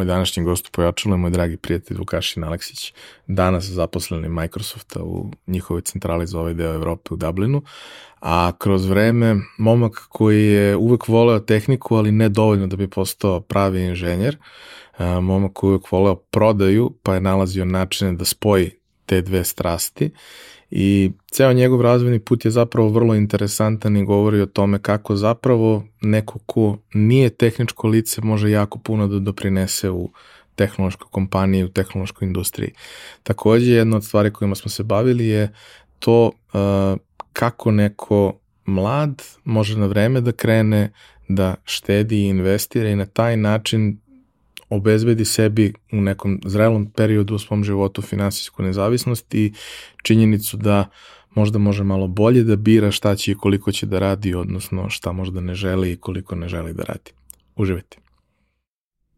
Moj današnji gost u Pojačalu je moj dragi prijatelj Vukašin Aleksić, danas zaposleni Microsofta u njihovoj centrali za ovaj deo Evrope u Dublinu, a kroz vreme momak koji je uvek voleo tehniku, ali ne dovoljno da bi postao pravi inženjer, momak koji je uvek voleo prodaju, pa je nalazio načine da spoji te dve strasti i ceo njegov razvojni put je zapravo vrlo interesantan i govori o tome kako zapravo neko ko nije tehničko lice može jako puno da doprinese u tehnološkoj kompaniji, u tehnološkoj industriji. Takođe, jedna od stvari kojima smo se bavili je to uh, kako neko mlad može na vreme da krene da štedi i investira i na taj način obezbedi sebi u nekom zrelom periodu u svom životu finansijsku nezavisnost i činjenicu da možda može malo bolje da bira šta će i koliko će da radi, odnosno šta možda ne želi i koliko ne želi da radi. Uživajte.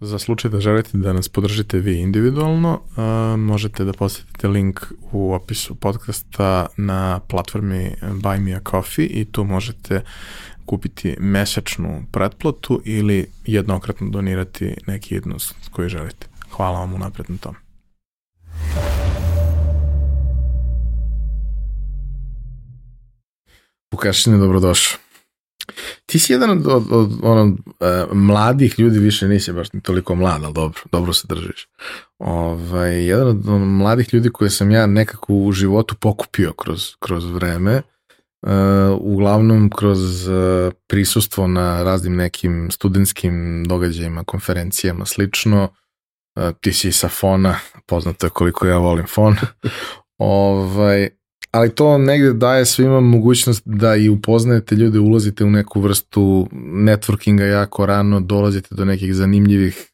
Za slučaj da želite da nas podržite vi individualno, uh, možete da posetite link u opisu podcasta na platformi Buy Me a Coffee i tu možete kupiti mesečnu pretplatu ili jednokratno donirati neki jednost koji želite. Hvala vam unapred na tome. Vukašine, dobrodošao. Ti si jedan od, od, od ono, uh, mladih ljudi, više nisi baš toliko mlad, ali dobro, dobro se držiš. Ovaj, jedan od mladih ljudi koje sam ja nekako u životu pokupio kroz, kroz vreme, uh, uglavnom kroz uh, prisustvo na raznim nekim studentskim događajima, konferencijama, slično. Uh, ti si sa fona, poznato je koliko ja volim fon. ovaj, ali to negde daje svima mogućnost da i upoznajete ljude, ulazite u neku vrstu networkinga jako rano, dolazite do nekih zanimljivih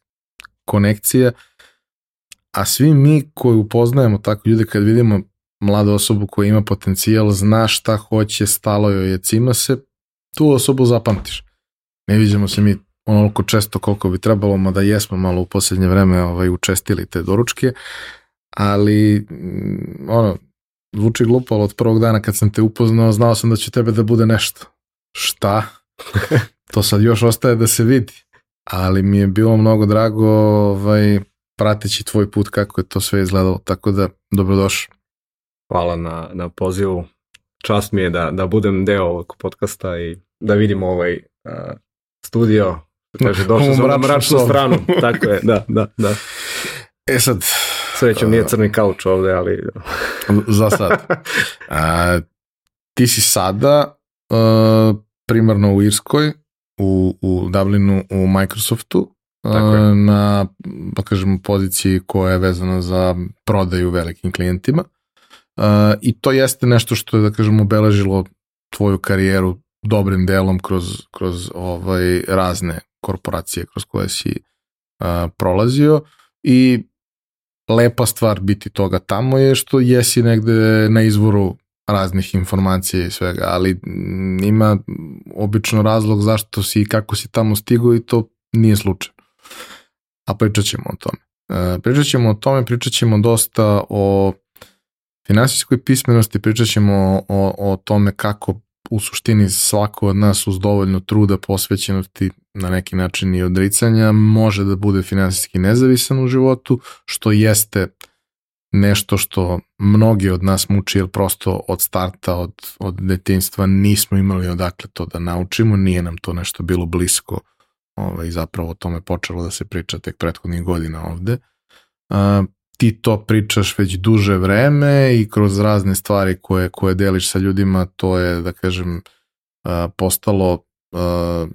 konekcija, a svi mi koji upoznajemo tako ljude kad vidimo mladu osobu koja ima potencijal, zna šta hoće, stalo joj je, cima se, tu osobu zapamtiš. Ne vidimo se mi onoliko često koliko bi trebalo, mada jesmo malo u poslednje vreme ovaj, učestili te doručke, ali mm, ono, zvuči glupo, ali od prvog dana kad sam te upoznao, znao sam da će tebe da bude nešto. Šta? to sad još ostaje da se vidi. Ali mi je bilo mnogo drago ovaj, prateći tvoj put kako je to sve izgledalo, tako da dobrodošao. Hvala na, na pozivu. Čast mi je da, da budem deo ovog podcasta i da vidim ovaj uh, studio. Kaže, došao sam na mračnu stranu. Tako je, da, da, da. E sad, Srećom nije crni kauč ovde, ali... Za sad. A, ti si sada uh, primarno u Irskoj, u, u Dublinu, u Microsoftu, Tako na, pa kažemo, poziciji koja je vezana za prodaju velikim klijentima. Uh, I to jeste nešto što je, da kažemo, obeležilo tvoju karijeru dobrim delom kroz, kroz ovaj razne korporacije kroz koje si uh, prolazio i lepa stvar biti toga tamo je što jesi negde na izvoru raznih informacija i svega, ali ima obično razlog zašto si i kako si tamo stigao i to nije slučaj. A pričat ćemo o tome. E, pričat ćemo o tome, pričat ćemo dosta o finansijskoj pismenosti, pričat ćemo o, o tome kako u suštini svako od nas uz dovoljno truda, posvećenosti na neki način i odricanja može da bude finansijski nezavisan u životu, što jeste nešto što mnogi od nas muči, jer prosto od starta, od, od detinstva nismo imali odakle to da naučimo, nije nam to nešto bilo blisko ovaj, zapravo o tome počelo da se priča tek prethodnih godina ovde. Ti to pričaš već duže vreme i kroz razne stvari koje, koje deliš sa ljudima, to je, da kažem, a, postalo uh,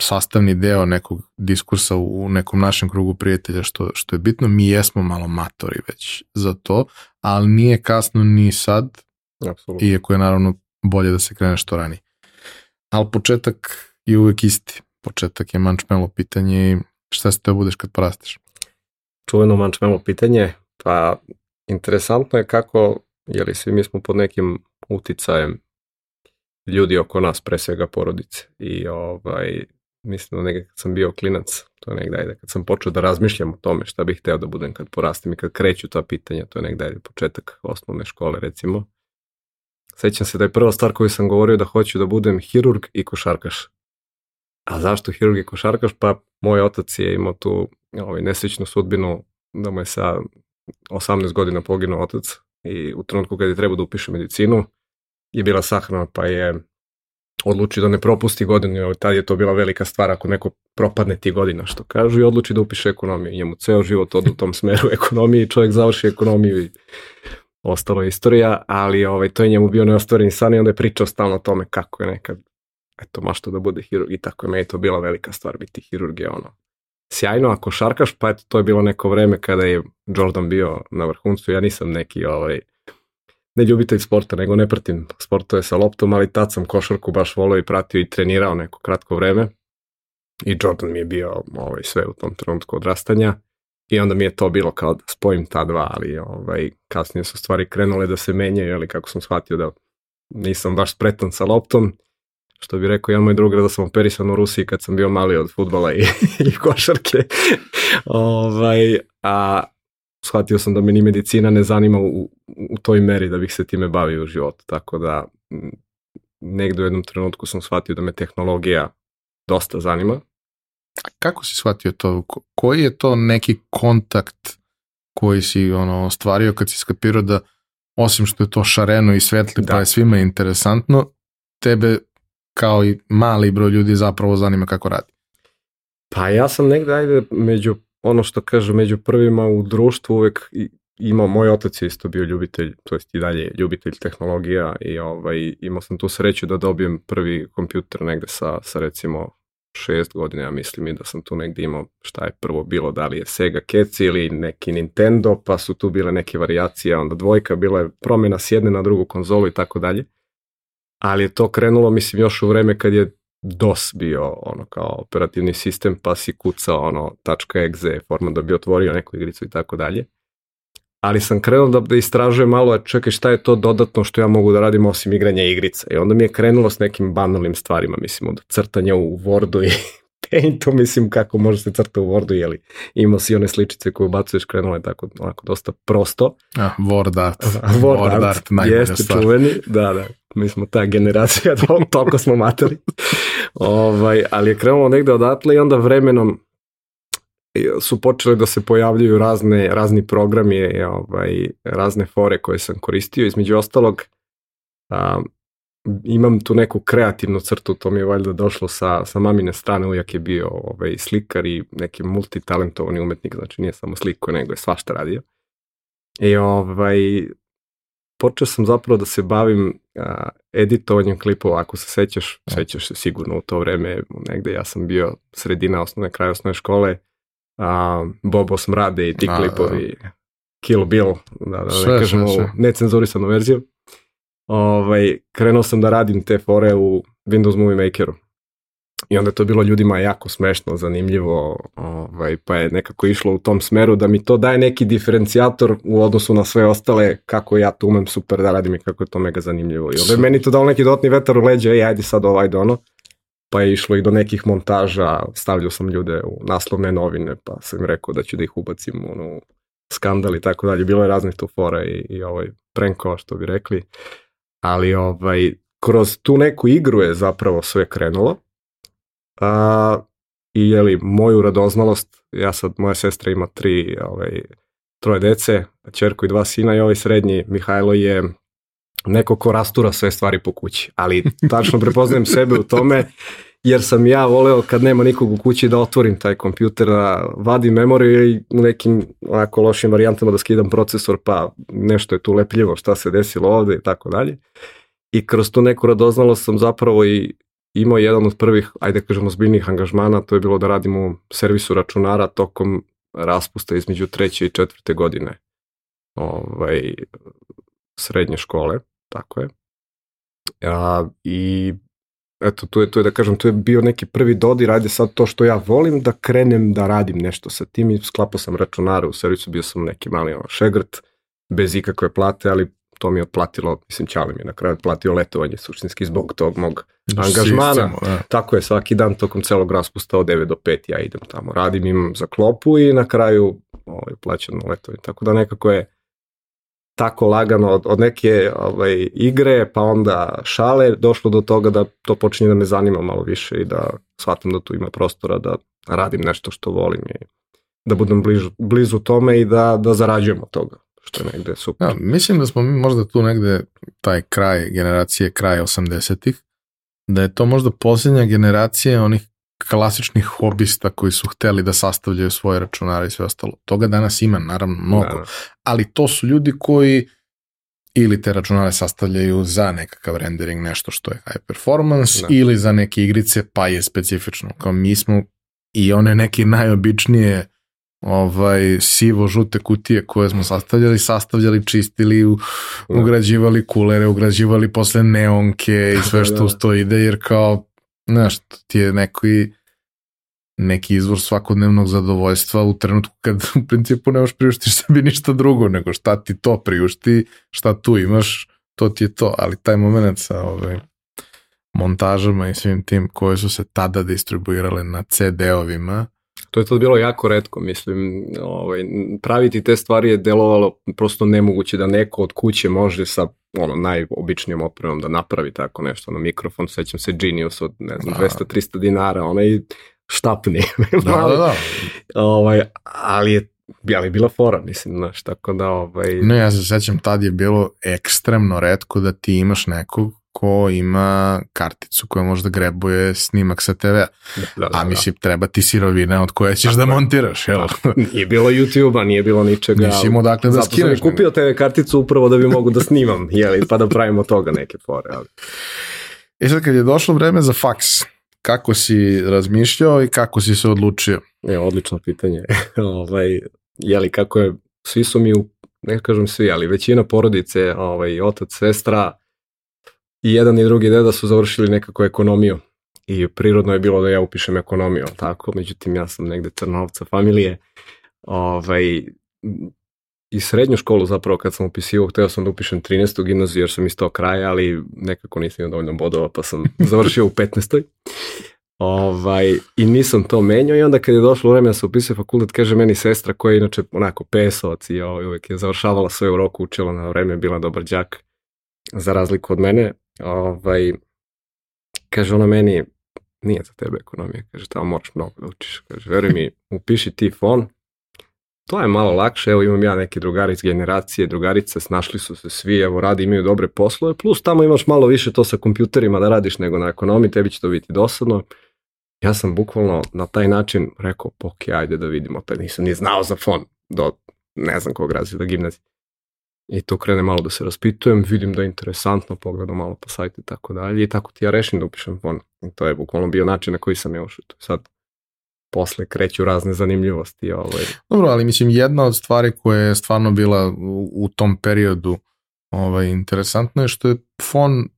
sastavni deo nekog diskursa u nekom našem krugu prijatelja što, što je bitno, mi jesmo malo matori već za to, ali nije kasno ni sad, Apsolutno. iako je naravno bolje da se krene što ranije. Ali početak je uvek isti. Početak je mančmelo pitanje i šta se te budeš kad porasteš? Čuveno mančmelo pitanje, pa interesantno je kako, jeli svi mi smo pod nekim uticajem ljudi oko nas, pre svega porodice. I ovaj, mislim da nekad kad sam bio klinac, to je negdje ajde, kad sam počeo da razmišljam o tome šta bih hteo da budem kad porastem i kad kreću ta pitanja, to je negdje ajde, početak osnovne škole recimo. Sećam se da je prva stvar koju sam govorio da hoću da budem hirurg i košarkaš. A zašto hirurg i košarkaš? Pa moj otac je imao tu ovaj, nesrećnu sudbinu da mu je sa 18 godina poginuo otac i u trenutku kad je trebao da upiše medicinu je bila sahrana pa je odluči da ne propusti godinu, tad je to bila velika stvar ako neko propadne ti godina što kažu i odluči da upiše ekonomiju. Njemu ceo život od u tom smeru ekonomije i čovjek završi ekonomiju i ostalo je istorija, ali ovaj, to je njemu bio neostvareni san i onda je pričao stalno o tome kako je nekad eto, mašto da bude hirurg i tako je meni to bila velika stvar biti hirurg je ono sjajno, ako šarkaš, pa eto, to je bilo neko vreme kada je Jordan bio na vrhuncu, ja nisam neki ovaj, ne ljubitelj sporta, nego ne pratim sportove sa loptom, ali tad sam košarku baš volio i pratio i trenirao neko kratko vreme. I Jordan mi je bio ovaj, sve u tom trenutku odrastanja. I onda mi je to bilo kao da spojim ta dva, ali ovaj, kasnije su stvari krenule da se menjaju, ali kako sam shvatio da nisam baš spretan sa loptom, što bi rekao jedan moj drug da sam operisan u Rusiji kad sam bio mali od futbala i, i košarke. ovaj, a shvatio sam da me ni medicina ne zanima u, u toj meri da bih se time bavio u životu. Tako da negde u jednom trenutku sam shvatio da me tehnologija dosta zanima. A kako si shvatio to? Koji je to neki kontakt koji si ono ostvario kad si skapirao da osim što je to šareno i svetli pa je svima interesantno, tebe kao i mali broj ljudi zapravo zanima kako radi? Pa ja sam negde ajde među ono što kažu među prvima u društvu uvek imao, moj otac je isto bio ljubitelj, to jest i dalje ljubitelj tehnologija i ovaj, imao sam tu sreću da dobijem prvi kompjuter negde sa, sa recimo šest godina, ja mislim i da sam tu negde imao šta je prvo bilo, da li je Sega Keci ili neki Nintendo, pa su tu bile neke varijacije, onda dvojka, bila je promjena s jedne na drugu konzolu i tako dalje. Ali je to krenulo, mislim, još u vreme kad je DOS bio ono kao operativni sistem pa si kucao ono .exe format da bi otvorio neku igricu i tako dalje. Ali sam krenuo da, da istražujem malo, čekaj šta je to dodatno što ja mogu da radim osim igranja igrica. I onda mi je krenulo s nekim banalnim stvarima, mislim, od crtanja u Wordu i Paintu, mislim kako može se crta u Wordu, jeli imao si one sličice koje ubacuješ, krenulo je tako onako dosta prosto. A, Word art. Word, Word art, art jeste stvar. čuveni, da, da, mi smo ta generacija, toliko smo materi. ovaj, ali je krenulo negde odatle i onda vremenom su počeli da se pojavljuju razne, razni programi, ovaj, razne fore koje sam koristio. Između ostalog, a, imam tu neku kreativnu crtu, to mi je valjda došlo sa, sa mamine strane, uvijek je bio ovaj, slikar i neki multitalentovani umetnik, znači nije samo sliko, nego je svašta radio. I ovaj, počeo sam zapravo da se bavim a, editovanjem klipova, ako se sećaš, sećaš se sigurno u to vreme, negde ja sam bio sredina osnovne, kraj osnovne škole, a, Bobo Smrade i ti a, klipovi, Kill Bill, da, da sve, ne kažemo necenzurisanu verziju. Ovaj, krenuo sam da radim te fore u Windows Movie Makeru. I onda je to bilo ljudima jako smešno, zanimljivo, ovaj, pa je nekako išlo u tom smeru da mi to daje neki diferencijator u odnosu na sve ostale, kako ja to umem super da radim i kako je to mega zanimljivo. I onda je meni to dao neki dodatni vetar u leđa, ej, ajde sad ovaj do ono. Pa je išlo i do nekih montaža, stavljao sam ljude u naslovne novine, pa sam im rekao da ću da ih ubacim ono, skandal i tako dalje. Bilo je raznih tu fora i, i ovaj prenkova što bi rekli. Ali ovaj, kroz tu neku igru je zapravo sve krenulo. A, i jeli, moju radoznalost, ja sad, moja sestra ima tri, ovaj, troje dece, čerku i dva sina i ovaj srednji, Mihajlo je neko ko rastura sve stvari po kući, ali tačno prepoznajem sebe u tome, jer sam ja voleo kad nema nikog u kući da otvorim taj kompjuter, da vadim memoriju i u nekim onako lošim varijantama da skidam procesor, pa nešto je tu lepljivo šta se desilo ovde i tako dalje. I kroz tu neku radoznalost sam zapravo i imao jedan od prvih, ajde da kažemo, zbiljnih angažmana, to je bilo da radimo u servisu računara tokom raspusta između treće i četvrte godine ovaj, srednje škole, tako je. A, I eto, tu je, tu je da kažem, tu je bio neki prvi dodir, ajde sad to što ja volim, da krenem da radim nešto sa tim i sklapao sam računare u servisu, bio sam neki mali ono, šegrt, bez ikakve plate, ali to mi je otplatilo, mislim, Ćale mi je na kraju otplatio letovanje suštinski zbog tog mog angažmana. Sistemu, da. Tako je, svaki dan tokom celog raspusta od 9 do 5 ja idem tamo, radim, imam za klopu i na kraju ovaj, plaćam letovanje. Tako da nekako je tako lagano od, od neke ovaj, igre, pa onda šale, došlo do toga da to počinje da me zanima malo više i da shvatam da tu ima prostora da radim nešto što volim i da budem bližu, blizu tome i da, da zarađujem od toga što je negde super. Ja, mislim da smo mi možda tu negde taj kraj generacije, kraj 80-ih, da je to možda posljednja generacija onih klasičnih hobista koji su hteli da sastavljaju svoje računare i sve ostalo. Toga danas ima, naravno, mnogo. Da. Ali to su ljudi koji ili te računare sastavljaju za nekakav rendering, nešto što je high performance, da. ili za neke igrice, pa je specifično. Kao mi smo i one neke najobičnije ovaj sivo-žute kutije koje smo sastavljali, sastavljali, čistili, u, da. ugrađivali kulere, ugrađivali posle neonke i sve što da. uz to ide, jer kao, znaš, ti je neki neki izvor svakodnevnog zadovoljstva u trenutku kad u principu ne možeš priuštiš sebi ništa drugo, nego šta ti to priušti, šta tu imaš, to ti je to, ali taj moment sa ovaj, montažama i svim tim koje su se tada distribuirale na CD-ovima, To je to bilo jako redko, mislim, ovaj, praviti te stvari je delovalo prosto nemoguće da neko od kuće može sa ono, najobičnijom opremom da napravi tako nešto, ono, mikrofon, sećam se Genius od, ne znam, da. 200-300 dinara, onaj štapni. da, da, da. Ovaj, ali je ali bila fora, mislim, znaš, tako da, ovaj... Ne, ja se sećam, tad je bilo ekstremno redko da ti imaš nekog ko ima karticu koja možda grebuje snimak sa TV-a. Da, da, da, a mislim, treba ti sirovina od koje ćeš da montiraš, jel? Nije bilo YouTube-a, nije bilo ničega. Nisi imao dakle da skineš. Zato sam kupio TV karticu upravo da bi mogu da snimam, jeli, pa da pravimo toga neke fore. Ali. I e sad kad je došlo vreme za faks, kako si razmišljao i kako si se odlučio? E, odlično pitanje. ovaj, jeli, kako je, svi su mi, u, ne kažem svi, ali većina porodice, ovaj, otac, sestra, i jedan i drugi deda su završili nekako ekonomiju i prirodno je bilo da ja upišem ekonomiju, tako, međutim ja sam negde crnovca familije, ovaj, i srednju školu zapravo kad sam upisivao, hteo sam da upišem 13. gimnaziju jer sam iz tog kraja, ali nekako nisam imao dovoljno bodova pa sam završio u 15. Ovaj, I nisam to menjao i onda kad je došlo vreme da se upisuje fakultet, kaže meni sestra koja je inače onako pesovac i ovaj, uvek je završavala svoju roku, učila na vreme, bila dobar đak za razliku od mene, ovaj, kaže ona meni, nije za tebe ekonomija, kaže, tamo moraš mnogo da učiš, kaže, veruj mi, upiši ti fon, to je malo lakše, evo imam ja neke drugari iz generacije, drugarice, snašli su se svi, evo radi, imaju dobre poslove, plus tamo imaš malo više to sa kompjuterima da radiš nego na ekonomiji, tebi će to biti dosadno. Ja sam bukvalno na taj način rekao, ok, ajde da vidimo, taj nisam ni znao za fon do ne znam kog razreda gimnazije. I to krene malo da se raspitujem, vidim da je interesantno, pogledam malo po sajtu i tako dalje i tako ti ja rešim da upišem fon. I to je bukvalno bio način na koji sam ja ušao. Sad posle kreću razne zanimljivosti. Ovaj. Dobro, ali mislim jedna od stvari koja je stvarno bila u, u tom periodu ovaj, interesantno je što je fon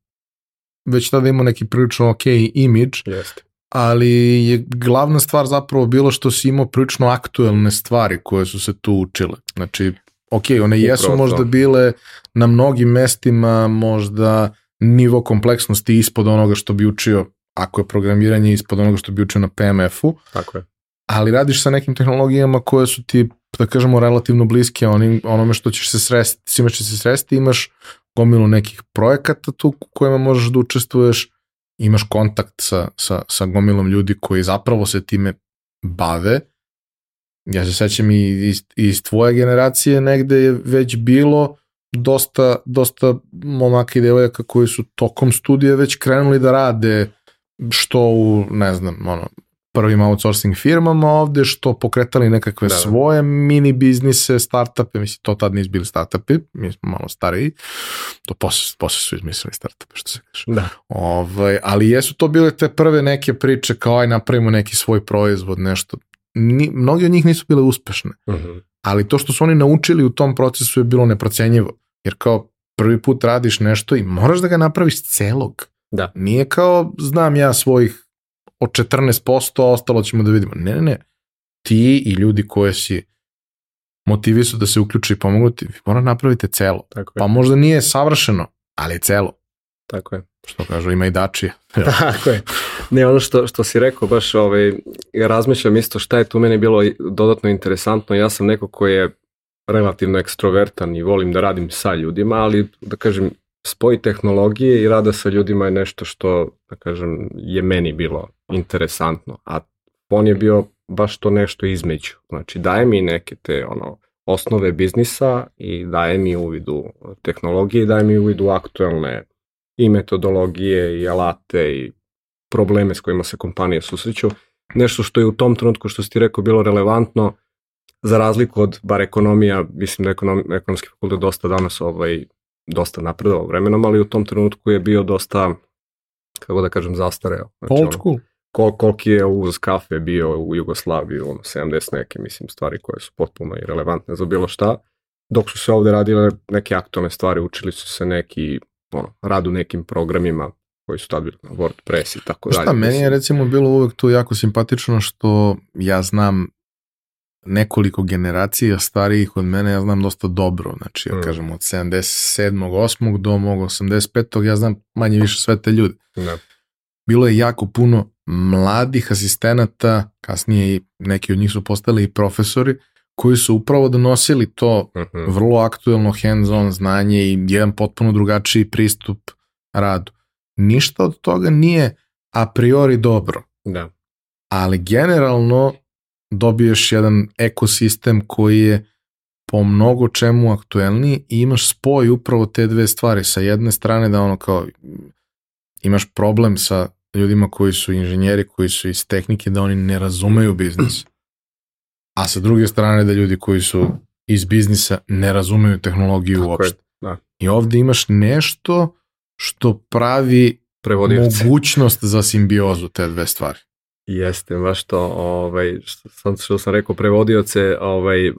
već tada imao neki prilično ok imidž, Jeste. ali je glavna stvar zapravo bilo što si imao prilično aktuelne stvari koje su se tu učile. Znači, ok, one jesu Upravo možda to. bile na mnogim mestima možda nivo kompleksnosti ispod onoga što bi učio ako je programiranje ispod onoga što bi učio na PMF-u. Tako je. Ali radiš sa nekim tehnologijama koje su ti, da kažemo, relativno bliske onim, onome što ćeš se sresti, s ćeš se sresti, imaš gomilu nekih projekata tu kojima možeš da učestvuješ, imaš kontakt sa, sa, sa gomilom ljudi koji zapravo se time bave ja se sećam i iz, iz tvoje generacije negde je već bilo dosta, dosta momaka i devojaka koji su tokom studija već krenuli da rade što u, ne znam, ono, prvim outsourcing firmama ovde, što pokretali nekakve da, da. svoje mini biznise, startupe, mislim, to tad nisu bili startupi, mi smo malo stariji, to posle, posle su izmislili startupe, što se kaže. Da. Ovaj, ali jesu to bile te prve neke priče kao aj napravimo neki svoj proizvod, nešto. Ni, mnogi od njih nisu bile uspešne, uh mhm. -huh. ali to što su oni naučili u tom procesu je bilo neprocenjivo, jer kao prvi put radiš nešto i moraš da ga napraviš celog. Da. Nije kao znam ja svojih od 14%, a ostalo ćemo da vidimo. Ne, ne, ne. Ti i ljudi koje si motivi su da se uključi i pomogu ti, vi mora napravite celo. Tako je. Pa možda nije savršeno, ali je celo. Tako je. Što kažu, ima i dačije. Tako je. Ne, ono što, što si rekao, baš ovaj, ja razmišljam isto šta je tu meni bilo dodatno interesantno. Ja sam neko ko je relativno ekstrovertan i volim da radim sa ljudima, ali da kažem, spoj tehnologije i rada sa ljudima je nešto što, da kažem, je meni bilo interesantno, a on je bio baš to nešto između. Znači, daje mi neke te ono, osnove biznisa i daje mi uvidu tehnologije i daje mi uvidu aktuelne i metodologije i alate i probleme s kojima se kompanije susreću. Nešto što je u tom trenutku, što si ti rekao, bilo relevantno, za razliku od, bar ekonomija, mislim da ekonom, ekonomski fakultet dosta danas ovaj, dosta napredovao vremenom, ali u tom trenutku je bio dosta, kako da kažem, zastareo. Znači, Old school. Kol, koliki je uz kafe bio u Jugoslaviji, ono, 70 neke, mislim, stvari koje su potpuno irelevantne za bilo šta, dok su se ovde radile neke aktualne stvari, učili su se neki, ono, rad u nekim programima koji su tad bili WordPress i tako dalje. Šta, meni je recimo bilo uvek tu jako simpatično što ja znam nekoliko generacija starijih od mene ja znam dosta dobro, znači ja mm. kažem od 77. 8. do mog 85. ja znam manje više sve te ljude. Ne. Bilo je jako puno mladih asistenata, kasnije i neki od njih su postali i profesori, koji su upravo donosili to -hmm. vrlo aktuelno hands-on znanje i jedan potpuno drugačiji pristup radu. Ništa od toga nije a priori dobro. Da. Ali generalno dobiješ jedan ekosistem koji je po mnogo čemu aktuelniji i imaš spoj upravo te dve stvari. Sa jedne strane da ono kao imaš problem sa ljudima koji su inženjeri, koji su iz tehnike, da oni ne razumeju biznis. A sa druge strane da ljudi koji su iz biznisa ne razumeju tehnologiju Tako uopšte. Je, da. I ovde imaš nešto što pravi Prevodioci. mogućnost za simbiozu te dve stvari. Jeste, baš to, ovaj, što, što sam rekao, prevodioce ovaj,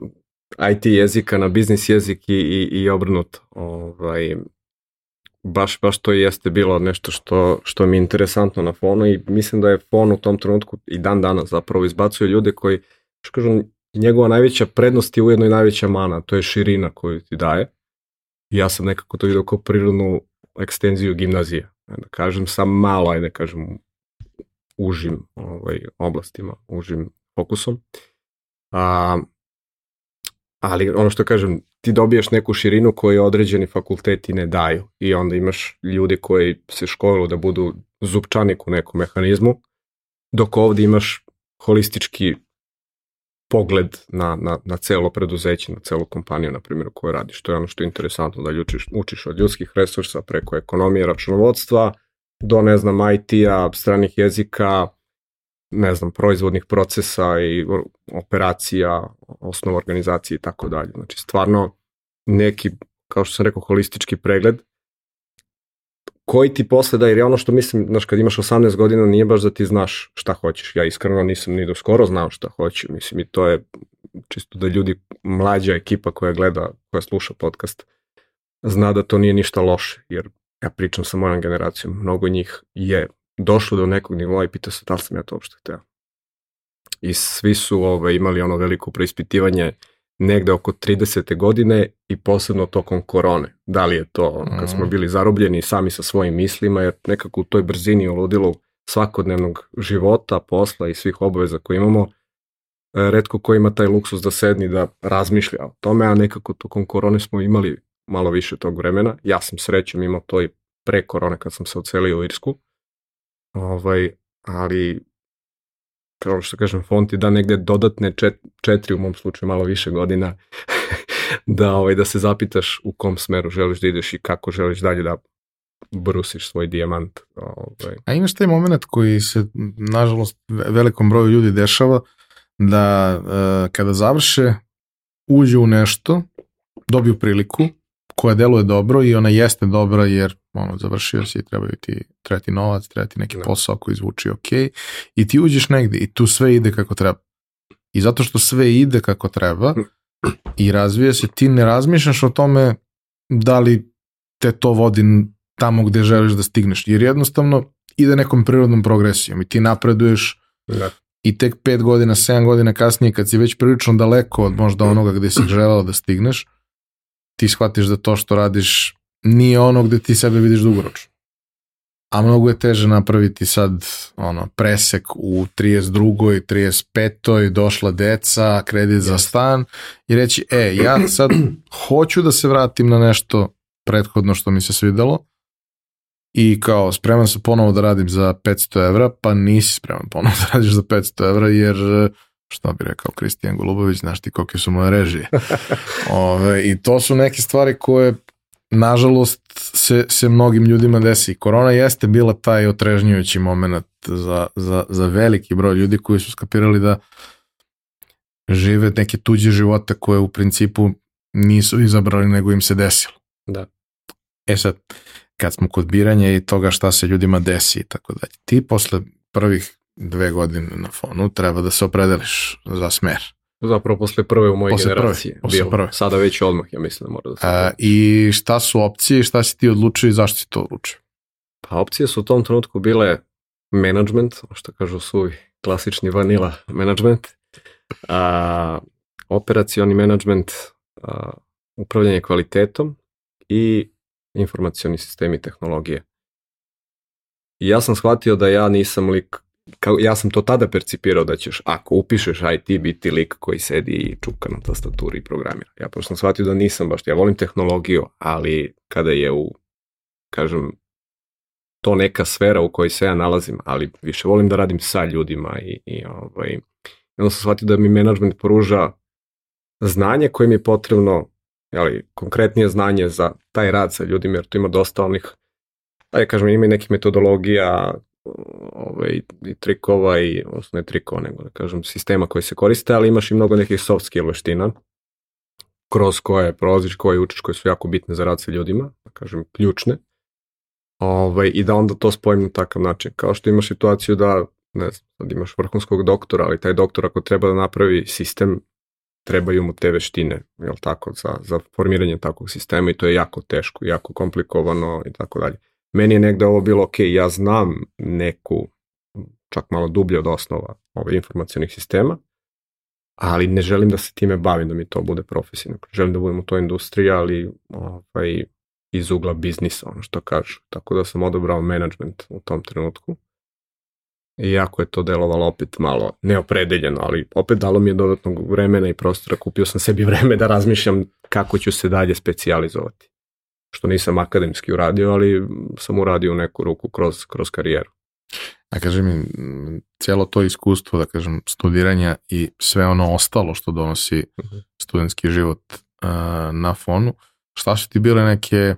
IT jezika na biznis jezik i, i, i obrnuto. Ovaj, baš, baš to jeste bilo nešto što, što mi je interesantno na fonu i mislim da je fon u tom trenutku i dan danas zapravo izbacuje ljude koji, što kažem, njegova najveća prednost je ujedno i najveća mana, to je širina koju ti daje. I ja sam nekako to vidio kao prirodnu ekstenziju gimnazije. Da kažem, sam malo, ajde kažem, užim ovaj, oblastima, užim fokusom. A, ali ono što kažem, ti dobiješ neku širinu koju određeni fakulteti ne daju i onda imaš ljude koji se školuju da budu zupčanik u nekom mehanizmu, dok ovde imaš holistički pogled na, na, na celo preduzeće, na celu kompaniju, na primjer, koju radiš. To je ono što je interesantno, da učiš, učiš od ljudskih resursa preko ekonomije, računovodstva, do, ne znam, IT-a, stranih jezika, ne znam, proizvodnih procesa i operacija, osnova organizacije i tako dalje. Znači, stvarno neki, kao što sam rekao, holistički pregled koji ti posle da, jer je ono što mislim, znaš, kad imaš 18 godina nije baš da ti znaš šta hoćeš. Ja iskreno nisam ni do skoro znao šta hoću, mislim i to je čisto da ljudi, mlađa ekipa koja gleda, koja sluša podcast, zna da to nije ništa loše, jer ja pričam sa mojom generacijom, mnogo njih je došlo do nekog nivoa i pita se da li sam ja to uopšte hteo. I svi su ovaj, imali ono veliko preispitivanje negde oko 30. godine i posebno tokom korone. Da li je to kad smo mhm. bili zarobljeni sami sa svojim mislima, jer nekako u toj brzini u ludilu svakodnevnog života, posla i svih obaveza koje imamo, e, redko ko ima taj luksus da sedni da razmišlja o tome, a nekako tokom korone smo imali malo više tog vremena. Ja sam srećom imao to i pre korone kad sam se ocelio u Irsku. Ovaj, ali kao što kažem, font ti da negde dodatne čet, četiri, u mom slučaju malo više godina, da, ovaj, da se zapitaš u kom smeru želiš da ideš i kako želiš dalje da brusiš svoj dijamant. Ovaj. A imaš taj moment koji se, nažalost, velikom broju ljudi dešava, da uh, kada završe, uđu u nešto, dobiju priliku koja deluje dobro i ona jeste dobra jer ono, završio si i treba ti, treba ti novac, treba ti neki da. posao koji zvuči ok i ti uđeš negde i tu sve ide kako treba. I zato što sve ide kako treba i razvija se, ti ne razmišljaš o tome da li te to vodi tamo gde želiš da stigneš. Jer jednostavno ide nekom prirodnom progresijom i ti napreduješ da. i tek 5 godina, 7 godina kasnije kad si već prilično daleko od možda onoga gde si želeo da stigneš, ti shvatiš da to što radiš nije ono gde ti sebe vidiš dugoročno. A mnogo je teže napraviti sad ono, presek u 32. 35. došla deca, kredit za stan i reći, e, ja sad hoću da se vratim na nešto prethodno što mi se svidelo i kao spreman sam ponovo da radim za 500 evra, pa nisi spreman ponovo da radiš za 500 evra jer što bi rekao Kristijan Golubović, znaš ti kolike su moje režije. Ove, I to su neke stvari koje nažalost se, se mnogim ljudima desi. Korona jeste bila taj otrežnjujući moment za, za, za veliki broj ljudi koji su skapirali da žive neke tuđe živote koje u principu nisu izabrali nego im se desilo. Da. E sad, kad smo kod biranja i toga šta se ljudima desi i tako dalje, ti posle prvih dve godine na fonu treba da se opredeliš za smer. Zapravo posle prve u mojoj posle generaciji. Prve, posle bio. prve. Sada već odmah, ja mislim da mora da se... A, I šta su opcije i šta si ti odlučio i zašto si to odlučio? Pa opcije su u tom trenutku bile management, što kažu suvi klasični vanila management, a, operacioni management, a, upravljanje kvalitetom i informacioni sistemi tehnologije. I ja sam shvatio da ja nisam lik, kao, ja sam to tada percipirao da ćeš, ako upišeš IT, biti lik koji sedi i čuka na tastaturi i programira. Ja prosto sam shvatio da nisam baš, ja volim tehnologiju, ali kada je u, kažem, to neka sfera u kojoj se ja nalazim, ali više volim da radim sa ljudima i, i ovaj, onda sam shvatio da mi management pruža znanje koje mi je potrebno jeli, konkretnije znanje za taj rad sa ljudima, jer tu ima dosta onih, ajde kažem, ima i nekih metodologija ovaj, i trikova i, odnosno trikova, nego da kažem, sistema koji se koriste, ali imaš i mnogo nekih soft skill veština kroz koje prolaziš, koje učiš, koje su jako bitne za rad sa ljudima, da kažem, ključne. Ovaj, I da onda to spojim na takav način. Kao što imaš situaciju da, ne znam, sad imaš vrhunskog doktora, ali taj doktor ako treba da napravi sistem trebaju mu te veštine, jel tako, za, za formiranje takvog sistema i to je jako teško, jako komplikovano i tako dalje. Meni je negde ovo bilo, ok, ja znam neku, čak malo dublje od osnova ove informacijonih sistema, ali ne želim da se time bavim, da mi to bude profesionalno. Želim da budem u toj industriji, ali ovaj, iz ugla biznisa, ono što kažu. Tako da sam odobrao management u tom trenutku. Iako je to delovalo opet malo neopredeljeno, ali opet dalo mi je dodatnog vremena i prostora. Kupio sam sebi vreme da razmišljam kako ću se dalje specijalizovati. Što nisam akademski uradio, ali sam uradio u neku ruku kroz, kroz karijeru. A kaži mi, cijelo to iskustvo, da kažem, studiranja i sve ono ostalo što donosi uh-huh. studentski život uh, na fonu, šta su ti bile neke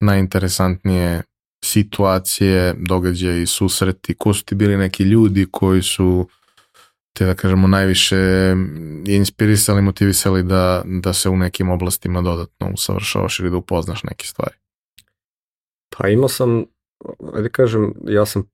najinteresantnije situacije, događaje i susreti, ko su ti bili neki ljudi koji su te da kažemo najviše inspirisali, motivisali da, da se u nekim oblastima dodatno usavršavaš ili da upoznaš neke stvari? Pa imao sam, ajde kažem, ja sam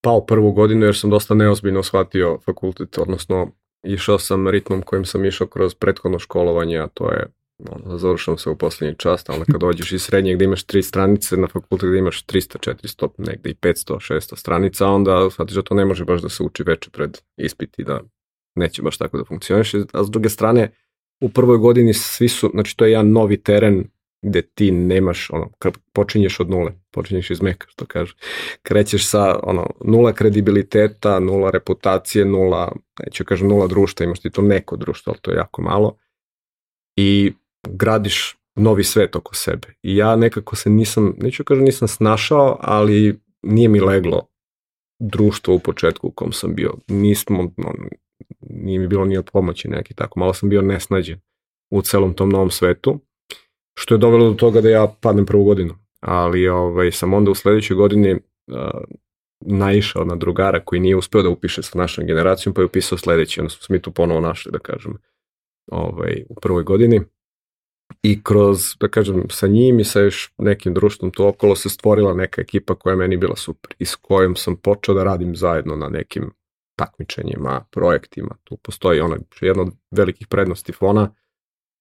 pao prvu godinu jer sam dosta neozbiljno shvatio fakultet, odnosno išao sam ritmom kojim sam išao kroz prethodno školovanje, a to je ono, završam se u poslednji čast, ali kad dođeš iz srednje gde imaš tri stranice, na fakultet gde imaš 300, 400, negde i 500, 600 stranica, onda shvatiš da to ne može baš da se uči veče pred ispit i da neće baš tako da funkcioniš. A s druge strane, u prvoj godini svi su, znači to je jedan novi teren gde ti nemaš, ono, počinješ od nule, počinješ iz meka, što kaže, krećeš sa, ono, nula kredibiliteta, nula reputacije, nula, neću kažem nula društva, imaš ti to neko društvo, ali to je jako malo. I gradiš novi svet oko sebe. I ja nekako se nisam, neću kažem nisam snašao, ali nije mi leglo društvo u početku u kom sam bio. Nismo, no, nije mi bilo ni od pomoći neki tako, malo sam bio nesnađen u celom tom novom svetu, što je dovelo do toga da ja padnem prvu godinu. ali ovaj, sam onda u sledećoj godini uh, naišao na drugara koji nije uspeo da upiše sa našom generacijom, pa je upisao sledeći, onda smo mi tu ponovo našli, da kažem, ovaj, u prvoj godini. I kroz, da kažem, sa njim i sa još nekim društvom tu okolo se stvorila neka ekipa koja je meni bila super i s kojom sam počeo da radim zajedno na nekim takmičenjima, projektima. Tu postoji ona, jedna od velikih prednosti Fona,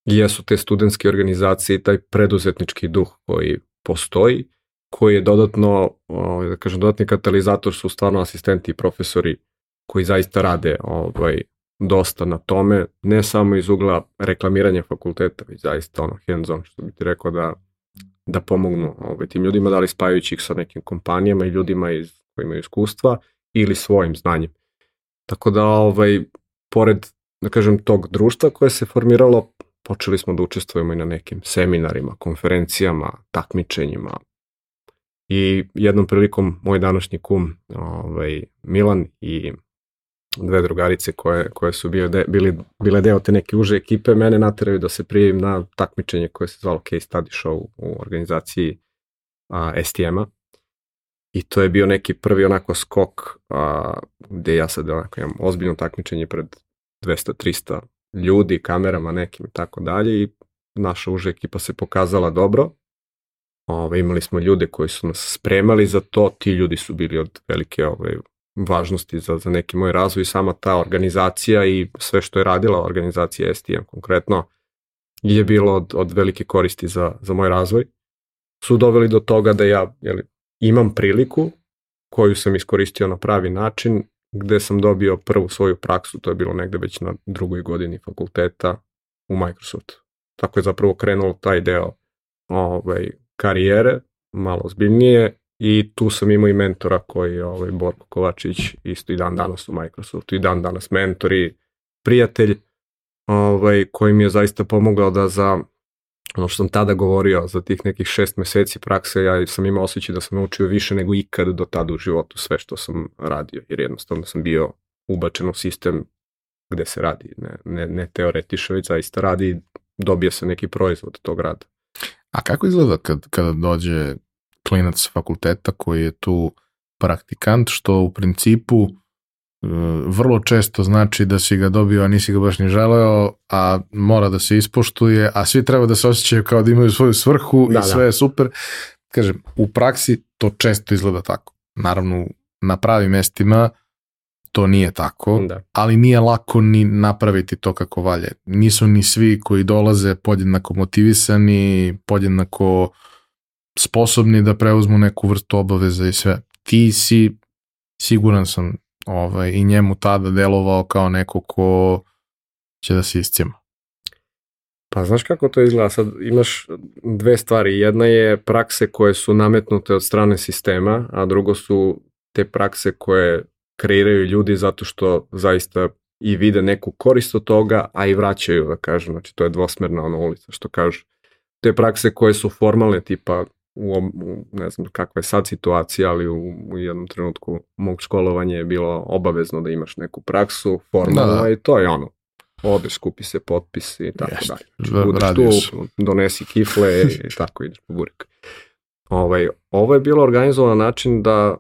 jesu te studentske organizacije i taj preduzetnički duh koji postoji, koji je dodatno, ovaj, da kažem, dodatni katalizator su stvarno asistenti i profesori koji zaista rade ovaj, dosta na tome, ne samo iz ugla reklamiranja fakulteta, već zaista ono hands on, što bi ti rekao da, da pomognu ovaj, tim ljudima, da li spajući ih sa nekim kompanijama i ljudima iz, koji imaju iskustva ili svojim znanjem. Tako da, ovaj, pored, da kažem, tog društva koje se formiralo, počeli smo da učestvujemo i na nekim seminarima, konferencijama, takmičenjima. I jednom prilikom moj današnji kum, ovaj, Milan i dve drugarice koje, koje su bile, de, bili, bile deo te neke uže ekipe, mene nateraju da se prijevim na takmičenje koje se zvalo Case Study Show u organizaciji STM-a. I to je bio neki prvi onako skok a, gde ja sad onako imam ozbiljno takmičenje pred 200-300 ljudi, kamerama nekim i tako dalje i naša uža ekipa se pokazala dobro. Ove, imali smo ljude koji su nas spremali za to, ti ljudi su bili od velike ove, važnosti za, za neki moj razvoj i sama ta organizacija i sve što je radila organizacija STM konkretno je bilo od, od velike koristi za, za moj razvoj. Su doveli do toga da ja jeli, imam priliku koju sam iskoristio na pravi način gde sam dobio prvu svoju praksu, to je bilo negde već na drugoj godini fakulteta u Microsoftu. Tako je zapravo krenuo taj deo ovaj, karijere, malo ozbiljnije i tu sam imao i mentora koji je ovaj, Borko Kovačić, isto i dan danas u Microsoftu i dan danas mentor i prijatelj ovaj, koji mi je zaista pomogao da za ono što sam tada govorio, za tih nekih šest meseci prakse, ja sam imao osjećaj da sam naučio više nego ikad do tada u životu sve što sam radio, jer jednostavno sam bio ubačen u sistem gde se radi, ne, ne, ne teoretiše, već zaista radi dobija se neki proizvod tog rada. A kako izgleda kad, kada dođe klinac fakulteta koji je tu praktikant, što u principu vrlo često znači da si ga dobio, a nisi ga baš ni želeo, a mora da se ispoštuje, a svi treba da se osjećaju kao da imaju svoju svrhu da, i sve da. je super. Kažem, u praksi to često izgleda tako. Naravno, na pravim mestima to nije tako, da. ali nije lako ni napraviti to kako valje. Nisu ni svi koji dolaze podjednako motivisani, podjednako sposobni da preuzmu neku vrstu obaveza i sve. Ti si, siguran sam, ovaj, i njemu tada delovao kao neko ko će da se iscijema. Pa znaš kako to izgleda? Sad imaš dve stvari. Jedna je prakse koje su nametnute od strane sistema, a drugo su te prakse koje kreiraju ljudi zato što zaista i vide neku korist od toga, a i vraćaju, da kažem. Znači, to je dvosmerna ona ulica, što kažu. Te prakse koje su formalne, tipa u, u ne znam kakva je sad situacija, ali u, u jednom trenutku mog školovanja je bilo obavezno da imaš neku praksu, formalno da, da. i to je ono. Odeš, skupi se potpis i tako Jeste. dalje. Znači, budeš Radiš. tu, donesi kifle i tako ideš po burek. Ovaj, ovo je bilo organizovano na način da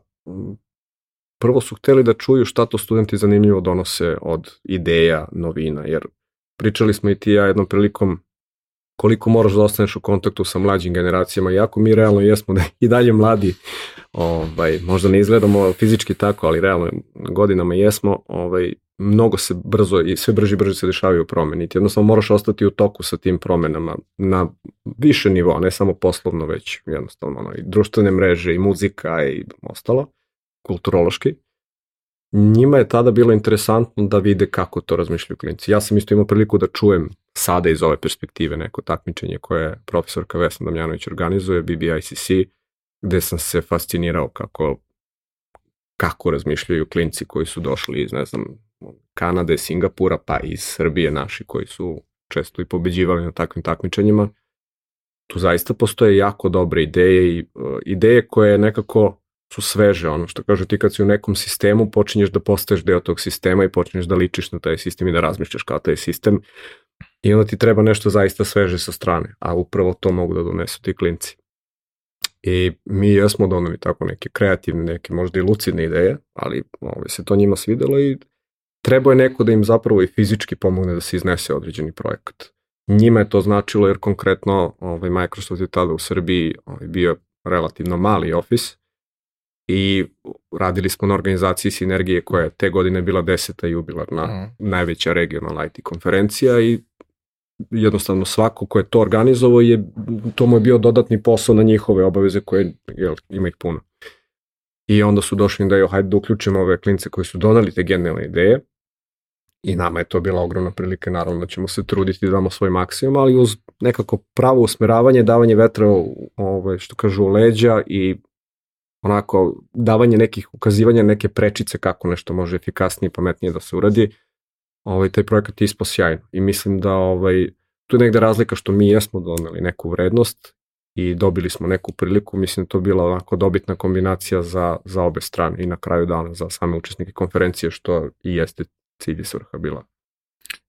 prvo su hteli da čuju šta to studenti zanimljivo donose od ideja, novina, jer pričali smo i ti ja jednom prilikom koliko moraš da ostaneš u kontaktu sa mlađim generacijama, iako mi realno jesmo da i dalje mladi, ovaj, možda ne izgledamo fizički tako, ali realno godinama jesmo, ovaj, mnogo se brzo i sve brže i brže se dešavaju promeni. Ti jednostavno moraš ostati u toku sa tim promenama na više nivoa, ne samo poslovno, već jednostavno ono, i društvene mreže i muzika i ostalo, kulturološki njima je tada bilo interesantno da vide kako to razmišljaju klinci. Ja sam isto imao priliku da čujem sada iz ove perspektive neko takmičenje koje profesorka Vesna Damjanović organizuje, BBICC, gde sam se fascinirao kako kako razmišljaju klinci koji su došli iz, ne znam, Kanade, Singapura, pa iz Srbije naši koji su često i pobeđivali na takvim takmičenjima. Tu zaista postoje jako dobre ideje i uh, ideje koje nekako su sveže, ono što kaže ti kad si u nekom sistemu počinješ da postaješ deo tog sistema i počinješ da ličiš na taj sistem i da razmišljaš kao taj sistem i onda ti treba nešto zaista sveže sa strane, a upravo to mogu da donesu ti klinci. I mi jesmo doneli tako neke kreativne, neke možda i lucidne ideje, ali ovaj, se to njima svidelo i treba je neko da im zapravo i fizički pomogne da se iznese određeni projekat. Njima je to značilo jer konkretno ovaj, Microsoft je tada u Srbiji ovaj, bio relativno mali ofis i radili smo na organizaciji Sinergije koja je te godine bila deseta jubilarna, mm. najveća regionalna IT konferencija i jednostavno svako ko je to organizovao je, to mu je bio dodatni posao na njihove obaveze koje jel, ima ih puno. I onda su došli da je, hajde da uključimo ove klince koji su donali te genijalne ideje i nama je to bila ogromna prilika, naravno da ćemo se truditi da damo svoj maksimum, ali uz nekako pravo usmeravanje, davanje vetra ove, što kažu u leđa i onako davanje nekih ukazivanja neke prečice kako nešto može efikasnije i pametnije da se uradi, ovaj, taj projekat je ispo sjajno i mislim da ovaj, tu je negde razlika što mi jesmo doneli neku vrednost i dobili smo neku priliku, mislim da to bila onako dobitna kombinacija za, za obe strane i na kraju dana za same učesnike konferencije što i jeste cilj i svrha bila.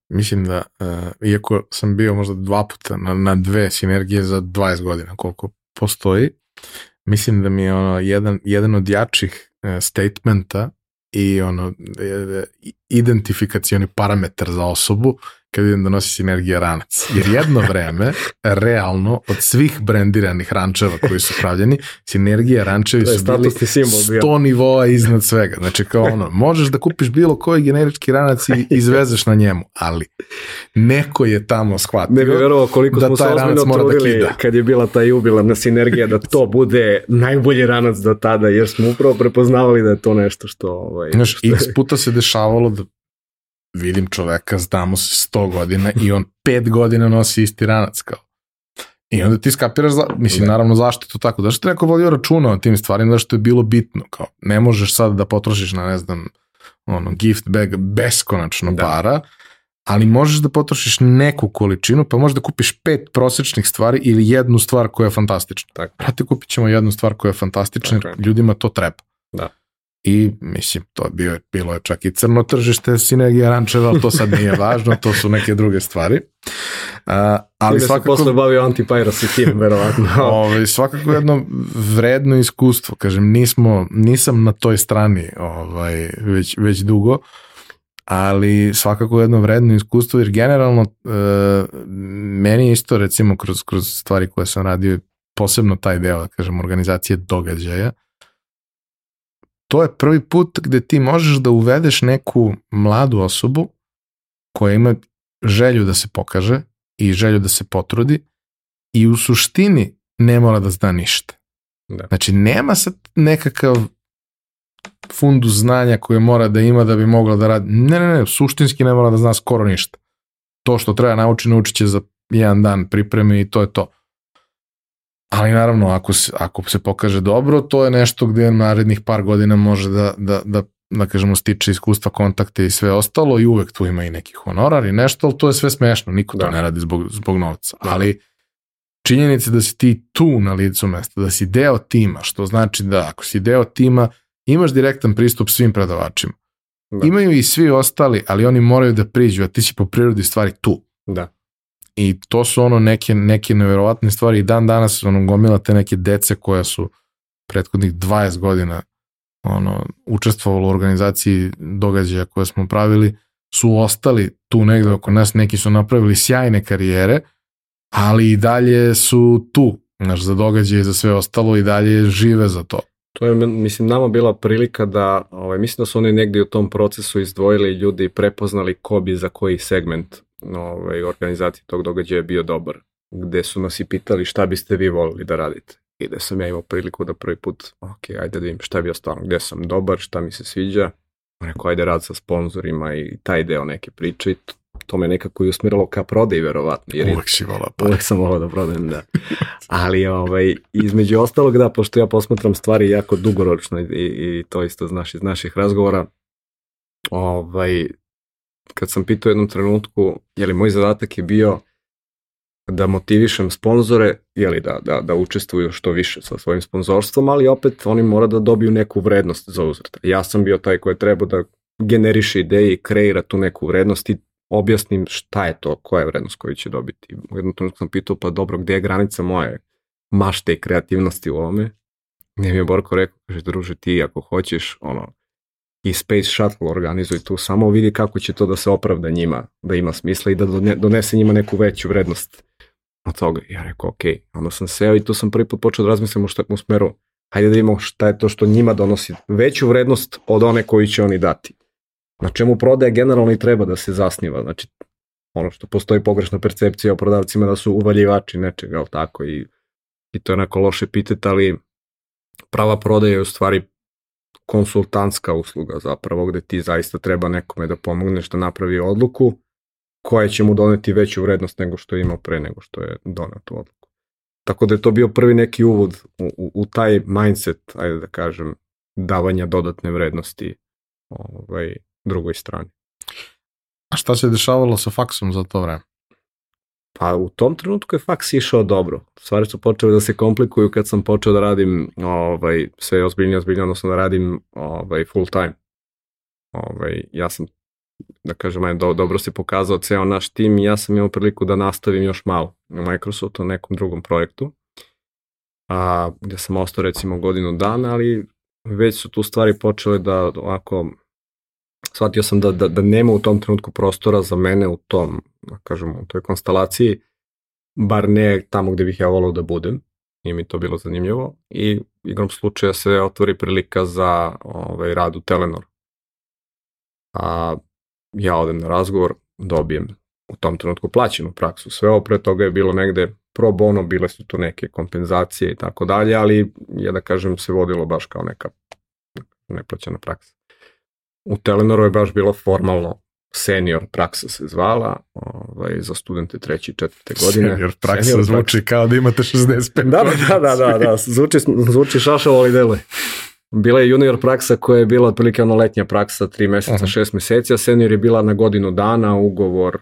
Mislim da, uh, iako sam bio možda dva puta na, na dve sinergije za 20 godina koliko postoji, mislim da mi je ono jedan, jedan od jačih uh, statementa i ono identifikacioni parametar za osobu kad vidim da nosi sinergija ranac. Jer jedno vreme, realno, od svih brendiranih rančeva koji su pravljeni, sinergija rančevi su bili sto nivoa iznad svega. Znači kao ono, možeš da kupiš bilo koji generički ranac i izvezeš na njemu, ali neko je tamo shvatio ne bi verovao koliko da smo taj ranac mora da kida. kad je bila ta jubilarna sinergija da to bude najbolji ranac do tada, jer smo upravo prepoznavali da je to nešto što... Ovaj, Znaš, što x puta se dešavalo da vidim čoveka, znamo se 100 godina i on 5 godina nosi isti ranac kao. I onda ti skapiraš, za, mislim, ne. naravno zašto je to tako, zašto je neko vodio računa o tim stvarima, zašto je bilo bitno, kao, ne možeš sad da potrošiš na, ne znam, ono, gift bag beskonačno da. para, ali možeš da potrošiš neku količinu, pa možeš da kupiš pet prosečnih stvari ili jednu stvar koja je fantastična. Tako. Prate, kupit ćemo jednu stvar koja je fantastična, tako. ljudima to treba. Da i mislim to je bio, bilo je čak i crno tržište sinergija rančeva, ali to sad nije važno, to su neke druge stvari. Uh, ali Time svakako... posle bavio antipajros i tim, verovatno. ovaj, svakako jedno vredno iskustvo, kažem, nismo, nisam na toj strani ovaj, već, već dugo, ali svakako jedno vredno iskustvo, jer generalno uh, meni isto recimo kroz, kroz stvari koje sam radio, posebno taj deo, da kažem, organizacije događaja, to je prvi put gde ti možeš da uvedeš neku mladu osobu koja ima želju da se pokaže i želju da se potrudi i u suštini ne mora da zna ništa. Da. Znači, nema sad nekakav fundu znanja koje mora da ima da bi mogla da radi. Ne, ne, ne, suštinski ne mora da zna skoro ništa. To što treba nauči, naučit će za jedan dan pripreme i to je to. Ali naravno, ako se, ako se pokaže dobro, to je nešto gde narednih par godina može da, da, da, da kažemo, stiče iskustva, kontakte i sve ostalo i uvek tu ima i neki honorar i nešto, ali to je sve smešno, niko da. to ne radi zbog, zbog novca. Da. Ali činjenica da si ti tu na licu mesta, da si deo tima, što znači da ako si deo tima, imaš direktan pristup svim predavačima. Da. Imaju i svi ostali, ali oni moraju da priđu, a ti si po prirodi stvari tu. Da. I to su ono neke, neke neverovatne stvari. I dan danas ono, gomila te neke dece koja su prethodnih 20 godina ono, učestvovalo u organizaciji događaja koje smo pravili, su ostali tu negde oko nas, neki su napravili sjajne karijere, ali i dalje su tu, znaš, za događaje i za sve ostalo i dalje žive za to. To je, mislim, nama bila prilika da, ovaj, mislim da su oni negdje u tom procesu izdvojili ljudi i prepoznali ko bi za koji segment ovaj, organizacije tog događaja bio dobar, gde su nas i pitali šta biste vi volili da radite. I da sam ja imao priliku da prvi put, ok, ajde da vidim šta bi ostalo, gde sam dobar, šta mi se sviđa, rekao ajde rad sa sponzorima i taj deo neke priče i to me nekako i usmiralo ka prodaj verovatno. Jer uvek si volao pa. Uvek sam volao da prodajem, da. Ali ovaj, između ostalog da, pošto ja posmatram stvari jako dugoročno i, i to isto znaš iz naših razgovora, ovaj, kad sam pitao jednom trenutku, je li moj zadatak je bio da motivišem sponzore, jeli da, da, da učestvuju što više sa svojim sponzorstvom, ali opet oni mora da dobiju neku vrednost za uzvrat. Ja sam bio taj koji je trebao da generiše ideje i kreira tu neku vrednost i objasnim šta je to, koja je vrednost koju će dobiti. U jednom trenutku sam pitao, pa dobro, gde je granica moje? mašte i kreativnosti u ovome. Nije mi je Borko rekao, kaže, druže, ti ako hoćeš, ono, i Space Shuttle organizuj tu, samo vidi kako će to da se opravda njima, da ima smisla i da donese njima neku veću vrednost od toga. Ja rekao, ok, onda sam seo i tu sam prvi put počeo da razmislim u, šta, u smeru, hajde da vidimo šta je to što njima donosi veću vrednost od one koju će oni dati. Na čemu prodaja generalno i treba da se zasniva, znači ono što postoji pogrešna percepcija o prodavcima da su uvaljivači nečega, ali tako, i, i to je onako loše pitati, ali prava prodaja je u stvari konsultantska usluga zapravo, gde ti zaista treba nekome da pomogneš da napravi odluku koja će mu doneti veću vrednost nego što je imao pre nego što je donao tu odluku. Tako da je to bio prvi neki uvod u, u, u taj mindset, ajde da kažem, davanja dodatne vrednosti ovaj, drugoj strani. A šta se dešavalo sa faksom za to vreme? Pa u tom trenutku je faks išao dobro. Stvari su počele da se komplikuju kad sam počeo da radim ovaj, sve ozbiljnije, ozbiljnije, odnosno da radim ovaj, full time. Ovaj, ja sam, da kažem, aj, do, dobro se pokazao ceo naš tim i ja sam imao priliku da nastavim još malo u Microsoftu, na nekom drugom projektu. A, gde sam ostao recimo godinu dana, ali već su tu stvari počele da ovako shvatio sam da, da, da nema u tom trenutku prostora za mene u tom, da kažem, u toj konstelaciji, bar ne tamo gde bih ja volao da budem, nije mi to bilo zanimljivo i igrom slučaja se otvori prilika za ovaj, rad u Telenor. A ja odem na razgovor, dobijem u tom trenutku plaćenu praksu. Sve ovo pre toga je bilo negde pro bono, bile su tu neke kompenzacije i tako dalje, ali ja da kažem se vodilo baš kao neka neplaćena praksa. U Telenoru je baš bilo formalno senior praksa se zvala, ovaj, za studente treće i četvrte godine. Senior praksa senior zvuči praksa. kao da imate 65 da, da, da, da, da, zvuči, zvuči šašavo, ali deluje. Bila je junior praksa koja je bila otprilike ono letnja praksa, tri meseca, Aha. šest meseci, a senior je bila na godinu dana, ugovor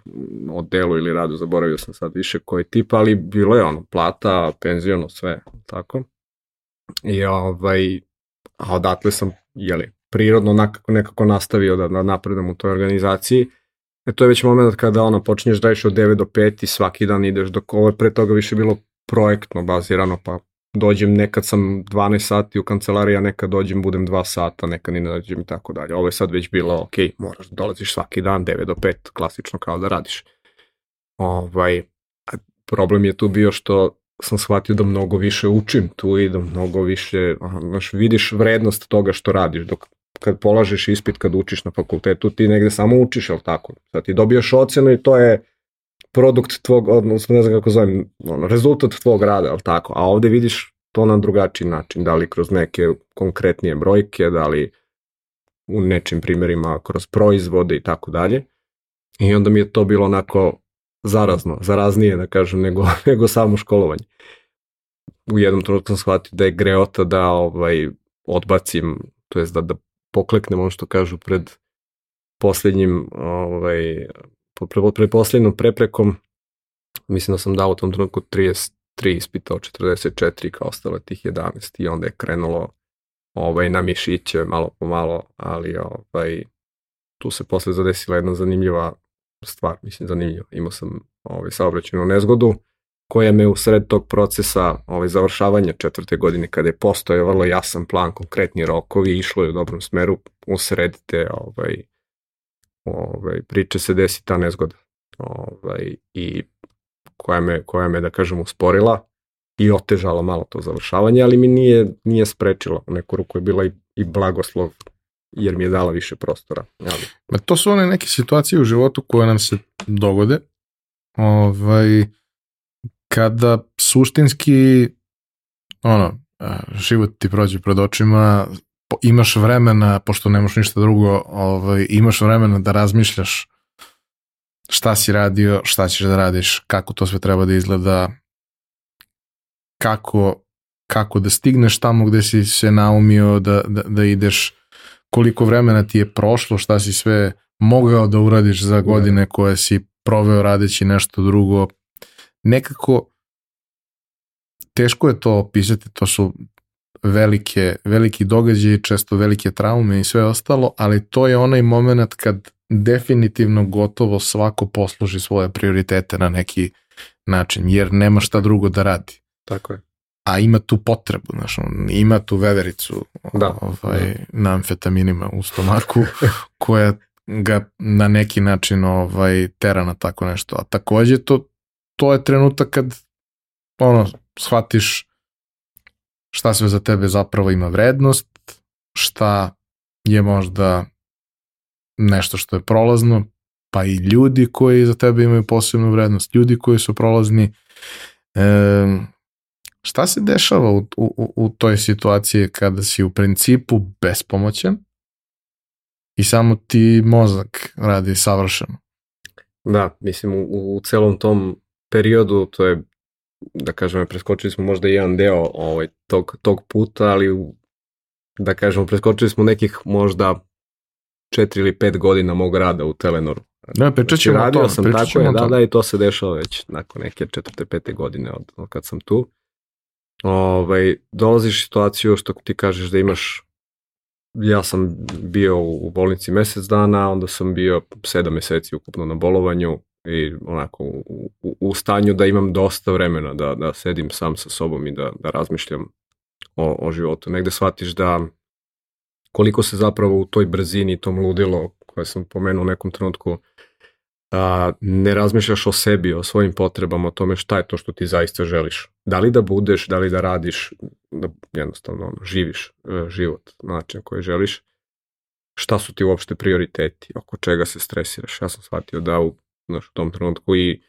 o delu ili radu, zaboravio sam sad više koji tip, ali bilo je ono, plata, penziono, sve, tako. I ovaj, a odatle sam, jeli, prirodno nekako, nekako nastavio da, da napredam u toj organizaciji. E to je već moment kada ono, počinješ da od 9 do 5 i svaki dan ideš, dok ovo je pre toga više bilo projektno bazirano, pa dođem, nekad sam 12 sati u kancelariji, a nekad dođem, budem 2 sata, nekad ni ne dođem i tako dalje. Ovo je sad već bilo, ok, moraš da dolaziš svaki dan, 9 do 5, klasično kao da radiš. Ovaj, problem je tu bio što sam shvatio da mnogo više učim tu i da mnogo više, znaš, vidiš vrednost toga što radiš, dok kad polažeš ispit, kad učiš na fakultetu, ti negde samo učiš, jel tako? Sad ti dobijaš ocenu i to je produkt tvog, odnosno ne znam kako zovem, ono, rezultat tvog rada, jel tako? A ovde vidiš to na drugačiji način, da li kroz neke konkretnije brojke, da li u nečim primjerima kroz proizvode i tako dalje. I onda mi je to bilo onako zarazno, zaraznije da kažem nego, nego samo školovanje. U jednom trenutku sam shvatio da je greota da ovaj, odbacim, to jest da, da pokleknem ono što kažu pred posljednjim ovaj, pred, posljednom preprekom mislim da sam dao u tom trenutku 33 ispita od 44 kao ostalo tih 11 i onda je krenulo ovaj, na mišiće malo po malo, ali ovaj, tu se posle zadesila jedna zanimljiva stvar, mislim zanimljiva. Imao sam ovaj, saobraćenu nezgodu, koja me u sred tog procesa ovaj, završavanja četvrte godine, kada je postoje vrlo jasan plan, konkretni rokovi, išlo je u dobrom smeru, u te ovaj, ovaj, priče se desi ta nezgoda. Ovaj, I koja me, koja me, da kažem, usporila i otežala malo to završavanje, ali mi nije, nije sprečilo. U neku ruku je bila i, i blagoslov jer mi je dala više prostora. Ali... Ma to su one neke situacije u životu koje nam se dogode. Ovaj, kada suštinski ono, život ti prođe pred očima, imaš vremena, pošto nemaš ništa drugo, ovaj, imaš vremena da razmišljaš šta si radio, šta ćeš da radiš, kako to sve treba da izgleda, kako, kako da stigneš tamo gde si se naumio da, da, da ideš, koliko vremena ti je prošlo, šta si sve mogao da uradiš za godine koje si proveo radeći nešto drugo, nekako teško je to opisati, to su velike, veliki događaji, često velike traume i sve ostalo, ali to je onaj moment kad definitivno gotovo svako posluži svoje prioritete na neki način, jer nema šta drugo da radi. Tako je. a ima tu potrebu, znaš, ima tu vevericu da, ovaj, da. na amfetaminima u stomaku koja ga na neki način ovaj, tera na tako nešto. A takođe to, to je trenutak kad ono, shvatiš šta sve za tebe zapravo ima vrednost, šta je možda nešto što je prolazno, pa i ljudi koji za tebe imaju posebnu vrednost, ljudi koji su prolazni. E, šta se dešava u, u, u toj situaciji kada si u principu bespomoćan i samo ti mozak radi savršeno? Da, mislim u, u celom tom periodu to je da kažem, preskočili smo možda jedan deo ovaj, tog, tog puta, ali da kažemo, preskočili smo nekih možda četiri ili pet godina mog rada u Telenoru. Da, pričat ćemo znači, radio to. sam tako je, da, da, i to se dešava već nakon neke četvrte, pete godine od, od kad sam tu. Ovaj, dolaziš situaciju što ti kažeš da imaš ja sam bio u bolnici mesec dana, onda sam bio sedam meseci ukupno na bolovanju i onako u, u, u stanju da imam dosta vremena da, da sedim sam sa sobom i da, da razmišljam o, o životu. Negde shvatiš da koliko se zapravo u toj brzini, tom ludilo koje sam pomenuo u nekom trenutku, a, ne razmišljaš o sebi, o svojim potrebama, o tome šta je to što ti zaista želiš. Da li da budeš, da li da radiš, da jednostavno ono, živiš e, život na način koji želiš, šta su ti uopšte prioriteti, oko čega se stresiraš. Ja sam shvatio da u, znaš, u tom trenutku i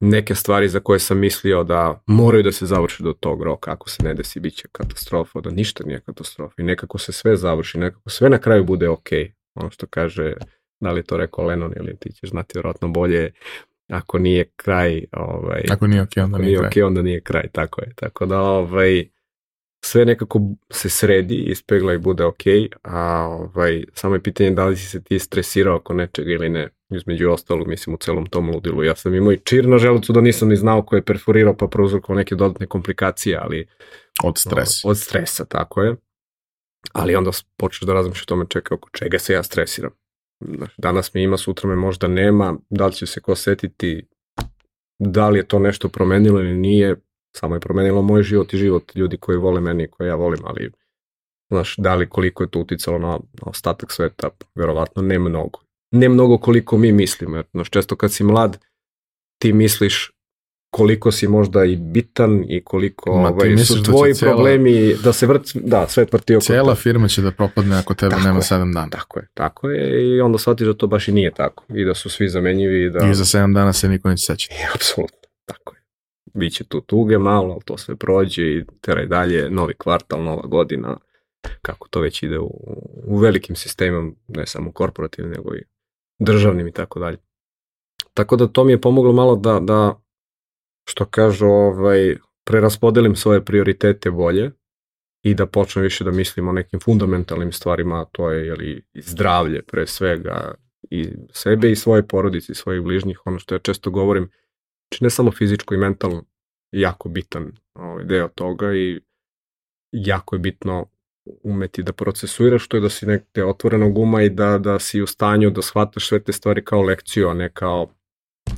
neke stvari za koje sam mislio da moraju da se završi do tog roka, ako se ne desi, bit će katastrofa, da ništa nije katastrofa i nekako se sve završi, nekako sve na kraju bude ok. Ono što kaže, da li to rekao Lennon ili ti ćeš znati vjerojatno bolje, ako nije kraj, ovaj, ako nije ok, onda nije, nije kraj. onda nije kraj, tako je. Tako da, ovaj, sve nekako se sredi, ispegla i bude ok, a ovaj, samo je pitanje da li si se ti stresirao oko nečega ili ne između ostalog, mislim, u celom tom ludilu. Ja sam imao i čir na želucu da nisam ni znao ko je perforirao pa prouzrokovao neke dodatne komplikacije, ali... Od stresa. Od stresa, tako je. Ali onda počneš da razmišljaš o tome čekaj, oko čega se ja stresiram. Danas mi ima, sutra me možda nema, da li će se ko setiti, da li je to nešto promenilo ili nije, samo je promenilo moj život i život ljudi koji vole meni i koje ja volim, ali znaš, da li koliko je to uticalo na, na ostatak sveta, verovatno ne mnogo ne mnogo koliko mi mislimo, jer znaš, često kad si mlad, ti misliš koliko si možda i bitan i koliko Ma, ovaj, su da tvoji da problemi da se vrt, da, sve vrti oko Cijela firma će da propadne ako tebe tako nema 7 dana. Tako je, tako je i onda shvatiš da to baš i nije tako i da su svi zamenjivi i da... I za 7 dana se niko neće sećati. I, apsolutno, tako je. Biće tu tuge malo, ali to sve prođe i teraj dalje, novi kvartal, nova godina, kako to već ide u, u velikim sistemom, ne samo korporativnim, nego i državnim i tako dalje. Tako da to mi je pomoglo malo da, da što kažu, ovaj, preraspodelim svoje prioritete bolje i da počnem više da mislim o nekim fundamentalnim stvarima, a to je jeli, zdravlje pre svega i sebe i svoje porodice i svojih bližnjih, ono što ja često govorim, znači ne samo fizičko i mentalno, jako bitan ovaj, deo toga i jako je bitno umeti da procesuiraš, to je da si nekde otvorenog uma i da, da si u stanju da shvataš sve te stvari kao lekciju, a ne kao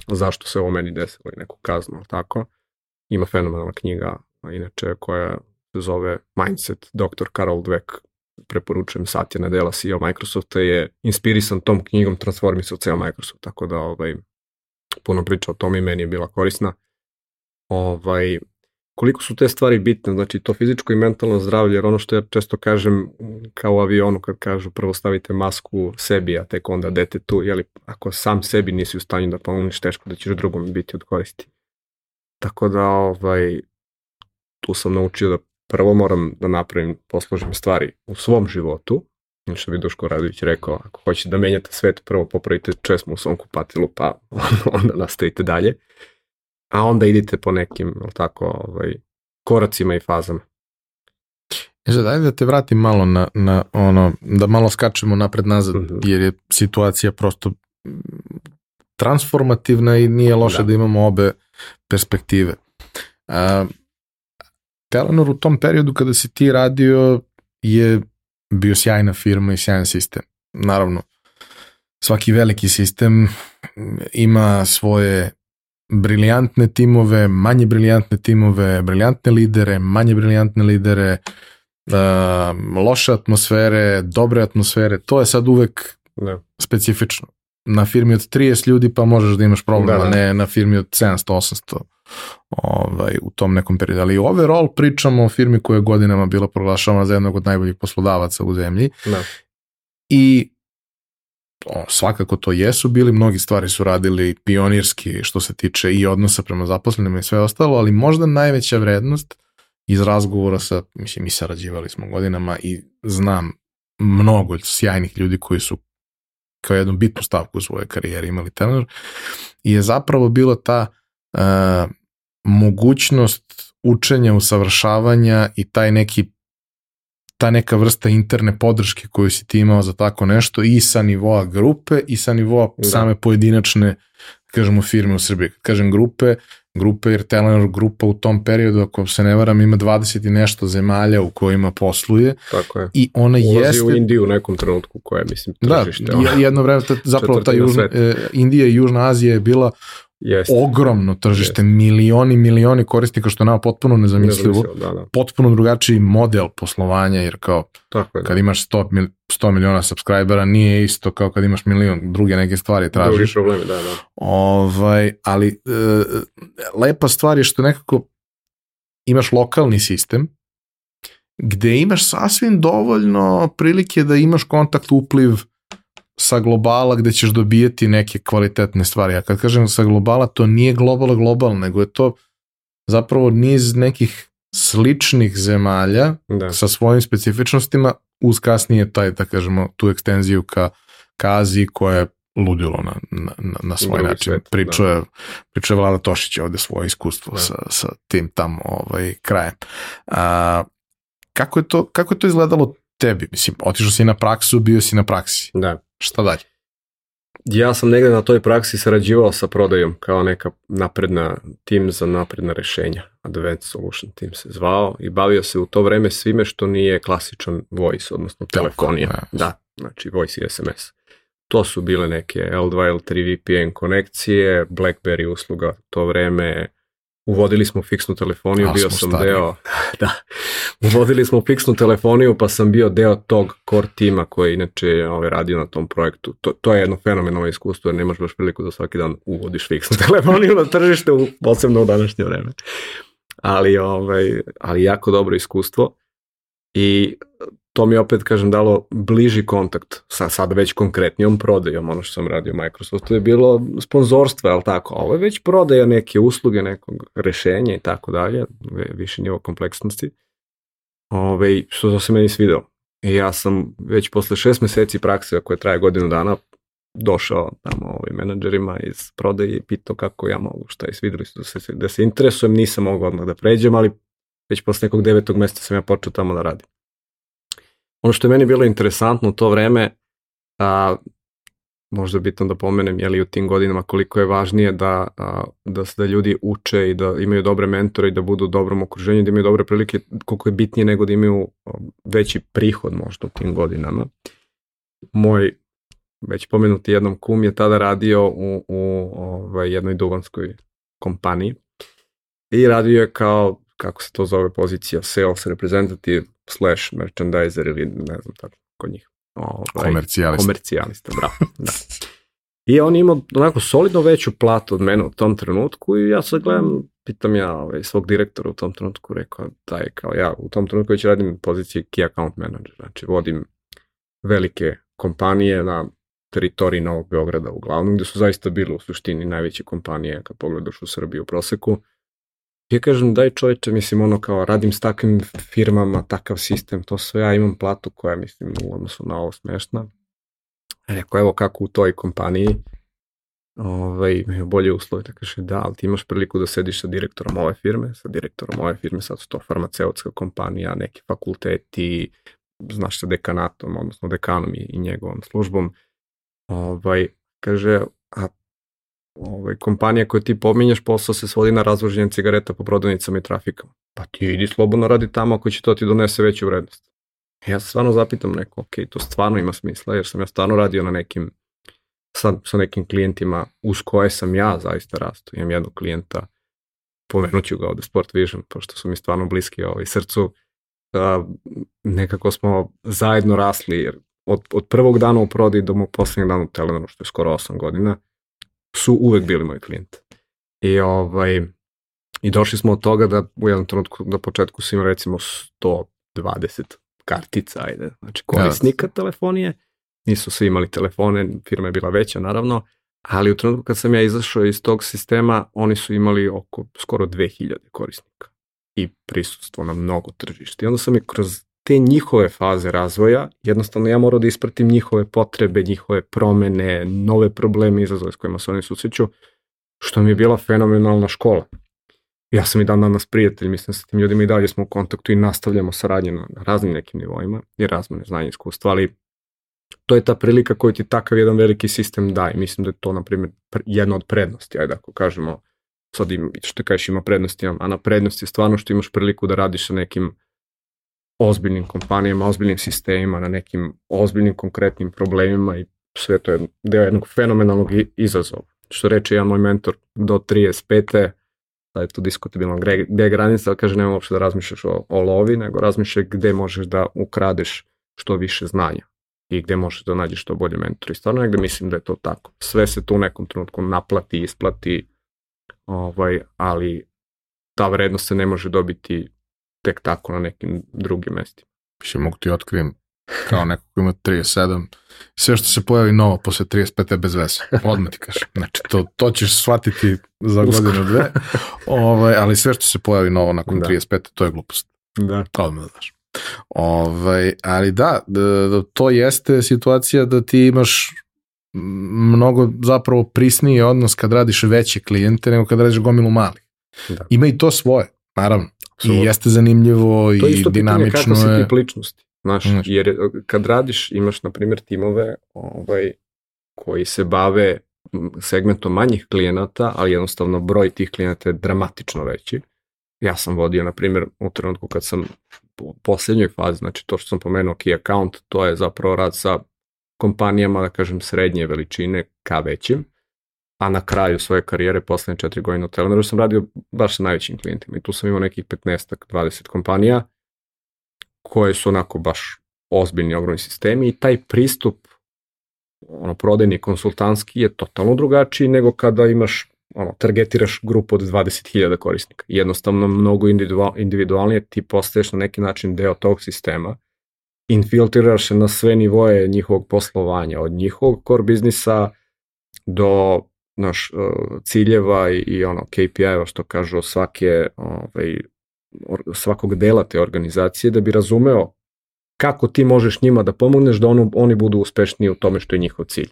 zašto se ovo meni desilo i neku kaznu, tako. Ima fenomenalna knjiga, inače, koja se zove Mindset, dr. Karol Dweck, preporučujem Satya Nadella, CEO Microsofta, je inspirisan tom knjigom Transformisao ceo Microsoft, tako da ovaj, puno priča o tom i meni je bila korisna. Ovaj, koliko su te stvari bitne, znači to fizičko i mentalno zdravlje, jer ono što ja često kažem kao u avionu kad kažu prvo stavite masku sebi, a tek onda detetu, jeli ako sam sebi nisi u stanju da pomogneš, teško da ćeš drugom biti od koristi. Tako da ovaj, tu sam naučio da prvo moram da napravim, posložim stvari u svom životu, što bi Duško Radović rekao, ako hoćete da menjate svet, prvo popravite česmu u svom kupatilu, pa onda nastavite dalje a onda idite po nekim, tako, ovaj, koracima i fazama. E sad, ajde da te vratim malo na, na ono, da malo skačemo napred nazad, mm -hmm. jer je situacija prosto transformativna i nije loše da, da imamo obe perspektive. A, Telenor u tom periodu kada si ti radio je bio sjajna firma i sjajan sistem. Naravno, svaki veliki sistem ima svoje briljantne timove, manje briljantne timove, briljantne lidere, manje briljantne lidere, loše atmosfere, dobre atmosfere, to je sad uvek ne. specifično. Na firmi od 30 ljudi pa možeš da imaš problem, da, da. ne na firmi od 700-800 ovaj, u tom nekom periodu. Ali overall pričamo o firmi koja je godinama bila proglašavana za jednog od najboljih poslodavaca u zemlji. Da. I o, svakako to jesu bili, mnogi stvari su radili pionirski što se tiče i odnosa prema zaposlenima i sve ostalo, ali možda najveća vrednost iz razgovora sa, mislim, mi sarađivali smo godinama i znam mnogo sjajnih ljudi koji su kao jednu bitnu stavku u svojoj karijeri imali trener, je zapravo bila ta uh, mogućnost učenja, usavršavanja i taj neki ta neka vrsta interne podrške koju si ti imao za tako nešto i sa nivoa grupe i sa nivoa da. same pojedinačne kažemo firme u Srbiji. Kažem grupe, grupe jer Telenor grupa u tom periodu, ako se ne varam, ima 20 i nešto zemalja u kojima posluje. Tako je. I ona Ulazi jeste... u Indiju u nekom trenutku koja mislim, tržište. Da, jedno vreme, zapravo ta Južna, e, Indija i Južna Azija je bila Jeste. ogromno tržište, Jeste. milioni, milioni korisnika što je nama potpuno nezamislivo, da, da. potpuno drugačiji model poslovanja, jer kao Tako je, da. kad imaš 100, 100 miliona subscribera nije isto kao kad imaš milion druge neke stvari tražiš. Drugi problemi, da, da. Ovaj, ali e, lepa stvar je što nekako imaš lokalni sistem gde imaš sasvim dovoljno prilike da imaš kontakt, upliv, sa globala gde ćeš dobijeti neke kvalitetne stvari. A kad kažem sa globala, to nije global global, nego je to zapravo niz nekih sličnih zemalja da. sa svojim specifičnostima uz kasnije taj, da kažemo, tu ekstenziju ka, ka Aziji koja je ludilo na, na, na svoj Drugi način. Svet, pričao, da. je, pričao je Vlada Tošić ovde svoje iskustvo da. sa, sa tim tamo ovaj, krajem. A, kako, je to, kako je to izgledalo tebi? Mislim, otišao si na praksu, bio si na praksi. Da. Šta dalje? Ja sam negde na toj praksi sarađivao sa prodajom kao neka napredna tim za napredna rešenja. Advanced Solution Team se zvao i bavio se u to vreme svime što nije klasičan voice, odnosno telefonija. Da, da, znači voice i SMS. To su bile neke L2, L3 VPN konekcije, BlackBerry usluga to vreme, Uvodili smo fiksnu telefoniju, A, bio sam stari. deo, da, uvodili smo fiksnu telefoniju pa sam bio deo tog core tima koji inače ovaj, radio na tom projektu. To, to je jedno fenomenalno iskustvo jer nemaš baš priliku da svaki dan uvodiš fiksnu telefoniju na tržište, u, posebno u današnje vreme. Ali, ovaj, ali jako dobro iskustvo i to mi opet, kažem, dalo bliži kontakt sa sad već konkretnijom prodajom, ono što sam radio Microsoftu je bilo sponzorstvo, ali tako, ovo je već prodaja neke usluge, nekog rešenja i tako dalje, više nivo kompleksnosti, Ove, što se meni svidelo. I ja sam već posle šest meseci prakse, koja traje godinu dana, došao tamo ovim menadžerima iz prodaje i pitao kako ja mogu, šta je svideli su da se, da se interesujem, nisam mogao odmah da pređem, ali već posle nekog devetog mesta sam ja počeo tamo da radim. Ono što je meni bilo interesantno u to vreme, a, možda je bitno da pomenem, je li u tim godinama koliko je važnije da, a, da da ljudi uče i da imaju dobre mentore i da budu u dobrom okruženju, da imaju dobre prilike, koliko je bitnije nego da imaju veći prihod možda u tim godinama. Moj već pomenuti jednom kum je tada radio u, u ovaj, jednoj duvanskoj kompaniji i radio je kao, kako se to zove pozicija, sales representative slash merchandiser ili ne znam tako kod njih. Ovaj, komercijalista. Komercijalista, bravo. Da. I on ima onako solidno veću platu od mene u tom trenutku i ja sad gledam, pitam ja ovaj, svog direktora u tom trenutku, rekao da je kao ja u tom trenutku već radim poziciji key account manager, znači vodim velike kompanije na teritoriji Novog Beograda uglavnom, gde su zaista bile u suštini najveće kompanije kad pogledaš u Srbiju u proseku Ja kažem, daj čoveče, mislim, ono kao, radim s takvim firmama, takav sistem, to sve, ja imam platu koja, mislim, u odnosu na ovo smešna. Rekao, evo kako u toj kompaniji, ovaj, imaju bolje uslove, da kaže, da, ali ti imaš priliku da sediš sa direktorom ove firme, sa direktorom ove firme, sad su to farmaceutska kompanija, neki fakulteti, znaš sa dekanatom, odnosno dekanom i, i njegovom službom, ovaj, kaže, a ovaj, kompanija koju ti pominješ, posao se svodi na razvoženje cigareta po prodavnicama i trafikama. Pa ti idi slobodno radi tamo ako će to ti donese veću vrednost. Ja se stvarno zapitam neko, ok, to stvarno ima smisla, jer sam ja stvarno radio na nekim sa, sa nekim klijentima uz koje sam ja zaista rastu. Imam jednog klijenta, pomenut ću ga ovde Sport Vision, pošto su mi stvarno bliski ovaj, srcu. A, nekako smo zajedno rasli, jer od, od prvog dana u prodi do mog poslednjeg dana u Telenoru, što je skoro 8 godina, su uvek bili moji klijenti. I, ovaj, I došli smo od toga da u jednom trenutku na početku imali recimo 120 kartica, ajde, znači korisnika ja. telefonije, nisu svi imali telefone, firma je bila veća naravno, ali u trenutku kad sam ja izašao iz tog sistema, oni su imali oko skoro 2000 korisnika i prisustvo na mnogo tržišta. I onda sam i kroz te njihove faze razvoja, jednostavno ja morao da ispratim njihove potrebe, njihove promene, nove probleme, izazove s kojima se oni susreću, što mi je bila fenomenalna škola. Ja sam i dan danas prijatelj, mislim sa tim ljudima i dalje smo u kontaktu i nastavljamo saradnje na, na raznim nekim nivoima i razmene znanja i iskustva, ali to je ta prilika koju ti takav jedan veliki sistem daje. Mislim da je to, na primjer, jedna od prednosti, ajde ako kažemo, sad im, što kažeš ima prednosti, a na prednosti je stvarno što imaš priliku da radiš sa nekim ozbiljnim kompanijama, ozbiljnim sistemima, na nekim ozbiljnim konkretnim problemima i sve to je deo jednog fenomenalnog izazova. Što reče jedan moj mentor do 35 da je to diskutabilno gde je granica, ali kaže nema uopšte da razmišljaš o, o lovi, nego razmišljaš gde možeš da ukradeš što više znanja i gde možeš da nađeš što bolje mentor. I stvarno negde mislim da je to tako. Sve se tu u nekom trenutku naplati, isplati, ovaj, ali ta vrednost se ne može dobiti tek tako na nekim drugim mestima. Više mogu ti otkrijem kao neko ko ima 37, sve što se pojavi novo posle 35 je bez veze. Odmah ti kažem. Znači, to, to ćeš shvatiti za godinu dve, ovaj, ali sve što se pojavi novo nakon da. 35, to je glupost. Da. Odmah daš. Ovaj, ali da, da, to jeste situacija da ti imaš mnogo zapravo prisniji odnos kad radiš veće klijente nego kad radiš gomilu malih. Da. Ima i to svoje, naravno. Absolutno. I jeste zanimljivo i dinamično je. To isto pitanje kako si ličnosti. Znaš, jer kad radiš, imaš, na primjer, timove ovaj, koji se bave segmentom manjih klijenata, ali jednostavno broj tih klijenata je dramatično veći. Ja sam vodio, na primjer, u trenutku kad sam u posljednjoj fazi, znači to što sam pomenuo key account, to je zapravo rad sa kompanijama, da kažem, srednje veličine ka većim, a na kraju svoje karijere, poslednje četiri godine u Telenoru, sam radio baš sa najvećim klijentima i tu sam imao nekih 15-20 kompanija, koje su onako baš ozbiljni, ogromni sistemi i taj pristup ono, prodajni konsultantski je totalno drugačiji nego kada imaš ono, targetiraš grupu od 20.000 korisnika. Jednostavno mnogo individualnije ti postaješ na neki način deo tog sistema, infiltriraš se na sve nivoje njihovog poslovanja, od njihovog core biznisa do naš, ciljeva i, i ono KPI-eva što kažu svake ovaj, svakog dela te organizacije da bi razumeo kako ti možeš njima da pomogneš da ono, oni budu uspešniji u tome što je njihov cilj.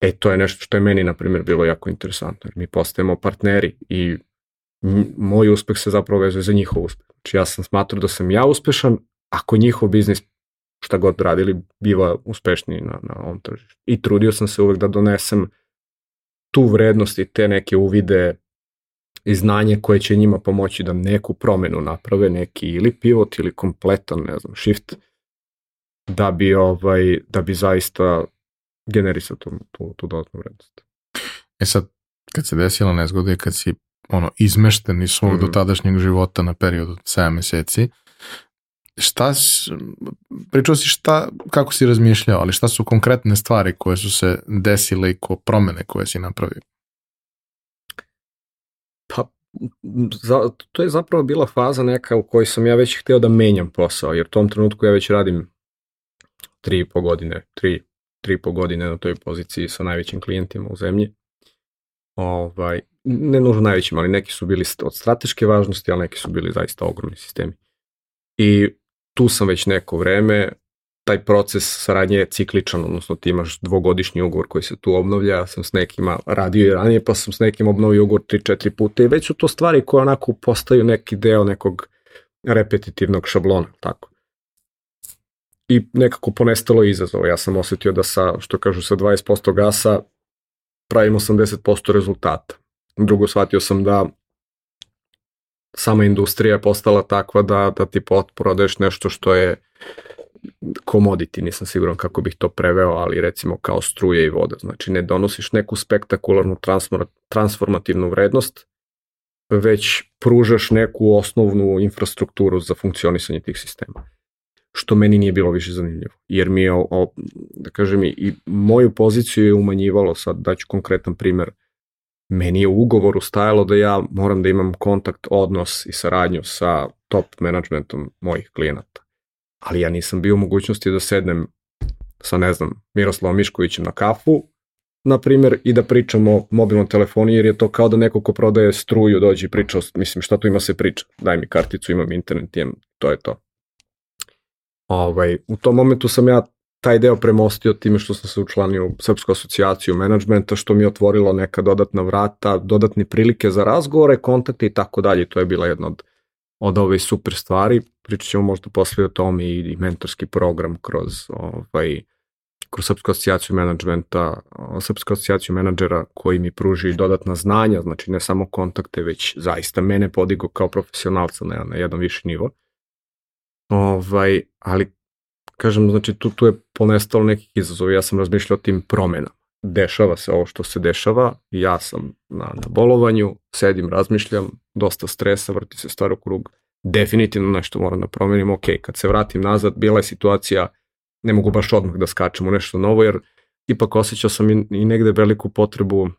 E, to je nešto što je meni, na primjer, bilo jako interesantno, mi postajemo partneri i moj uspeh se zapravo vezuje za njihov uspeh. Znači, ja sam smatrao da sam ja uspešan, ako njihov biznis šta god radili, biva uspešniji na, na ovom tržištu. I trudio sam se uvek da donesem tu vrednost i te neke uvide i znanje koje će njima pomoći da neku promenu naprave, neki ili pivot ili kompletan, ne znam, shift, da bi, ovaj, da bi zaista generisao tu, tu, tu dodatnu vrednost. E sad, kad se desila nezgoda i kad si ono, izmešten iz svog mm -hmm. dotadašnjeg života na period od 7 meseci, šta, pričao si šta, kako si razmišljao, ali šta su konkretne stvari koje su se desile i ko promene koje si napravio? za, to je zapravo bila faza neka u kojoj sam ja već hteo da menjam posao, jer u tom trenutku ja već radim tri i po godine, tri, tri i po godine na toj poziciji sa najvećim klijentima u zemlji. Ovaj, ne nužno najvećim, ali neki su bili od strateške važnosti, ali neki su bili zaista ogromni sistemi. I tu sam već neko vreme, taj proces saradnje je cikličan, odnosno ti imaš dvogodišnji ugovor koji se tu obnovlja, ja sam s nekima radio i ranije, pa sam s nekim obnovio ugovor 3-4 puta i već su to stvari koje onako postaju neki deo nekog repetitivnog šablona, tako. I nekako ponestalo izazova. Ja sam osetio da sa, što kažu, sa 20% gasa pravim 80% rezultata. Drugo, shvatio sam da sama industrija je postala takva da, da ti prodaješ nešto što je commodity, nisam siguran kako bih to preveo, ali recimo kao struje i voda. Znači ne donosiš neku spektakularnu transformativnu vrednost, već pružaš neku osnovnu infrastrukturu za funkcionisanje tih sistema. Što meni nije bilo više zanimljivo, jer mi je, o, da kažem, i moju poziciju je umanjivalo, sad daću konkretan primer, meni je u ugovoru stajalo da ja moram da imam kontakt, odnos i saradnju sa top managementom mojih klijenata. Ali ja nisam bio u mogućnosti da sednem sa, ne znam, Miroslavom Miškovićem na kafu, na primjer, i da pričamo o mobilnom telefonu, jer je to kao da neko ko prodaje struju dođe i priča, mislim, šta tu ima se priča, daj mi karticu, imam internet, imam, to je to. Ovaj, u tom momentu sam ja taj deo premostio time što sam se učlanio u Srpsku asocijaciju menadžmenta, što mi je otvorilo neka dodatna vrata, dodatne prilike za razgovore, kontakte i tako dalje. To je bila jedna od, od ove super stvari. Pričat ćemo možda posle o tome i, i mentorski program kroz, ovaj, kroz Srpsku asocijaciju menadžmenta, Srpsku asocijaciju menadžera koji mi pruži dodatna znanja, znači ne samo kontakte, već zaista mene podigo kao profesionalca na, na jedan viši nivo. Ovaj, ali kažem, znači tu, tu je ponestalo nekih izazova, ja sam razmišljao o tim promenama. Dešava se ovo što se dešava, ja sam na, na bolovanju, sedim, razmišljam, dosta stresa, vrti se stvar u krug, definitivno nešto moram da promenim, ok, kad se vratim nazad, bila je situacija, ne mogu baš odmah da skačem u nešto novo, jer ipak osjećao sam i, i negde veliku potrebu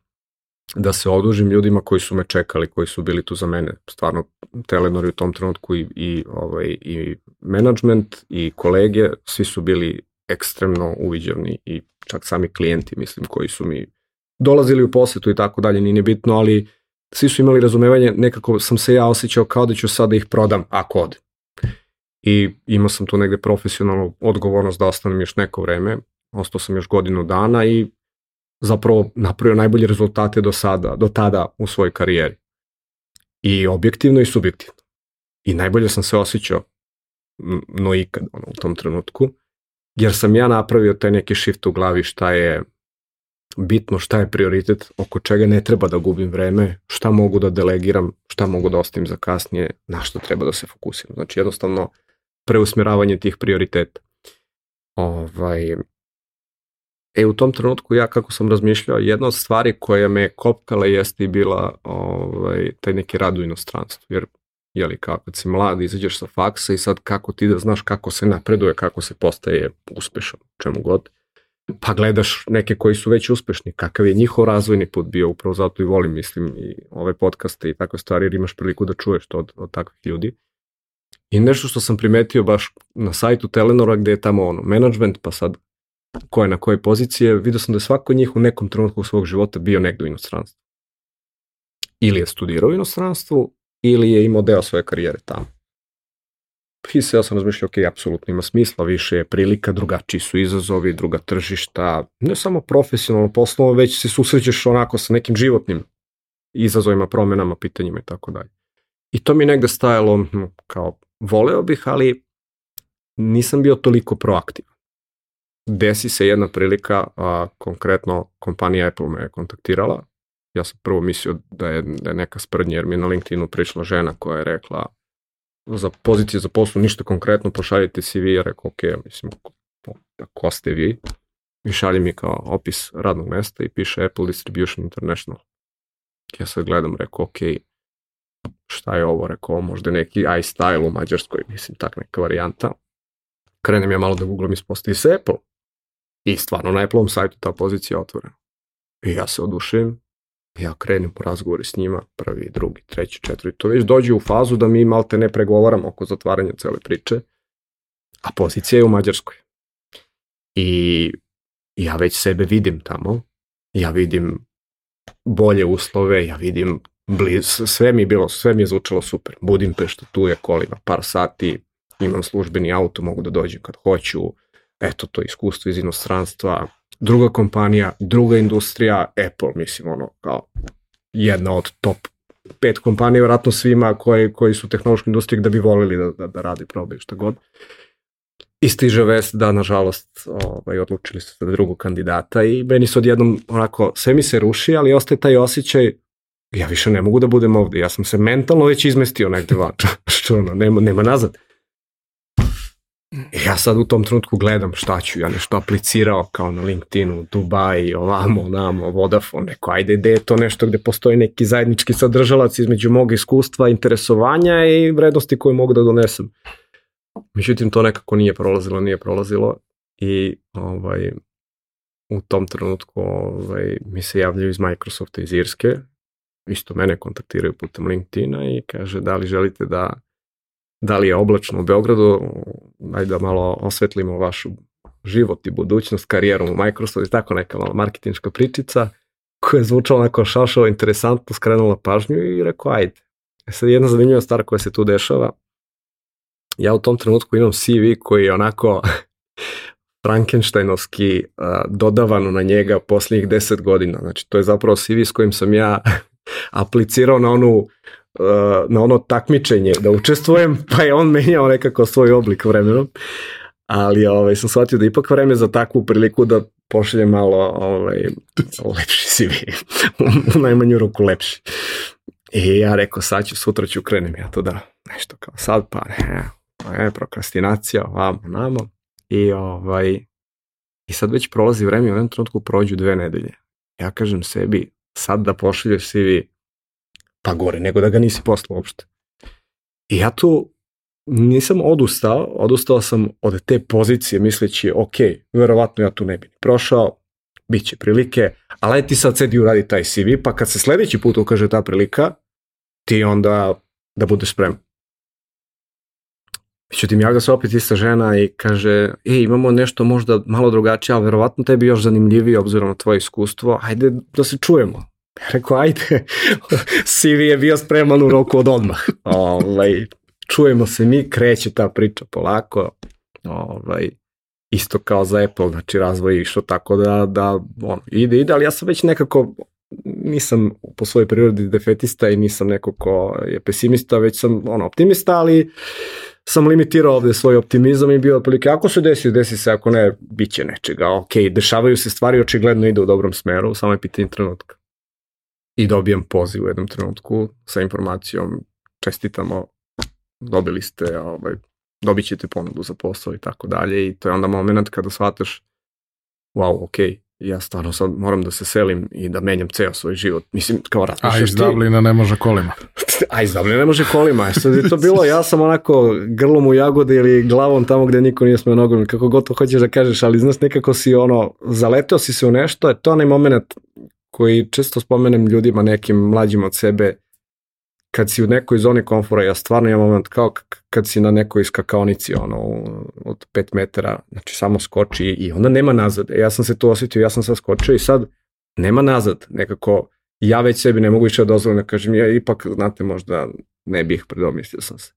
da se odužim ljudima koji su me čekali, koji su bili tu za mene. Stvarno, Telenor u tom trenutku i, i, ovaj, i management i kolege, svi su bili ekstremno uviđavni i čak sami klijenti, mislim, koji su mi dolazili u posetu i tako dalje, nije bitno, ali svi su imali razumevanje, nekako sam se ja osjećao kao da ću sada ih prodam ako ode. I imao sam tu negde profesionalnu odgovornost da ostanem još neko vreme, ostao sam još godinu dana i zapravo napravio najbolje rezultate do sada, do tada u svojoj karijeri. I objektivno i subjektivno. I najbolje sam se osjećao no ikad ono, u tom trenutku, jer sam ja napravio taj neki shift u glavi šta je bitno, šta je prioritet, oko čega ne treba da gubim vreme, šta mogu da delegiram, šta mogu da ostavim za kasnije, na što treba da se fokusiram. Znači jednostavno preusmjeravanje tih prioriteta. Ovaj, E, u tom trenutku ja kako sam razmišljao, jedna od stvari koja me kopkala jeste i bila ovaj, taj neki rad u inostranstvu. Jer, jeli, kao kad si mlad, izađeš sa faksa i sad kako ti da znaš kako se napreduje, kako se postaje uspešan, čemu god. Pa gledaš neke koji su već uspešni, kakav je njihov razvojni put bio, upravo zato i volim, mislim, i ove podcaste i takve stvari, jer imaš priliku da čuješ to od, od takvih ljudi. I nešto što sam primetio baš na sajtu Telenora gde je tamo ono, management, pa sad ko je na koje pozicije, vidio sam da je svako njih u nekom trenutku svog života bio negde u inostranstvu. Ili je studirao u inostranstvu, ili je imao deo svoje karijere tamo. I se ja sam razmišljao, ok, apsolutno ima smisla, više je prilika, drugačiji su izazovi, druga tržišta, ne samo profesionalno, poslovno, već se susrećeš onako sa nekim životnim izazovima, promenama, pitanjima i tako dalje. I to mi negde stajalo kao voleo bih, ali nisam bio toliko proaktivan desi se jedna prilika, a, konkretno kompanija Apple me je kontaktirala. Ja sam prvo mislio da je, da je neka sprdnja, jer mi je na LinkedInu prišla žena koja je rekla za pozicije za poslu ništa konkretno, pošaljite CV, ja rekao, ok, mislim, ko, ko ste vi? I šalje mi kao opis radnog mesta i piše Apple Distribution International. Ja sad gledam, rekao, ok, šta je ovo, rekao, možda neki iStyle u Mađarskoj, mislim, tak neka varijanta. Krenem ja malo da googlam ispostavi se Apple. I stvarno na Apple-om sajtu ta pozicija je otvorena. I ja se odušim, ja krenem po razgovori s njima, prvi, drugi, treći, četvrti, to već dođe u fazu da mi malte ne pregovaramo oko zatvaranja cele priče, a pozicija je u Mađarskoj. I ja već sebe vidim tamo, ja vidim bolje uslove, ja vidim bliz, sve mi je bilo, sve mi je zvučalo super. Budimpešta, tu je kolima, par sati, imam službeni auto, mogu da dođem kad hoću, eto to iskustvo iz inostranstva, druga kompanija, druga industrija, Apple, mislim, ono, kao jedna od top pet kompanija, vratno svima koji, koji su u tehnološkoj industriji da bi volili da, da, da radi, probaju šta god. I stiže vest da, nažalost, ovaj, odlučili su za drugog kandidata i meni se odjednom, onako, sve mi se ruši, ali ostaje taj osjećaj, ja više ne mogu da budem ovde, ja sam se mentalno već izmestio negde van, što ono, nema, nema nazad. I ja sad u tom trenutku gledam šta ću, ja nešto aplicirao kao na LinkedInu, Dubai, ovamo, namo, Vodafone, neko, ajde, gde je to nešto gde postoji neki zajednički sadržalac između mog iskustva, interesovanja i vrednosti koje mogu da donesem. Međutim, to nekako nije prolazilo, nije prolazilo i ovaj, u tom trenutku ovaj, mi se javljaju iz Microsofta iz Irske, isto mene kontaktiraju putem LinkedIna i kaže da li želite da da li je oblačno u Beogradu, ajde da malo osvetlimo vašu život i budućnost, karijeru u Microsoftu i tako neka malo marketinška pričica koja je zvučala onako šašao, interesantno, skrenula pažnju i rekao ajde. E sad jedna zanimljiva stvar koja se tu dešava, ja u tom trenutku imam CV koji je onako Frankensteinovski uh, dodavano na njega posljednjih deset godina. Znači to je zapravo CV s kojim sam ja aplicirao na onu na ono takmičenje da učestvujem, pa je on menjao nekako svoj oblik vremenom. Ali ovaj, sam shvatio da ipak vreme za takvu priliku da pošaljem malo ovaj, lepši CV. u najmanju ruku lepši. I ja rekao, sad ću, sutra ću krenem ja to da nešto kao sad, pa ne, ne prokrastinacija, ovamo, namo. I, ovaj, I sad već prolazi vreme u jednom trenutku prođu dve nedelje. Ja kažem sebi, sad da pošalješ CV pa gore nego da ga nisi poslao uopšte. I ja tu nisam odustao, odustao sam od te pozicije misleći, ok, verovatno ja tu ne bi prošao, bit će prilike, ali aj ti sad sedi uradi taj CV, pa kad se sledeći put ukaže ta prilika, ti onda da budeš spreman. Međutim, javlja se opet ista žena i kaže, e, imamo nešto možda malo drugačije, ali verovatno tebi još zanimljivije obzirom na tvoje iskustvo, ajde da se čujemo. Rekao, ajde, CV je bio spreman u roku od odmah. Ovaj, čujemo se mi, kreće ta priča polako. Ovaj, isto kao za Apple, znači razvoj je išao tako da, da on, ide, ide, ali ja sam već nekako, nisam po svojoj prirodi defetista i nisam neko ko je pesimista, već sam ono, optimista, ali sam limitirao ovde svoj optimizam i bio otprilike, ako se desi, desi se, ako ne, bit će nečega, ok, dešavaju se stvari, očigledno ide u dobrom smeru, samo je pitanje trenutka i dobijem poziv u jednom trenutku sa informacijom čestitamo, dobili ste, ovaj, dobit ćete ponudu za posao i tako dalje i to je onda moment kada shvataš wow, ok, ja stvarno sad moram da se selim i da menjam ceo svoj život. Mislim, kao razmišljaš A iz Dublina ne može kolima. A iz Dublina ne može kolima. Sad je to bilo, ja sam onako grlom u jagode ili glavom tamo gde niko nije smeo nogom, kako god to hoćeš da kažeš, ali znaš, nekako si ono, zaleteo si se u nešto, je to onaj moment koji često spomenem ljudima nekim mlađim od sebe, kad si u nekoj zoni komfora, ja stvarno imam moment kao kad si na nekoj skakaonici, ono, od 5 metara, znači samo skoči i onda nema nazad. E, ja sam se tu osjetio, ja sam sad skočio i sad nema nazad, nekako ja već sebi ne mogu više da dozvolim da kažem, ja ipak, znate, možda ne bih predomislio sam se.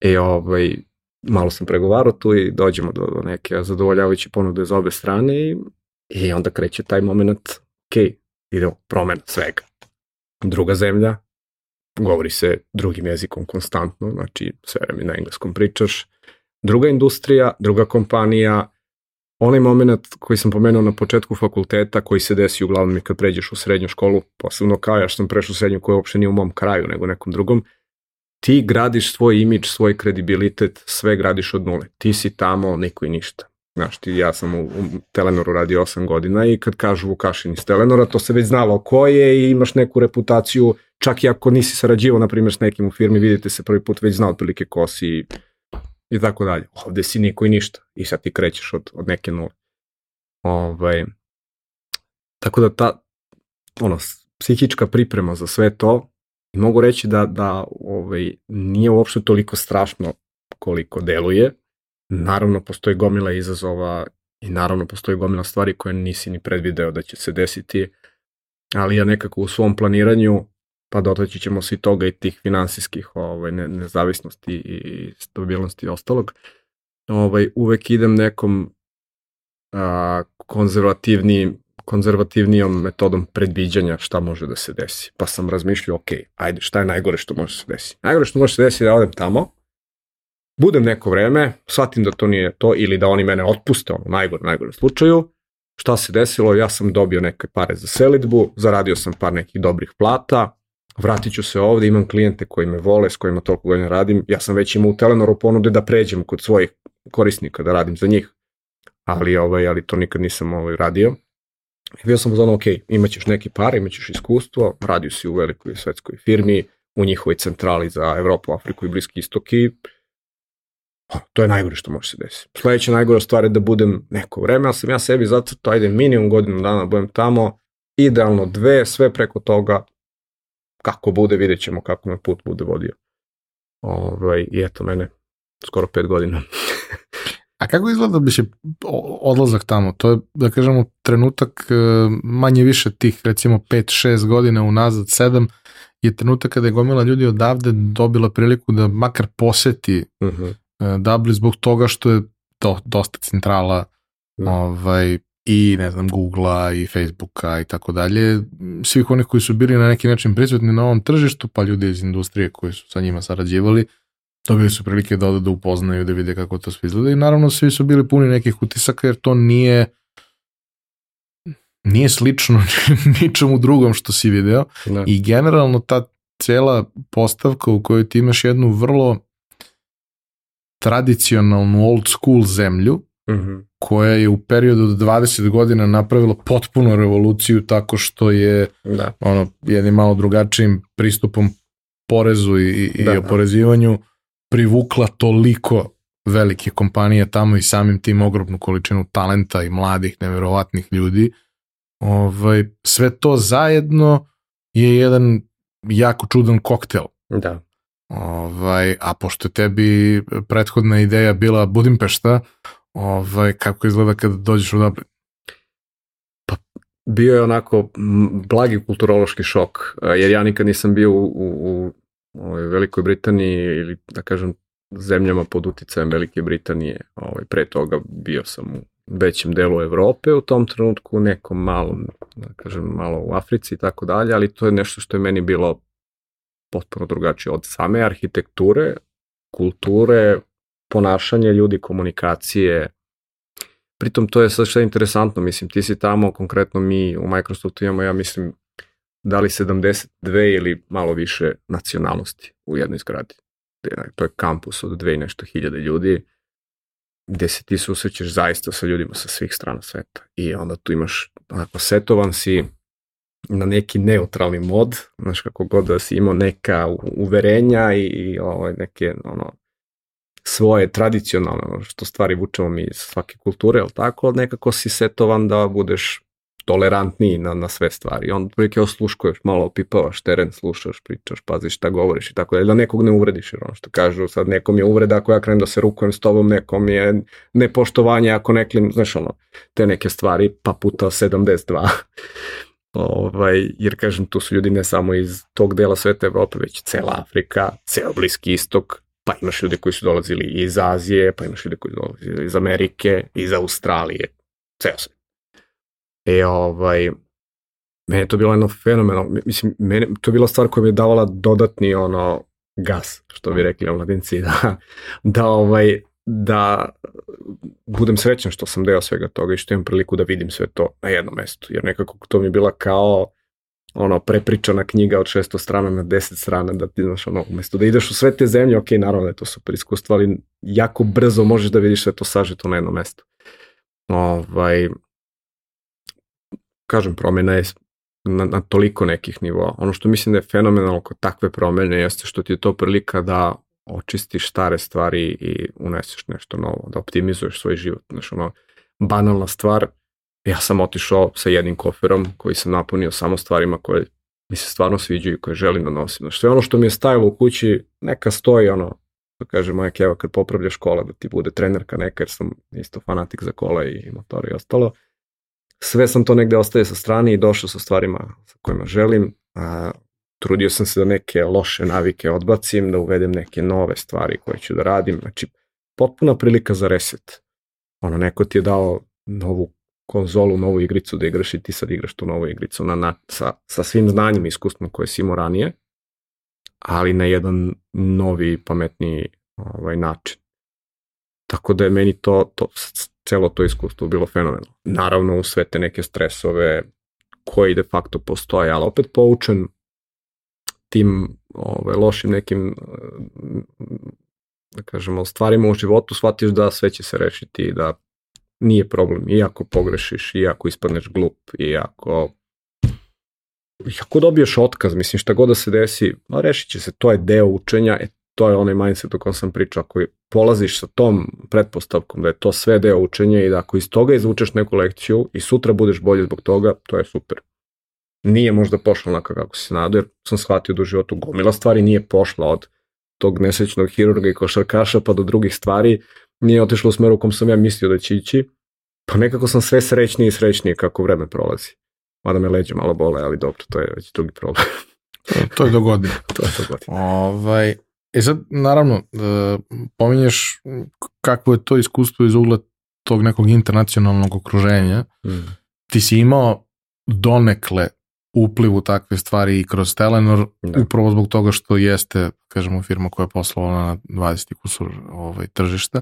E, ovaj, malo sam pregovarao tu i dođemo do, do neke zadovoljavajuće ponude za obe strane i, i onda kreće taj moment ok, ide promena svega. Druga zemlja, govori se drugim jezikom konstantno, znači sve vreme na engleskom pričaš. Druga industrija, druga kompanija, onaj moment koji sam pomenuo na početku fakulteta, koji se desi uglavnom i kad pređeš u srednju školu, posebno kao ja što sam prešao u srednju koja uopšte nije u mom kraju, nego nekom drugom, ti gradiš svoj imidž, svoj kredibilitet, sve gradiš od nule. Ti si tamo, niko i ništa. Znaš, ti, ja sam u, u Telenoru radio 8 godina i kad kažu Vukašin iz Telenora, to se već znalo ko je i imaš neku reputaciju, čak i ako nisi sarađivao, na primjer, s nekim u firmi, vidite se prvi put već znao otprilike ko si i tako dalje. Ovde si niko i ništa i sad ti krećeš od, od neke nule. Ovaj, tako da ta ono, psihička priprema za sve to i mogu reći da, da ovaj, nije uopšte toliko strašno koliko deluje, Naravno, postoji gomila izazova i naravno postoji gomila stvari koje nisi ni predvideo da će se desiti, ali ja nekako u svom planiranju, pa dotaći ćemo se i toga i tih finansijskih ovaj, ne, nezavisnosti i stabilnosti i ostalog, ovaj, uvek idem nekom a, konzervativni, konzervativnijom metodom predviđanja šta može da se desi. Pa sam razmišljao, ok, ajde, šta je najgore što može da se desiti? Najgore što može da se desiti da odem tamo, budem neko vreme, shvatim da to nije to ili da oni mene otpuste, ono, najgore, najgore slučaju, šta se desilo, ja sam dobio neke pare za selitbu, zaradio sam par nekih dobrih plata, vratit ću se ovde, imam klijente koji me vole, s kojima toliko godina radim, ja sam već imao u Telenoru ponude da pređem kod svojih korisnika, da radim za njih, ali, ovaj, ali to nikad nisam ovaj, radio. I bio sam uzmano, ok, imaćeš neki par, imaćeš iskustvo, radio si u velikoj svetskoj firmi, u njihovoj centrali za Evropu, Afriku i Bliski istok i to je najgore što može se desiti. Sledeća najgora stvar je da budem neko vreme, ali sam ja sebi zacrtao, ajde minimum godinu dana budem tamo, idealno dve, sve preko toga, kako bude, vidjet ćemo kako me put bude vodio. Ovaj, I eto, mene skoro pet godina. A kako izgleda bi se odlazak tamo? To je, da kažemo, trenutak e, manje više tih, recimo 5-6 godina unazad, 7, je trenutak kada je gomila ljudi odavde dobila priliku da makar poseti uh mhm. -huh. E, Dublin zbog toga što je to dosta centrala -huh. ovaj, i ne znam Googlea i Facebooka i tako dalje, svih onih koji su bili na neki način prisutni na ovom tržištu, pa ljudi iz industrije koji su sa njima sarađivali, dobili su prilike da ode da upoznaju, da vide kako to sve izgleda i naravno svi su bili puni nekih utisaka jer to nije nije slično ničemu drugom što si video ne. i generalno ta cela postavka u kojoj ti imaš jednu vrlo tradicionalnu old school zemlju uh mhm. -huh. koja je u periodu od 20 godina napravila potpuno revoluciju tako što je da. ono jednim malo drugačijim pristupom porezu i, i da, oporezivanju da. privukla toliko velike kompanije tamo i samim tim ogromnu količinu talenta i mladih, neverovatnih ljudi Ovaj, sve to zajedno je jedan jako čudan koktel. Da. Ovaj, a pošto tebi prethodna ideja bila Budimpešta, ovaj, kako izgleda kada dođeš u Dublin? Pa, bio je onako blagi kulturološki šok, jer ja nikad nisam bio u, u, u Velikoj Britaniji ili da kažem zemljama pod uticajem Velike Britanije. Ovaj, pre toga bio sam u većem delu Evrope u tom trenutku, nekom malom, da kažem, malo u Africi i tako dalje, ali to je nešto što je meni bilo potpuno drugačije od same arhitekture, kulture, ponašanje ljudi, komunikacije. Pritom to je sad što je interesantno, mislim, ti si tamo, konkretno mi u Microsoftu imamo, ja mislim, da li 72 ili malo više nacionalnosti u jednoj zgradi. To je kampus od dve i nešto hiljade ljudi gde se ti susrećeš zaista sa ljudima sa svih strana sveta. I onda tu imaš, onako, setovan si na neki neutralni mod, znaš kako god da si imao neka uverenja i, i ovaj, neke ono, svoje tradicionalne, ono, što stvari vučemo mi iz svake kulture, ali tako, nekako si setovan da budeš tolerantniji na, na sve stvari. On prilike osluškuješ, malo opipavaš teren, slušaš, pričaš, paziš šta govoriš i tako da, da nekog ne uvrediš, jer ono što kažu, sad nekom je uvreda ako ja krenem da se rukujem s tobom, nekom je nepoštovanje ako nekim, znaš ono, te neke stvari, pa puta 72. ovaj, jer kažem, tu su ljudi ne samo iz tog dela sveta Evrope, već cela Afrika, ceo Bliski istok, pa imaš ljudi koji su dolazili iz Azije, pa imaš ljudi koji su dolazili iz Amerike, iz Australije, ceo svet. E, ovaj, meni je to bilo jedno fenomenalno, mislim, meni, to je bila stvar koja mi je davala dodatni ono gas, što bi rekli omladinci, da, da ovaj, da budem srećan što sam deo svega toga i što imam priliku da vidim sve to na jednom mestu, jer nekako to mi je bila kao ono prepričana knjiga od 600 strana na 10 strana da ti znaš ono umesto da ideš u sve te zemlje, ok, naravno da je to super iskustvo, ali jako brzo možeš da vidiš sve to sažeto na jednom mestu. Ovaj, kažem, promjena je na, na toliko nekih nivoa. Ono što mislim da je fenomenalno kod takve promjene jeste što ti je to prilika da očistiš stare stvari i uneseš nešto novo, da optimizuješ svoj život. Znaš, ono, banalna stvar, ja sam otišao sa jednim koferom koji sam napunio samo stvarima koje mi se stvarno sviđaju i koje želim da nosim. Znaš, sve ono što mi je stajalo u kući, neka stoji ono, da kaže moja keva kad popravlja škola da ti bude trenerka neka jer sam isto fanatik za kola i motora i ostalo sve sam to negde ostavio sa strane i došao sa stvarima sa kojima želim. A, trudio sam se da neke loše navike odbacim, da uvedem neke nove stvari koje ću da radim. Znači, potpuna prilika za reset. Ono, neko ti je dao novu konzolu, novu igricu da igraš i ti sad igraš tu novu igricu na, na, sa, sa svim znanjem i iskustvom koje si imao ranije, ali na jedan novi, pametniji ovaj, način. Tako da je meni to, to celo to iskustvo bilo fenomenalno. Naravno u sve te neke stresove koji de facto postoje, ali opet poučen tim ovaj, lošim nekim da kažemo, stvarima u životu shvatiš da sve će se rešiti i da nije problem, iako pogrešiš, iako ispadneš glup, iako ako dobiješ otkaz, mislim šta god da se desi, no rešit će se, to je deo učenja, e, to je onaj mindset o kojem sam pričao, ako polaziš sa tom pretpostavkom da je to sve deo učenja i da ako iz toga izvučeš neku lekciju i sutra budeš bolji zbog toga, to je super. Nije možda pošlo onako kako se nadao, jer sam shvatio da u životu gomila stvari nije pošla od tog nesrećnog hirurga i košarkaša pa do drugih stvari, nije otišlo u smeru u kom sam ja mislio da će ići, pa nekako sam sve srećniji i srećniji kako vreme prolazi. Mada me leđe malo bole, ali dobro, to je već drugi problem. to je dogodno. to je dogodno. Ovaj, E sad, naravno, e, pominješ kakvo je to iskustvo iz ugla tog nekog internacionalnog okruženja. Mm. Ti si imao donekle upliv u takve stvari i kroz Telenor, da. upravo zbog toga što jeste, kažemo, firma koja je poslovala na 20 kusur ovaj, tržišta,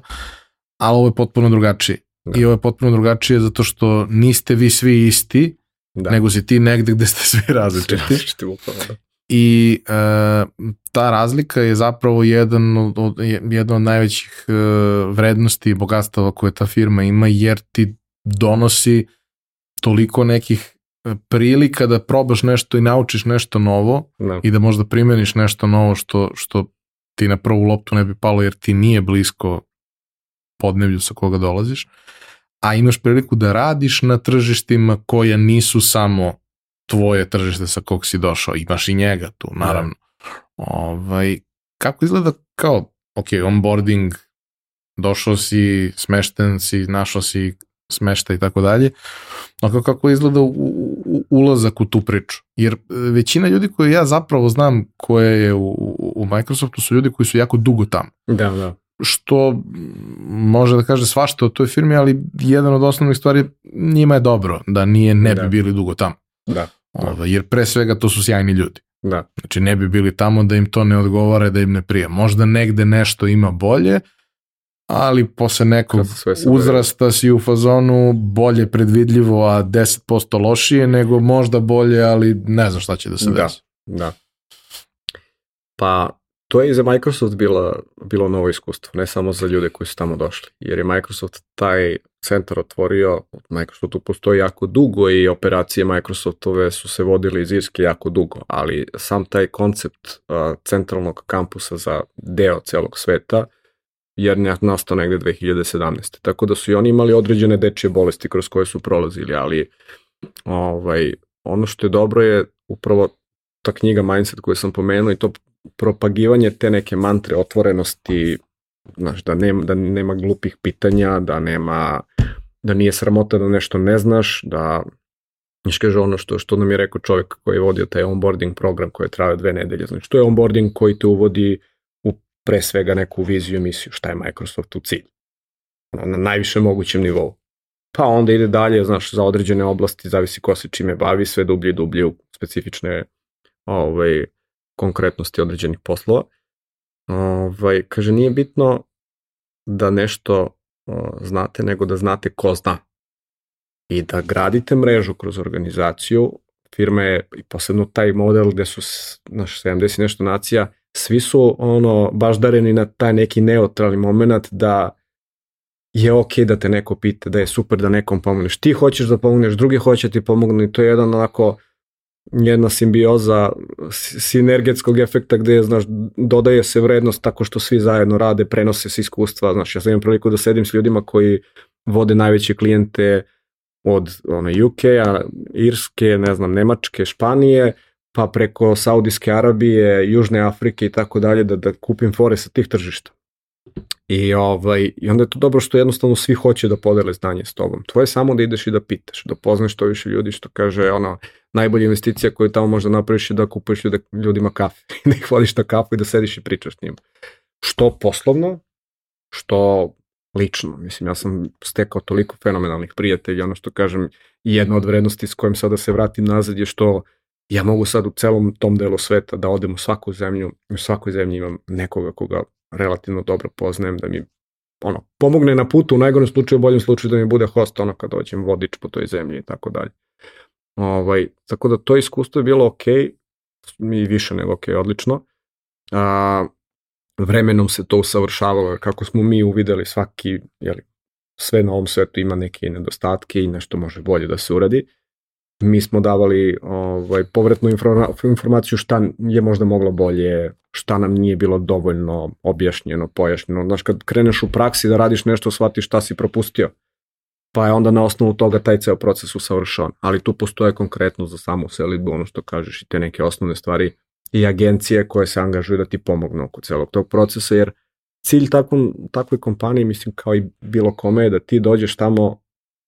ali ovo je potpuno drugačije. Da. I ovo je potpuno drugačije zato što niste vi svi isti, da. nego si ti negde gde ste svi različiti. Svi različiti, upravo, da. I e, ta razlika je zapravo jedan od, od, jedna od najvećih e, vrednosti i bogatstava koje ta firma ima, jer ti donosi toliko nekih prilika da probaš nešto i naučiš nešto novo no. Da. i da možda primeniš nešto novo što, što ti na prvu loptu ne bi palo jer ti nije blisko podneblju sa koga dolaziš, a imaš priliku da radiš na tržištima koja nisu samo tvoje tržište sa kog si došao, imaš i njega tu, da. naravno. Ovaj, kako izgleda kao, ok, onboarding, došao si, smešten si, našao si smešta i tako dalje, no kako izgleda u, u, ulazak u tu priču. Jer e, većina ljudi koje ja zapravo znam koje je u, u Microsoftu su ljudi koji su jako dugo tamo. Da, da. Što može da kaže svašta o toj firmi, ali jedan od osnovnih stvari njima je dobro da nije ne bi da. bili dugo tamo. Da. Ova, jer pre svega to su sjajni ljudi. Da. Znači ne bi bili tamo da im to ne odgovara da im ne prija. Možda negde nešto ima bolje, ali posle nekog uzrasta si u fazonu bolje predvidljivo, a 10% lošije, nego možda bolje, ali ne znam šta će da se da, desi. Da. Pa to je i za Microsoft bilo, bilo novo iskustvo, ne samo za ljude koji su tamo došli, jer je Microsoft taj centar otvorio, Microsoftu postoji jako dugo i operacije Microsoftove su se vodile iz Irske jako dugo, ali sam taj koncept uh, centralnog kampusa za deo celog sveta jer je nastao negde 2017. Tako da su i oni imali određene dečje bolesti kroz koje su prolazili, ali ovaj, ono što je dobro je upravo ta knjiga Mindset koju sam pomenuo i to propagivanje te neke mantre otvorenosti, znaš, da nema, da nema glupih pitanja, da nema, da nije sramota da nešto ne znaš, da Niš kaže ono što, što nam je rekao čovjek koji je vodio taj onboarding program koji je trajao dve nedelje. Znači, to je onboarding koji te uvodi u pre svega neku viziju, misiju, šta je Microsoft u cilj. Na najvišem mogućem nivou. Pa onda ide dalje, znaš, za određene oblasti, zavisi ko se čime bavi, sve dublje i dublje u specifične ovaj, konkretnosti određenih poslova. Ovaj, kaže, nije bitno da nešto o, znate, nego da znate ko zna. I da gradite mrežu kroz organizaciju, firma je, i posebno taj model gde su naš 70 nešto nacija, svi su ono baš dareni na taj neki neutralni moment da je ok da te neko pita, da je super da nekom pomogneš. Ti hoćeš da pomogneš, drugi hoće da ti pomognu i to je jedan onako jedna simbioza sinergetskog efekta gde, znaš, dodaje se vrednost tako što svi zajedno rade, prenose se iskustva, znaš, ja sam imam priliku da sedim s ljudima koji vode najveće klijente od ono, UK-a, Irske, ne znam, Nemačke, Španije, pa preko Saudijske Arabije, Južne Afrike i tako dalje, da, da kupim fore sa tih tržišta. I, ovaj, I onda je to dobro što jednostavno svi hoće da podele znanje s tobom. Tvoje je samo da ideš i da pitaš, da poznaš što više ljudi, što kaže ono, najbolja investicija koju tamo možda napraviš je da kupuješ ljudima kafe, da ih vodiš na kafu i da sediš i pričaš s njima. Što poslovno, što lično. Mislim, ja sam stekao toliko fenomenalnih prijatelja, ono što kažem, jedna od vrednosti s kojim sada se vratim nazad je što ja mogu sad u celom tom delu sveta da odem u svaku zemlju, u svakoj zemlji imam nekoga koga relativno dobro poznajem, da mi ono, pomogne na putu, u najgorem slučaju, u boljem slučaju da mi bude host ono kad dođem vodič po toj zemlji i tako dalje. Ovaj, tako da to iskustvo je bilo ok, mi više nego ok, odlično. A, vremenom se to usavršavalo, kako smo mi uvideli svaki, jeli, sve na ovom svetu ima neke nedostatke i nešto može bolje da se uradi. Mi smo davali ovaj, povretnu informaciju šta je možda moglo bolje, šta nam nije bilo dovoljno objašnjeno, pojašnjeno. Znaš, kad kreneš u praksi da radiš nešto, shvatiš šta si propustio pa je onda na osnovu toga taj ceo proces usavršavan. Ali tu postoje konkretno za samu selitbu, ono što kažeš i te neke osnovne stvari i agencije koje se angažuju da ti pomognu oko celog tog procesa, jer cilj takvom, takvoj kompaniji, mislim kao i bilo kome, je da ti dođeš tamo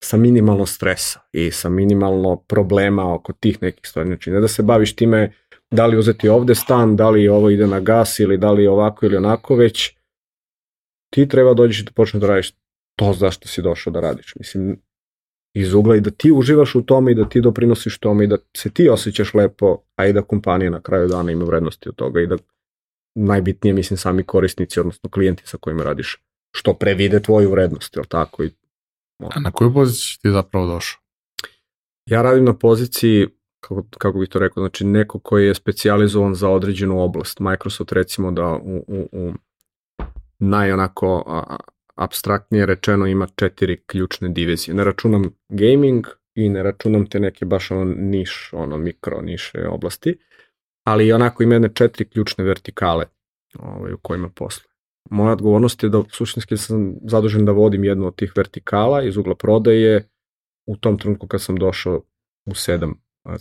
sa minimalno stresa i sa minimalno problema oko tih nekih stvari. Znači, ne da se baviš time da li uzeti ovde stan, da li ovo ide na gas ili da li ovako ili onako, već ti treba dođeš da počneš da radiš to zašto si došao da radiš. Mislim, iz ugla i da ti uživaš u tome i da ti doprinosiš tome i da se ti osjećaš lepo, a i da kompanija na kraju dana ima vrednosti od toga i da najbitnije, mislim, sami korisnici, odnosno klijenti sa kojima radiš, što pre vide tvoju vrednost, jel tako? I, a na koju poziciju ti zapravo došao? Ja radim na poziciji, kako, kako bih to rekao, znači neko koji je specijalizovan za određenu oblast. Microsoft recimo da u, u, u najonako abstraktnije rečeno ima četiri ključne divizije. Ne računam gaming i ne računam te neke baš ono niš, ono mikro niše oblasti, ali onako ima jedne četiri ključne vertikale ovaj, u kojima posle. Moja odgovornost je da suštinski sam zadužen da vodim jednu od tih vertikala iz ugla prodaje u tom trenutku kad sam došao u sedam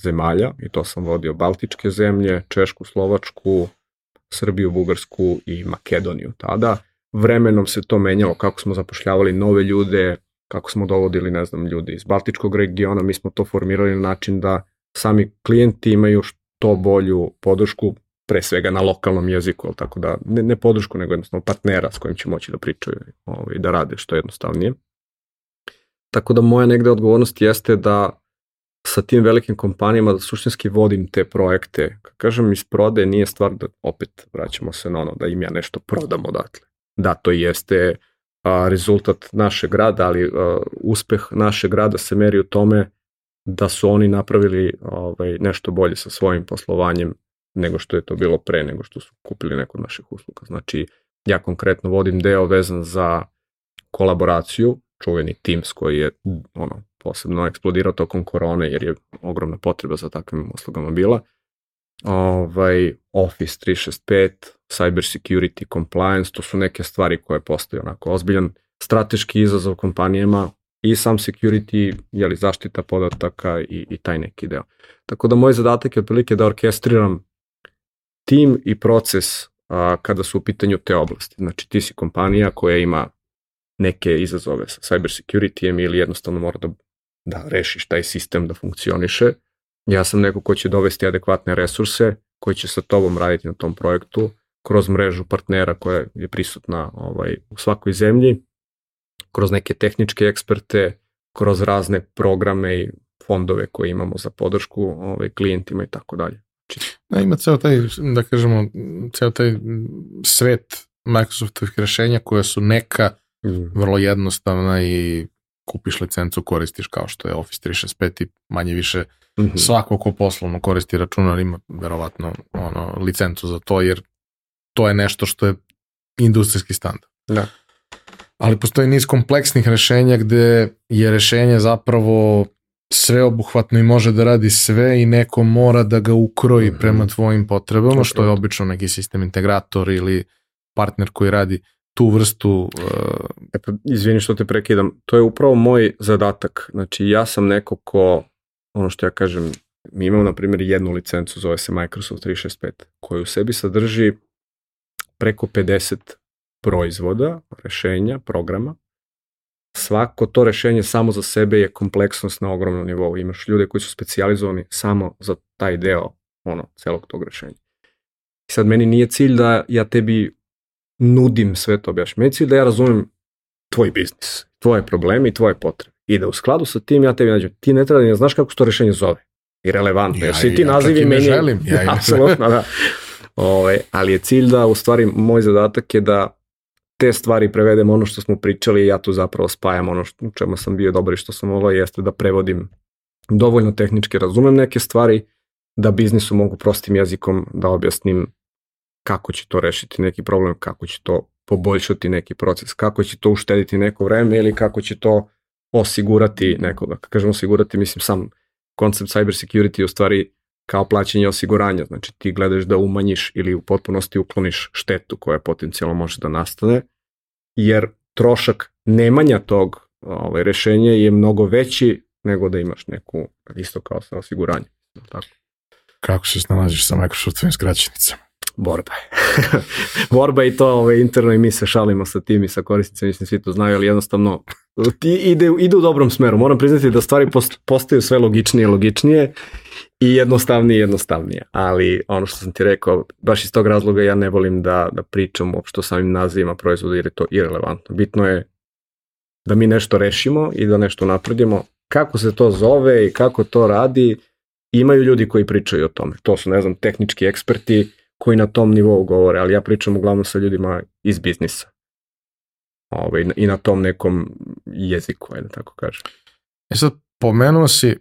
zemalja i to sam vodio Baltičke zemlje, Češku, Slovačku, Srbiju, Bugarsku i Makedoniju tada. Vremenom se to menjalo, kako smo zapošljavali nove ljude, kako smo dovodili, ne znam, ljude iz Baltičkog regiona, mi smo to formirali na način da sami klijenti imaju što bolju podršku, pre svega na lokalnom jeziku, ali tako da, ne, ne podršku, nego jednostavno partnera s kojim će moći da pričaju ovaj, da rade što jednostavnije. Tako da moja negde odgovornost jeste da sa tim velikim kompanijama da suštinski vodim te projekte. Kad kažem iz prode nije stvar da opet vraćamo se na ono da im ja nešto prodam odatle da to jeste a, rezultat našeg rada, ali a, uspeh našeg rada se meri u tome da su oni napravili ovaj, nešto bolje sa svojim poslovanjem nego što je to bilo pre, nego što su kupili neku od naših usluga. Znači, ja konkretno vodim deo vezan za kolaboraciju, čuveni Teams koji je ono, posebno eksplodirao tokom korone jer je ogromna potreba za takvim uslugama bila ovaj, Office 365, cyber security, compliance, to su neke stvari koje postaju onako ozbiljan strateški izazov kompanijama i sam security, jeli zaštita podataka i, i taj neki deo. Tako da moj zadatak je otprilike da orkestriram tim i proces a, kada su u pitanju te oblasti. Znači ti si kompanija koja ima neke izazove sa cyber security ili jednostavno mora da, da rešiš taj sistem da funkcioniše Ja sam neko ko će dovesti adekvatne resurse, koji će sa tobom raditi na tom projektu, kroz mrežu partnera koja je prisutna ovaj, u svakoj zemlji, kroz neke tehničke eksperte, kroz razne programe i fondove koje imamo za podršku ovaj, klijentima i tako dalje. Znači, da, ima ceo taj, da kažemo, ceo taj svet Microsoftovih rešenja koja su neka mm. vrlo jednostavna i kupiš licencu, koristiš kao što je Office 365 i manje više mm -hmm. svako ko poslovno koristi računar ima verovatno ono, licencu za to, jer to je nešto što je industrijski standard. Da. Ali postoji niz kompleksnih rešenja gde je rešenje zapravo sveobuhvatno i može da radi sve i neko mora da ga ukroji mm -hmm. prema tvojim potrebama, što je obično neki sistem integrator ili partner koji radi tu vrstu... Uh... E pa, izvini što te prekidam, to je upravo moj zadatak. Znači, ja sam neko ko, ono što ja kažem, mi imamo, na primjer, jednu licencu, zove se Microsoft 365, koju u sebi sadrži preko 50 proizvoda, rešenja, programa. Svako to rešenje samo za sebe je kompleksnost na ogromnom nivou. Imaš ljude koji su specijalizovani samo za taj deo ono, celog tog rešenja. I sad meni nije cilj da ja tebi nudim sve to objašnjam. Meni da ja razumem tvoj biznis, tvoje probleme i tvoje potrebe. I da u skladu sa tim ja tebi nađem, ti ne treba da ne znaš kako se to rešenje zove. I relevantno. Ja, jer svi ti ja nazivi meni... Želim, ja apsolutno, da. Ove, ovaj, ali je cilj da, u stvari, moj zadatak je da te stvari prevedem ono što smo pričali i ja tu zapravo spajam ono što, čemu sam bio dobar i što sam ovo jeste da prevodim dovoljno tehnički razumem neke stvari, da biznisu mogu prostim jezikom da objasnim kako će to rešiti neki problem, kako će to poboljšati neki proces, kako će to uštediti neko vreme ili kako će to osigurati nekoga. Kad kažem osigurati, mislim sam koncept cyber security u stvari kao plaćanje osiguranja, znači ti gledaš da umanjiš ili u potpunosti ukloniš štetu koja potencijalno može da nastane, jer trošak nemanja tog ovaj, rešenja je mnogo veći nego da imaš neku, isto kao sa osiguranjem. Tako. Kako se snalaziš sa Microsoftovim skraćenicama? Borba je. borba i to ovaj, interno i mi se šalimo sa tim i sa korisnicima, mislim svi to znaju, ali jednostavno ide, ide u dobrom smeru. Moram priznati da stvari postaju sve logičnije i logičnije i jednostavnije i jednostavnije. Ali ono što sam ti rekao, baš iz tog razloga ja ne volim da, da pričam uopšte o samim nazivima proizvoda jer je to irelevantno. Bitno je da mi nešto rešimo i da nešto napredimo. Kako se to zove i kako to radi, imaju ljudi koji pričaju o tome. To su, ne znam, tehnički eksperti koji na tom nivou govore, ali ja pričam uglavnom sa ljudima iz biznisa. Ovaj, I na tom nekom jeziku, ajde tako kažem. E sad, pomenuo si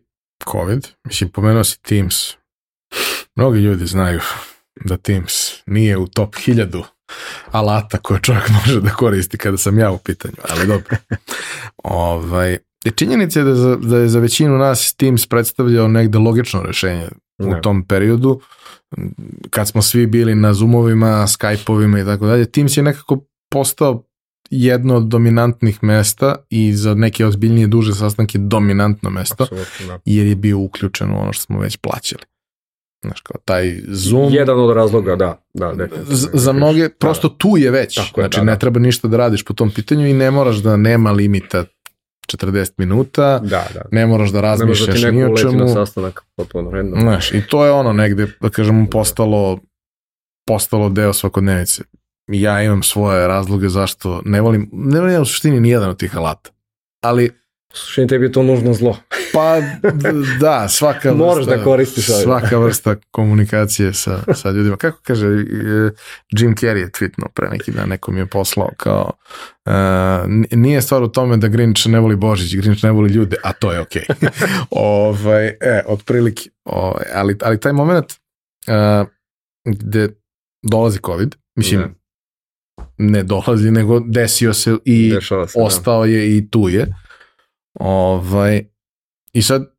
COVID, mislim, pomenuo si Teams. Mnogi ljudi znaju da Teams nije u top 1000 alata koje čovjek može da koristi kada sam ja u pitanju, ali dobro. ovaj, je činjenica je da, za, da je za većinu nas Teams predstavljao negde logično rešenje u ne. tom periodu, kad smo svi bili na Zoomovima, Skypeovima i tako dalje, Teams je nekako postao jedno od dominantnih mesta i za neke ozbiljnije duže sastanke dominantno mesto, da. jer je bio uključen u ono što smo već plaćali. Znaš, kao taj Zoom... Jedan od razloga, da. da za, za mnoge, prosto tu je već. Tako znači, da, ne da. treba ništa da radiš po tom pitanju i ne moraš da nema limita 40 minuta, da, da. ne moraš da razmišljaš ne ni o čemu. na sastanak potpuno random. Znaš, i to je ono negde, da kažemo, postalo, postalo deo svakodnevice. Ja imam svoje razloge zašto ne volim, ne volim u suštini ni jedan od tih alata. Ali Suštini tebi je to nužno zlo. Pa da, svaka vrsta, Moraš da koristiš svaka vrsta komunikacije sa, sa ljudima. Kako kaže Jim Carrey je tweetno pre neki dan, neko mi je poslao kao uh, nije stvar u tome da Grinch ne voli Božić, Grinch ne voli ljude, a to je okej. Okay. ovaj, e, otprilike, ovaj, ali, ali taj moment uh, gde dolazi COVID, mislim, ne, ne dolazi, nego desio se i se, da. ostao da. je i tu je Ovaj, I sad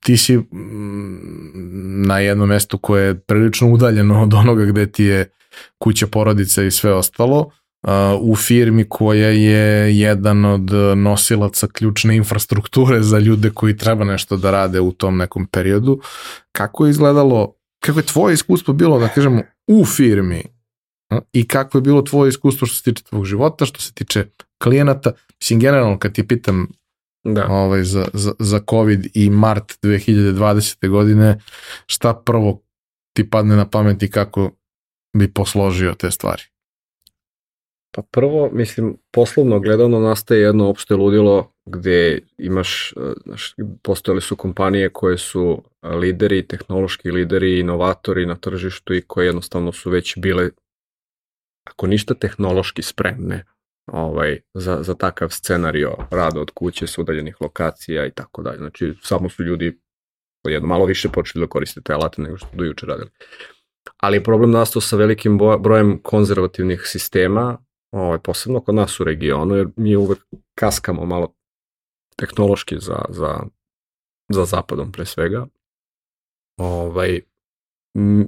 ti si mm, na jednom mestu koje je prilično udaljeno od onoga gde ti je kuća porodica i sve ostalo, u firmi koja je jedan od nosilaca ključne infrastrukture za ljude koji treba nešto da rade u tom nekom periodu. Kako je izgledalo, kako je tvoje iskustvo bilo, da kažemo, u firmi i kako je bilo tvoje iskustvo što se tiče tvog života, što se tiče klijenata. Mislim, generalno, kad ti pitam da. ovaj, za, za, za COVID i mart 2020. godine, šta prvo ti padne na pamet i kako bi posložio te stvari? Pa prvo, mislim, poslovno gledano nastaje jedno opšte ludilo gde imaš, e, znaš, postojali su kompanije koje su lideri, tehnološki lideri, inovatori na tržištu i koje jednostavno su već bile, ako ništa tehnološki spremne, ovaj, za, za takav scenario rada od kuće s udaljenih lokacija i tako dalje. Znači, samo su ljudi jedno malo više počeli da koriste te alate nego što do juče radili. Ali problem nastao sa velikim brojem konzervativnih sistema, ovaj, posebno kod nas u regionu, jer mi uvek kaskamo malo tehnološki za, za, za zapadom pre svega. Ovaj,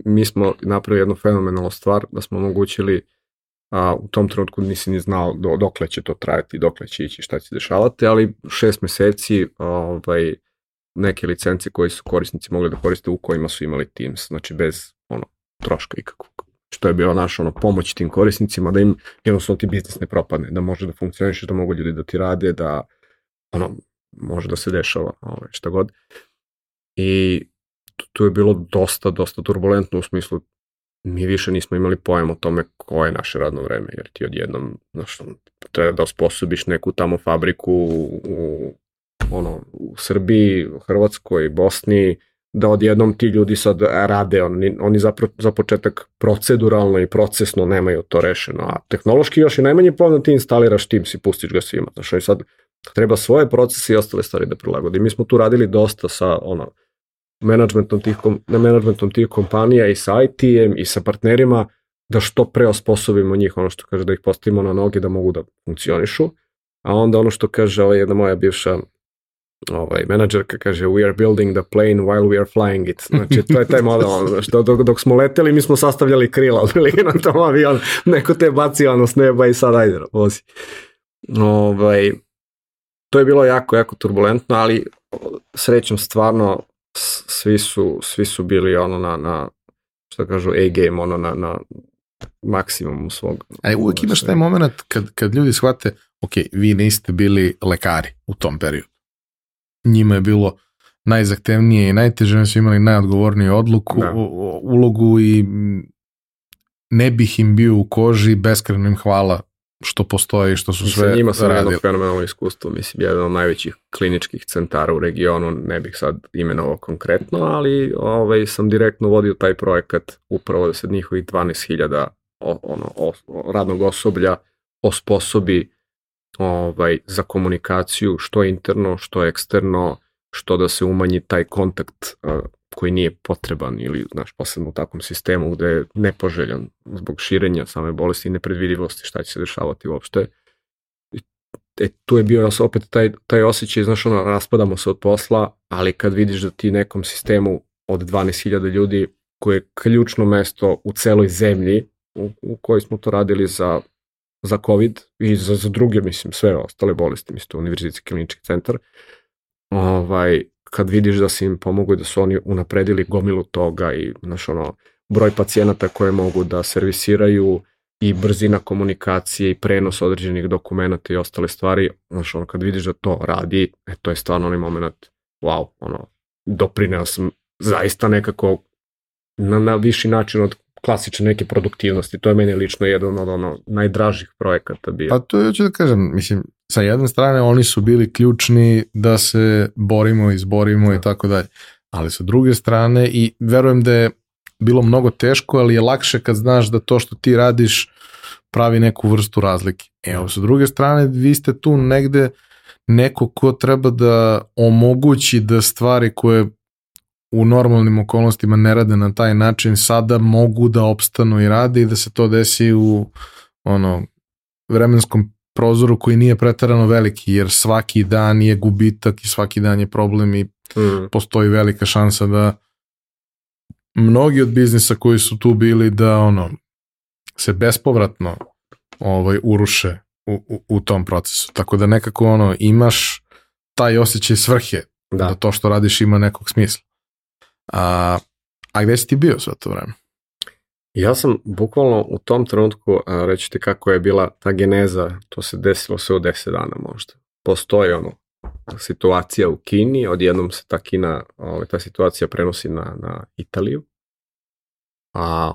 mi smo napravili jednu fenomenalnu stvar da smo omogućili a u tom trenutku nisi ni znao do, dokle će to trajati, dokle će ići, šta će dešavati, ali šest meseci ovaj, neke licence koje su korisnici mogli da koriste u kojima su imali Teams, znači bez ono, troška ikakvog. Znači, to je bila naša ono, pomoć tim korisnicima da im jednostavno ti biznis ne propadne, da može da funkcioniš, da mogu ljudi da ti rade, da ono, može da se dešava ovaj, šta god. I tu je bilo dosta, dosta turbulentno u smislu mi više nismo imali pojem o tome koje je naše radno vreme, jer ti odjednom, znaš, treba da osposobiš neku tamo fabriku u, ono, u Srbiji, u Hrvatskoj, Bosni, da odjednom ti ljudi sad rade, oni, oni za, za početak proceduralno i procesno nemaju to rešeno, a tehnološki još i najmanje pojem ti instaliraš Teams i pustiš ga svima, znaš, sad treba svoje procese i ostale stvari da prilagodi. Mi smo tu radili dosta sa, ono, managementom tih, na managementom tih kompanija i sa IT-em i sa partnerima da što pre osposobimo njih, ono što kaže da ih postavimo na noge da mogu da funkcionišu, a onda ono što kaže ovaj jedna moja bivša ovaj, menadžerka kaže we are building the plane while we are flying it. Znači, to je taj model, ono, znači, dok, dok smo leteli, mi smo sastavljali krila, otprilike na tom avion, neko te baci ono s neba i sad ajde, vozi. Ovaj, to je bilo jako, jako turbulentno, ali srećom stvarno svi su, svi su bili ono na, na što kažu A-game, ono na, na maksimum svog. Ali uvijek imaš taj moment kad, kad ljudi shvate, ok, vi niste bili lekari u tom periodu. Njima je bilo najzahtevnije i najteže, oni su imali najodgovorniju odluku, da. ulogu i ne bih im bio u koži, beskreno im hvala što postoji i što su sve radili. njima sam jedno fenomenalno iskustvo, mislim, jedan od najvećih kliničkih centara u regionu, ne bih sad imenovao konkretno, ali ovaj, sam direktno vodio taj projekat upravo da se njihovih 12.000 ono, o, radnog osoblja osposobi ovaj, za komunikaciju što interno, što eksterno, što da se umanji taj kontakt uh, koji nije potreban ili, znaš, posebno u takvom sistemu gde je nepoželjan zbog širenja same bolesti i nepredvidivosti šta će se dešavati uopšte. E, tu je bio opet taj, taj osjećaj, znaš, ono, raspadamo se od posla, ali kad vidiš da ti nekom sistemu od 12.000 ljudi koje je ključno mesto u celoj zemlji u, u kojoj smo to radili za, za COVID i za, za druge, mislim, sve ostale bolesti, mislim, to univerzitetski klinički centar, ovaj, kad vidiš da si im pomogu i da su oni unapredili gomilu toga i znaš, ono, broj pacijenata koje mogu da servisiraju i brzina komunikacije i prenos određenih dokumenta i ostale stvari, znaš, ono, kad vidiš da to radi, e, to je stvarno onaj moment, wow, ono, doprineo sam zaista nekako na, na viši način od klasične neke produktivnosti. To je meni lično jedan od ono najdražih projekata bio. Pa to ću da kažem, mislim, sa jedne strane oni su bili ključni da se borimo, izborimo i tako dalje. Ali sa druge strane i verujem da je bilo mnogo teško, ali je lakše kad znaš da to što ti radiš pravi neku vrstu razlike. Evo, sa druge strane, vi ste tu negde neko ko treba da omogući da stvari koje u normalnim okolnostima ne rade na taj način, sada mogu da opstanu i rade i da se to desi u ono vremenskom prozoru koji nije pretarano veliki, jer svaki dan je gubitak i svaki dan je problem i mm. postoji velika šansa da mnogi od biznisa koji su tu bili da ono se bespovratno ovaj uruše u, u, u tom procesu. Tako da nekako ono imaš taj osjećaj svrhe da. da to što radiš ima nekog smisla. A, a gde si ti bio sve to vreme? Ja sam bukvalno u tom trenutku, reći ti kako je bila ta geneza, to se desilo sve u 10 dana možda. Postoji ono, situacija u Kini, odjednom se ta Kina, ovaj, ta situacija prenosi na, na Italiju, a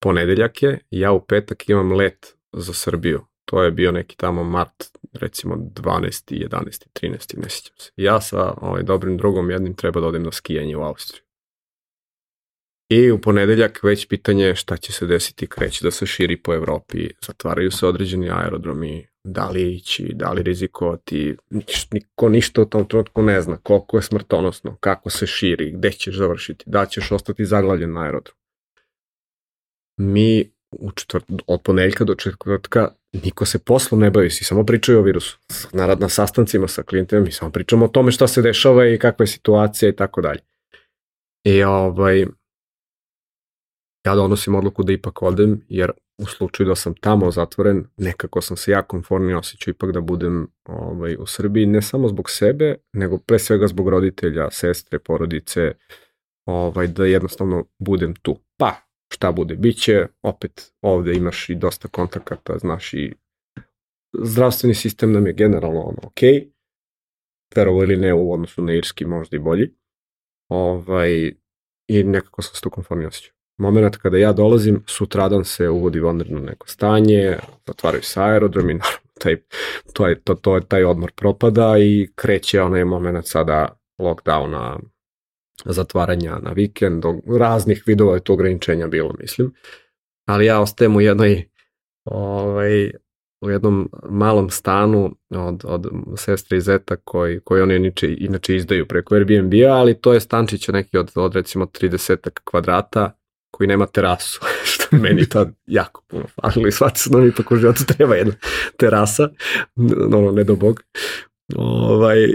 ponedeljak je, ja u petak imam let za Srbiju. To je bio neki tamo mart, recimo 12. 11. 13. ne sjećam se. Ja sa ovaj, dobrim drugom jednim treba da odem na skijanje u Austriju. I u ponedeljak već pitanje šta će se desiti, kreće da se širi po Evropi, zatvaraju se određeni aerodromi, da li ići, da li rizikovati, niko ništa u tom trenutku ne zna, koliko je smrtonosno, kako se širi, gde ćeš završiti, da ćeš ostati zaglavljen na aerodrom. Mi u četvrt, od ponedeljka do četvrtka niko se poslom ne bavi, svi samo pričaju o virusu. Na, na sastancima sa klijentima mi samo pričamo o tome šta se dešava i kakva je situacija i tako dalje. I ovaj, ja donosim odluku da ipak odem, jer u slučaju da sam tamo zatvoren, nekako sam se ja konformni osjećao ipak da budem ovaj, u Srbiji, ne samo zbog sebe, nego pre svega zbog roditelja, sestre, porodice, ovaj, da jednostavno budem tu. Pa, šta bude, biće, opet ovde imaš i dosta kontakata, znaš i zdravstveni sistem nam je generalno ono ok, verovo ili ne u odnosu na irski možda i bolji, ovaj, i nekako sam se tu konformni osjećao moment kada ja dolazim, sutradan se uvodi vanredno neko stanje, zatvaraju se aerodromi, naravno, taj, to je, to, to je, taj odmor propada i kreće onaj moment sada lockdowna, zatvaranja na vikend, raznih vidova je to ograničenja bilo, mislim. Ali ja ostajem u jednoj ovaj, u jednom malom stanu od, od sestre i zeta koji, koji oni inače, inače izdaju preko Airbnb-a, ali to je stančić neki od, od recimo 30 kvadrata koji nema terasu, što meni to jako puno falilo i shvatio sam da mi tako životu treba jedna terasa, ono, ne do bog. Ovaj,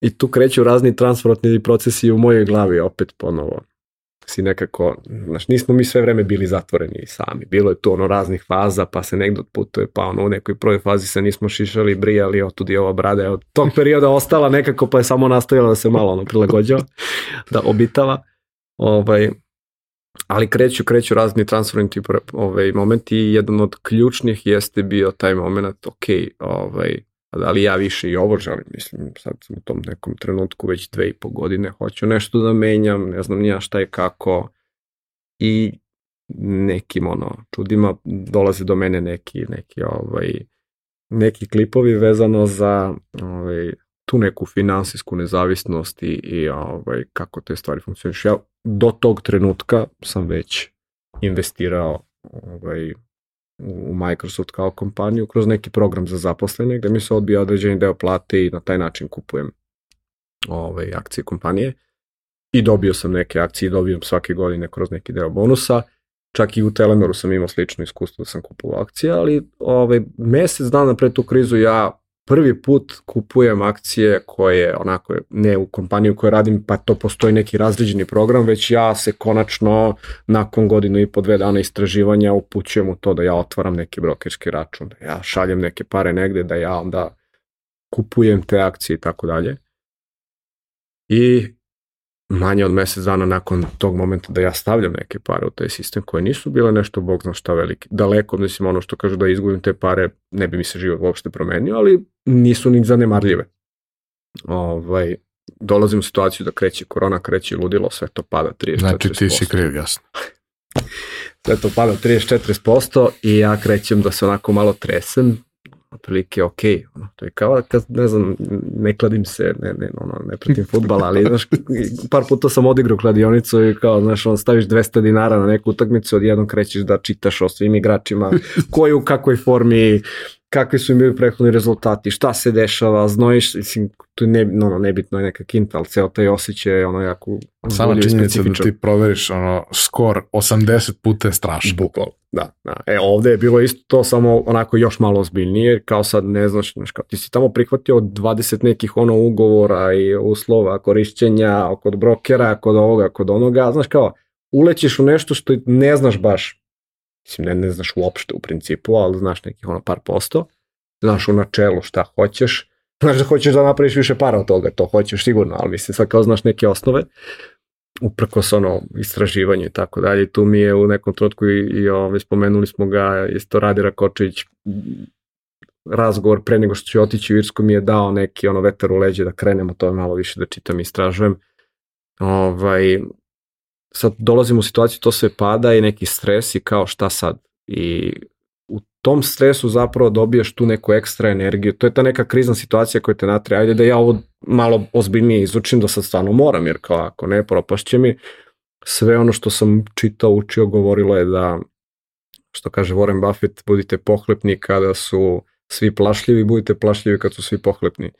I tu kreću razni transportni procesi u mojoj glavi opet ponovo si nekako, znaš, nismo mi sve vreme bili zatvoreni sami. Bilo je tu ono raznih faza, pa se negdje odputuje, pa ono u nekoj prvoj fazi se nismo šišali, brijali, otud je ova brada je od tog perioda ostala nekako, pa je samo nastavila da se malo ono prilagođava, da obitava. Ovaj, ali kreću, kreću razni transferni ovaj, momenti i jedan od ključnih jeste bio taj moment, ok, ovaj, da li ja više i ovo želim, mislim, sad sam u tom nekom trenutku već dve i po godine, hoću nešto da menjam, ne znam nija šta je kako. I nekim ono čudima dolaze do mene neki, neki ovaj, neki klipovi vezano za ovaj, tu neku finansijsku nezavisnost i, i ovaj, kako te stvari funkcioniš. Ja do tog trenutka sam već investirao ovaj, u Microsoft kao kompaniju kroz neki program za zaposlene gde mi se odbija određeni deo plate i na taj način kupujem ovaj, akcije kompanije i dobio sam neke akcije dobio svake godine kroz neki deo bonusa. Čak i u Telenoru sam imao slično iskustvo da sam kupovao akcije, ali ovaj, mesec dana pre tu krizu ja prvi put kupujem akcije koje onako ne u kompaniju koju radim pa to postoji neki razređeni program već ja se konačno nakon godinu i po dve dana istraživanja upućujem u to da ja otvaram neki brokerski račun, da ja šaljem neke pare negde, da ja onda kupujem te akcije i tako dalje. I manje od mesec dana nakon tog momenta da ja stavljam neke pare u taj sistem koje nisu bile nešto bog zna šta velike. Daleko, mislim, ono što kažu da izgubim te pare, ne bi mi se život uopšte promenio, ali nisu ni zanemarljive. Ovaj, dolazim u situaciju da kreće korona, kreće ludilo, sve to pada 34%. Znači ti si kriv, jasno. sve to pada 34% i ja krećem da se onako malo tresem, otprilike ok, ono, to je kao kad, ne znam, ne kladim se, ne, ne, ono, ne pratim futbala, ali znaš, par puta sam odigrao kladionicu i kao, znaš, on staviš 200 dinara na neku utakmicu, odjednom krećeš da čitaš o svim igračima, koji u kakvoj formi, kakvi su im bili prethodni rezultati, šta se dešava, znojiš, mislim, to je ne, no, nebitno je neka kinta, ali ceo taj osjećaj je ono jako Sama činjenica da ti proveriš ono, skor 80 puta je strašno. Bukval, da, da. E, ovde je bilo isto to samo onako još malo ozbiljnije, kao sad ne znaš, znaš kao, ti si tamo prihvatio 20 nekih ono ugovora i uslova korišćenja kod brokera, kod ovoga, kod onoga, znaš kao, ulećeš u nešto što ne znaš baš Mislim, ne, ne znaš uopšte u principu, ali znaš nekih ono par posto. Znaš u načelu šta hoćeš. Znaš da hoćeš da napraviš više para od toga, to hoćeš sigurno, ali mislim sad kao znaš neke osnove uprkos ono istraživanje i tako dalje. Tu mi je u nekom trenutku i, i ovaj, spomenuli smo ga, isto Radi Rakočević, razgovor pre nego što ću otići u Irsku mi je dao neki ono vetar u leđe da krenemo to malo više da čitam i istražujem. Ovaj, sad dolazimo u situaciju, to sve pada i neki stres i kao šta sad? I tom stresu zapravo dobiješ tu neku ekstra energiju. To je ta neka krizna situacija koja te natre. Ajde da ja ovo malo ozbiljnije izučim, da sad stvarno moram, jer kao ako ne, propašće mi. Sve ono što sam čitao, učio, govorilo je da, što kaže Warren Buffett, budite pohlepni kada su svi plašljivi, budite plašljivi kad su svi pohlepni.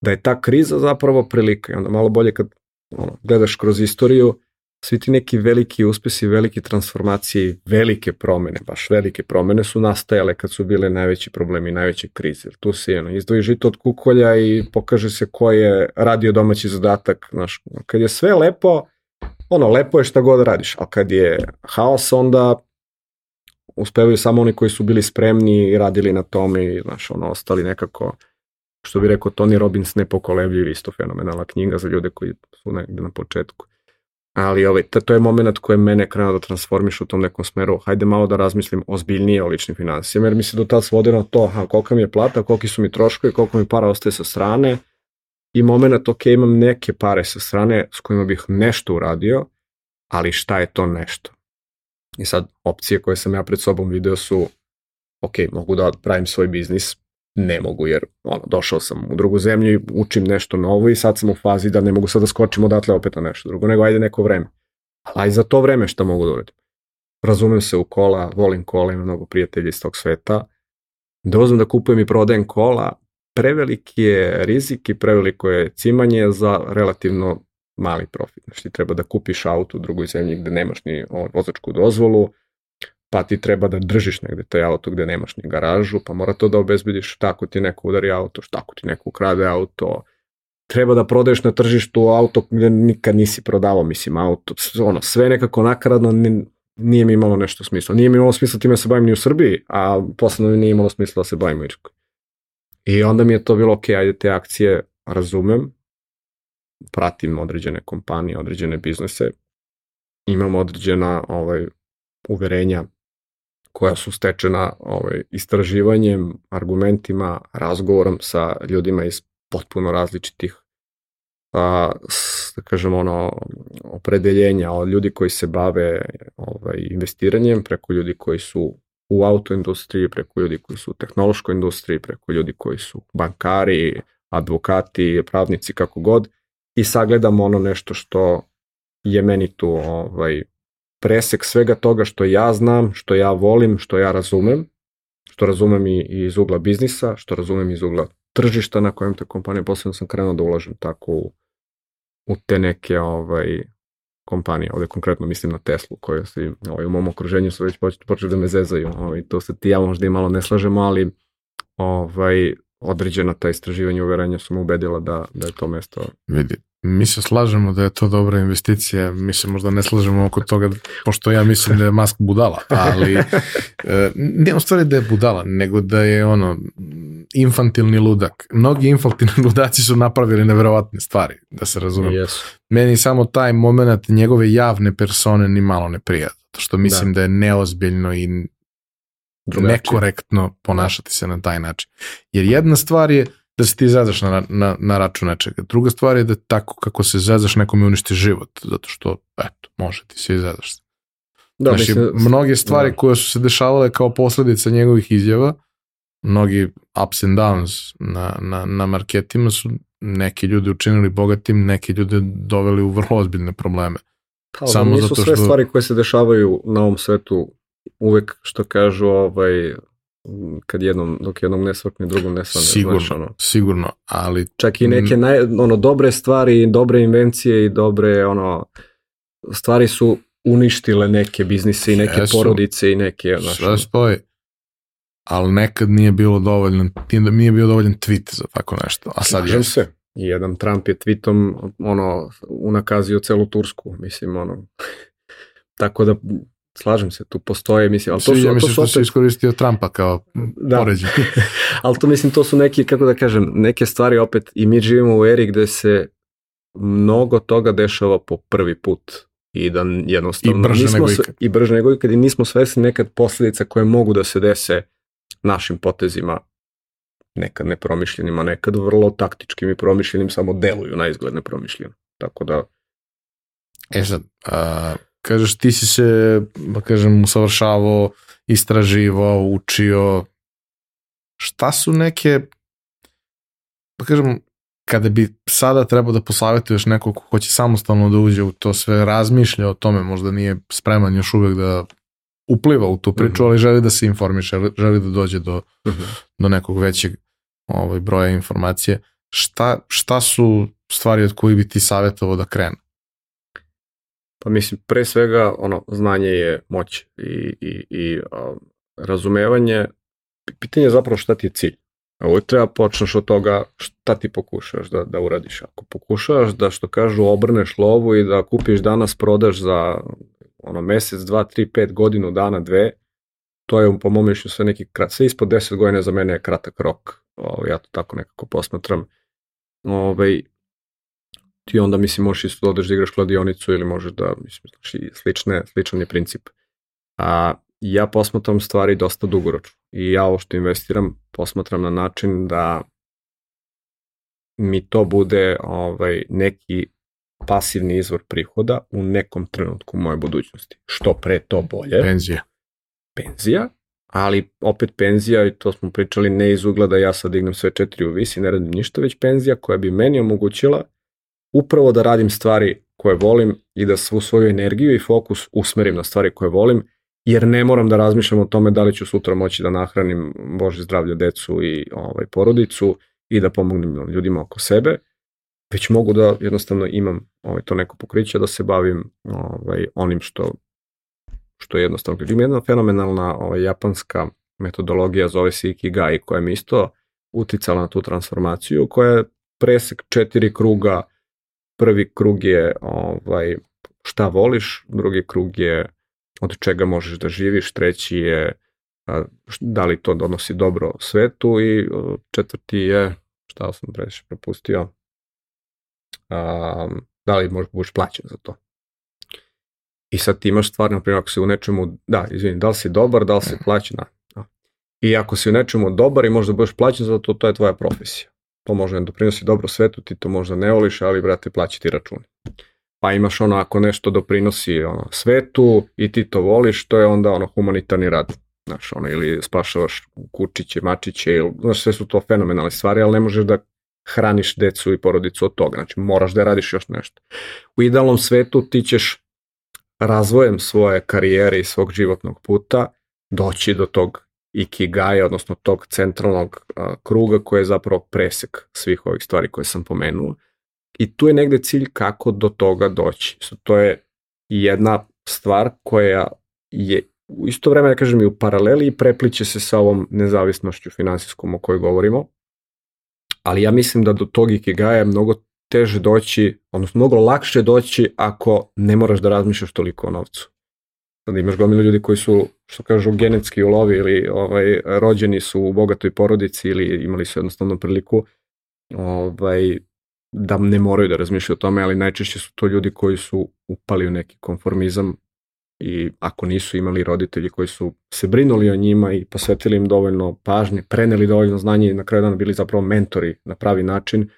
Da je ta kriza zapravo prilika i onda malo bolje kad ono, gledaš kroz istoriju, svi ti neki veliki uspesi, velike transformacije, velike promene, baš velike promene su nastajale kad su bile najveći problemi, najveće krize. Tu se ono, izdvoji žito od kukolja i pokaže se ko je radio domaći zadatak. Znaš, kad je sve lepo, ono, lepo je šta god radiš, a kad je haos, onda uspevaju samo oni koji su bili spremni i radili na tome i, znaš, ono, ostali nekako, što bi rekao Tony Robbins, nepokolebljivi, isto fenomenalna knjiga za ljude koji su negde na početku ali ovaj, to je moment koji mene krenuo da transformiš u tom nekom smeru, hajde malo da razmislim ozbiljnije o ličnim finansijama, jer mi se do tada svode na to, aha, kolika mi je plata, koliki su mi troškovi, koliko mi para ostaje sa strane i moment, ok, imam neke pare sa strane s kojima bih nešto uradio, ali šta je to nešto? I sad, opcije koje sam ja pred sobom video su, ok, mogu da pravim svoj biznis, ne mogu jer ono, došao sam u drugu zemlju i učim nešto novo i sad sam u fazi da ne mogu sad da skočim odatle opet na nešto drugo, nego ajde neko vreme. Ali za to vreme šta mogu da uradim? Razumem se u kola, volim kola, imam mnogo prijatelja iz tog sveta da uzmem da kupujem i prodajem kola, preveliki je rizik i preveliko je cimanje za relativno mali profit. Znači ti treba da kupiš auto u drugoj zemlji gde nemaš ni vozačku dozvolu, pa ti treba da držiš negde taj auto gde nemaš ni garažu, pa mora to da obezbediš tako ti neko udari auto, tako ti neko ukrade auto, treba da prodaješ na tržištu auto gde nikad nisi prodavao, mislim, auto, ono, sve nekako nakradno, nije mi imalo nešto smisla. Nije mi imalo smisla time da se bavim ni u Srbiji, a posledno nije imalo smisla da se bavim u Irskoj. I onda mi je to bilo, ok, ajde te akcije razumem, pratim određene kompanije, određene biznese, imam određena ovaj, uverenja koja su stečena ovaj, istraživanjem, argumentima, razgovorom sa ljudima iz potpuno različitih a, s, da kažem ono opredeljenja od ljudi koji se bave ovaj, investiranjem preko ljudi koji su u autoindustriji, preko ljudi koji su u tehnološkoj industriji, preko ljudi koji su bankari, advokati, pravnici, kako god, i sagledam ono nešto što je meni tu ovaj, presek svega toga što ja znam, što ja volim, što ja razumem, što razumem i, iz ugla biznisa, što razumem iz ugla tržišta na kojem te kompanije, posebno sam krenuo da ulažem tako u, u te neke ovaj, kompanije, ovde konkretno mislim na Teslu, koja se ovaj, u mom okruženju su već počeli da me zezaju, ovaj, to se ti ja možda i malo ne slažemo, ali ovaj, određena ta istraživanja uverenja su me ubedila da, da je to mesto. Vidi, mi se slažemo da je to dobra investicija, mi se možda ne slažemo oko toga, pošto ja mislim da je Musk budala, ali e, ne u stvari da je budala, nego da je ono infantilni ludak. Mnogi infantilni ludaci su napravili neverovatne stvari, da se razumem. Yes. Meni samo taj moment njegove javne persone ni malo ne prija, što mislim da, da je neozbiljno i Drugačije. nekorektno ponašati se na taj način. Jer jedna stvar je da se ti zadaš na, na, na račun nečega. Druga stvar je da tako kako se zadaš nekome uništi život, zato što, eto, može ti se i se. Da, znači, mislim, mnoge stvari da. koje su se dešavale kao posledica njegovih izjava, mnogi ups and downs na, na, na marketima su neki ljudi učinili bogatim, neki ljudi doveli u vrlo ozbiljne probleme. Pa, Samo nisu zato sve što... stvari koje se dešavaju na ovom svetu uvek što kažu ovaj, kad jednom, dok jednom ne svrkne, drugom ne svane. Sigurno, znaš, ono. sigurno, ali... Čak i neke naj, ono, dobre stvari, dobre invencije i dobre ono, stvari su uništile neke biznise i neke Jesu. porodice i neke... Znaš, Sve stoji. Ali nekad nije bilo dovoljno, nije bio dovoljan tweet za tako nešto, a sad je. se. I jedan Trump je tweetom ono, unakazio celu Tursku, mislim, ono, tako da Slažem se, tu postoje, mislim, ali to su... Ja mislim što se iskoristio Trumpa kao da. poređenje. ali to mislim, to su neki, kako da kažem, neke stvari opet, i mi živimo u eri gde se mnogo toga dešava po prvi put i da jednostavno... I brže nismo nego ikad. I brže nego ikad i nismo svesni nekad posledica koje mogu da se dese našim potezima nekad nepromišljenima, nekad vrlo taktičkim i promišljenim, samo deluju na izgled nepromišljeno. Tako da... E sad, a, kažeš ti si se, da kažem, usavršavao, istraživao, učio. Šta su neke, da kažem, kada bi sada trebao da posavjetuješ nekog ko hoće samostalno da uđe u to sve, razmišlja o tome, možda nije spreman još uvek da upliva u tu priču, mm -hmm. ali želi da se informiše, želi da dođe do, mm -hmm. do nekog većeg ovaj, broja informacije. Šta, šta su stvari od koji bi ti savjetovao da krenu? Pa mislim, pre svega, ono, znanje je moć i, i, i a, razumevanje. Pitanje je zapravo šta ti je cilj. Uvijek treba počneš od toga šta ti pokušaš da, da uradiš. Ako pokušaš da, što kažu, obrneš lovu i da kupiš danas, prodaš za ono, mesec, dva, tri, pet godinu, dana, dve, to je po mom mišlju sve neki krat, sve ispod 10 godina za mene je kratak rok. O, ovaj, ja to tako nekako posmatram. Ove, ovaj, ti onda, mislim, možeš isto da odeš da igraš kladionicu ili možeš da, mislim, znači, slične, sličan je princip. A ja posmatram stvari dosta dugoročno i ja ovo što investiram posmatram na način da mi to bude ovaj, neki pasivni izvor prihoda u nekom trenutku moje budućnosti. Što pre to bolje. Penzija. Penzija, ali opet penzija, i to smo pričali ne iz ugla da ja sad dignem sve četiri u visi, ne radim ništa, već penzija koja bi meni omogućila upravo da radim stvari koje volim i da svu svoju energiju i fokus usmerim na stvari koje volim jer ne moram da razmišljam o tome da li ću sutra moći da nahranim Bože zdravlje decu i ovaj, porodicu i da pomognem ljudima oko sebe, već mogu da jednostavno imam ovaj, to neko pokriće da se bavim ovaj, onim što, što je jednostavno. Ima jedna fenomenalna ovaj, japanska metodologija zove se Ikigai koja mi isto uticala na tu transformaciju koja je presek četiri kruga. Prvi krug je ovaj, šta voliš, drugi krug je od čega možeš da živiš, treći je da li to donosi dobro svetu i četvrti je, šta sam previše propustio, da li možeš budeš plaćen za to. I sad ti imaš stvar, na primjer, ako si u nečemu, da, izvini, da li si dobar, da li si plaćen, da. I ako si u nečemu dobar i možda budeš plaćen za to, to je tvoja profesija. To možda ne doprinosi dobro svetu, ti to možda ne voliš, ali, brate, plaći ti račune pa imaš ono ako nešto doprinosi ono, svetu i ti to voliš, to je onda ono humanitarni rad. Znaš, ono, ili spašavaš kučiće, mačiće, ili, znaš, sve su to fenomenalne stvari, ali ne možeš da hraniš decu i porodicu od toga. Znači, moraš da radiš još nešto. U idealnom svetu ti ćeš razvojem svoje karijere i svog životnog puta doći do tog ikigaja, odnosno tog centralnog a, kruga koji je zapravo presek svih ovih stvari koje sam pomenuo I tu je negde cilj kako do toga doći. To je jedna stvar koja je u isto vreme, da kažem, i u paraleli i prepliče se sa ovom nezavisnošću finansijskom o kojoj govorimo. Ali ja mislim da do tog Ikigaja je mnogo teže doći, odnosno mnogo lakše doći ako ne moraš da razmišljaš toliko o novcu. Sad imaš gomilu ljudi koji su, što kažu, genetski ulovi ili ovaj, rođeni su u bogatoj porodici ili imali su jednostavno priliku ovaj, da ne moraju da razmišljaju o tome, ali najčešće su to ljudi koji su upali u neki konformizam i ako nisu imali roditelji koji su se brinuli o njima i posvetili im dovoljno pažnje, preneli dovoljno znanje i na kraju dana bili zapravo mentori na pravi način,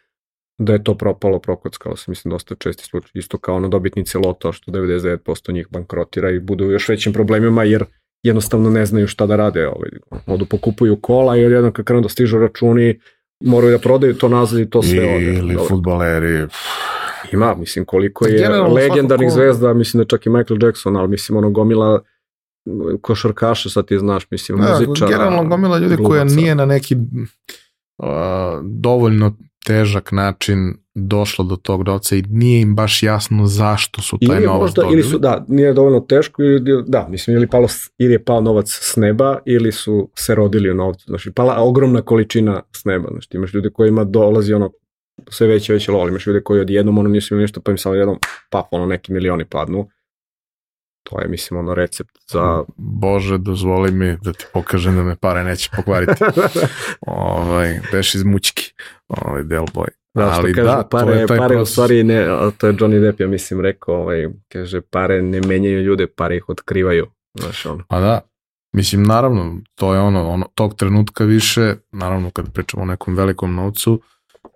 da je to propalo, prokockalo se, mislim, dosta česti slučaj. Isto kao ono dobitnice loto, što 99% njih bankrotira i budu u još većim problemima, jer jednostavno ne znaju šta da rade. Ovaj, odu pokupuju kola i jedno kad krenu da stižu računi, moraju da prodaju to nazad i to sve. I, ili futbaleri. Ima, mislim, koliko je Generalno, legendarnih ko... zvezda, mislim da čak i Michael Jackson, ali mislim, ono gomila košarkaša, sad ti znaš, mislim, da, muzičara. Generalno gomila ljudi glubaca. koja nije na neki uh, dovoljno težak način došla do tog novca i nije im baš jasno zašto su taj ili novac možda, dobili. Ili su, da, nije dovoljno teško, ili, da, mislim, ili, palo, ili je pao novac s neba, ili su se rodili u novcu. Znači, pala ogromna količina s neba. Znači, imaš ljudi kojima dolazi ono sve veće, veće lol. Imaš ljudi koji odjednom ono nisu imali ništa, pa im samo jednom, pap, ono, neki milioni padnu. To je, mislim, ono, recept za... Bože, dozvoli mi da ti pokažem da me pare neće pokvariti. ovaj, beš iz mućki, ovaj, del boy. Da, ali kaže, da, pare, to je taj pare proces. u stvari ne, to je Johnny Depp, ja mislim, rekao, ovaj, kaže, pare ne menjaju ljude, pare ih otkrivaju. Znaš, ono. Pa da, mislim, naravno, to je ono, ono, tog trenutka više, naravno, kad pričamo o nekom velikom novcu,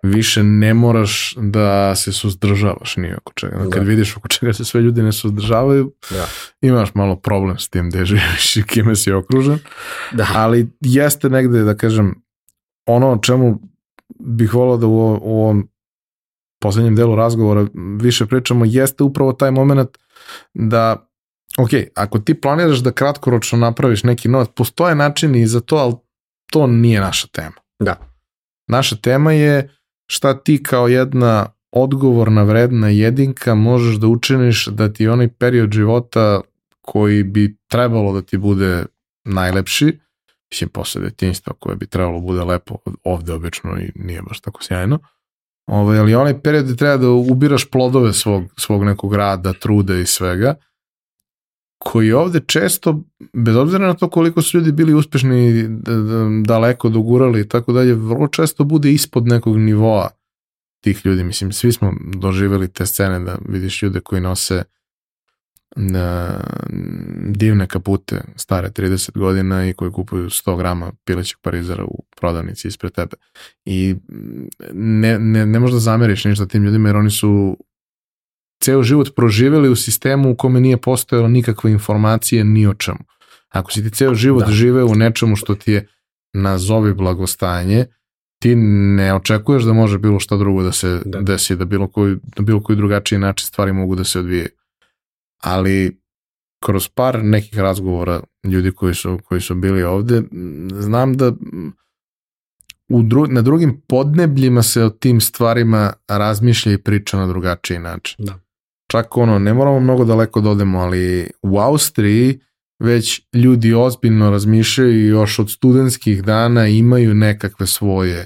više ne moraš da se suzdržavaš ni oko čega. Da. Kad vidiš oko čega se sve ljudi ne suzdržavaju, da. imaš malo problem s tim gde živiš i kime si okružen. Da. Ali jeste negde, da kažem, ono o čemu bih volao da u, u ovom poslednjem delu razgovora više pričamo, jeste upravo taj moment da, ok, ako ti planiraš da kratkoročno napraviš neki novac, postoje načini i za to, ali to nije naša tema. Da. Naša tema je šta ti kao jedna odgovorna, vredna jedinka možeš da učiniš da ti onaj period života koji bi trebalo da ti bude najlepši, mislim posle detinjstva koje bi trebalo bude lepo ovde obično i nije baš tako sjajno, Ovaj, ali onaj period gde treba da ubiraš plodove svog, svog nekog rada, truda i svega, koji ovde često, bez obzira na to koliko su ljudi bili uspešni, daleko dogurali i tako dalje, vrlo često bude ispod nekog nivoa tih ljudi. Mislim, svi smo doživjeli te scene da vidiš ljude koji nose na divne kapute stare 30 godina i koji kupuju 100 grama pilećeg parizera u prodavnici ispred tebe. I ne, ne, ne možda zameriš ništa tim ljudima jer oni su ceo život proživeli u sistemu u kome nije postojalo nikakve informacije ni o čemu. Ako si ti ceo život da. živeo u nečemu što ti je nazovi blagostanje, ti ne očekuješ da može bilo šta drugo da se da. desi, da bilo koji, da bilo koji drugačiji način stvari mogu da se odvijaju ali kroz par nekih razgovora ljudi koji su, koji su bili ovde, znam da u dru, na drugim podnebljima se o tim stvarima razmišlja i priča na drugačiji način. Da. Čak ono, ne moramo mnogo daleko da odemo, ali u Austriji već ljudi ozbiljno razmišljaju još od studentskih dana imaju nekakve svoje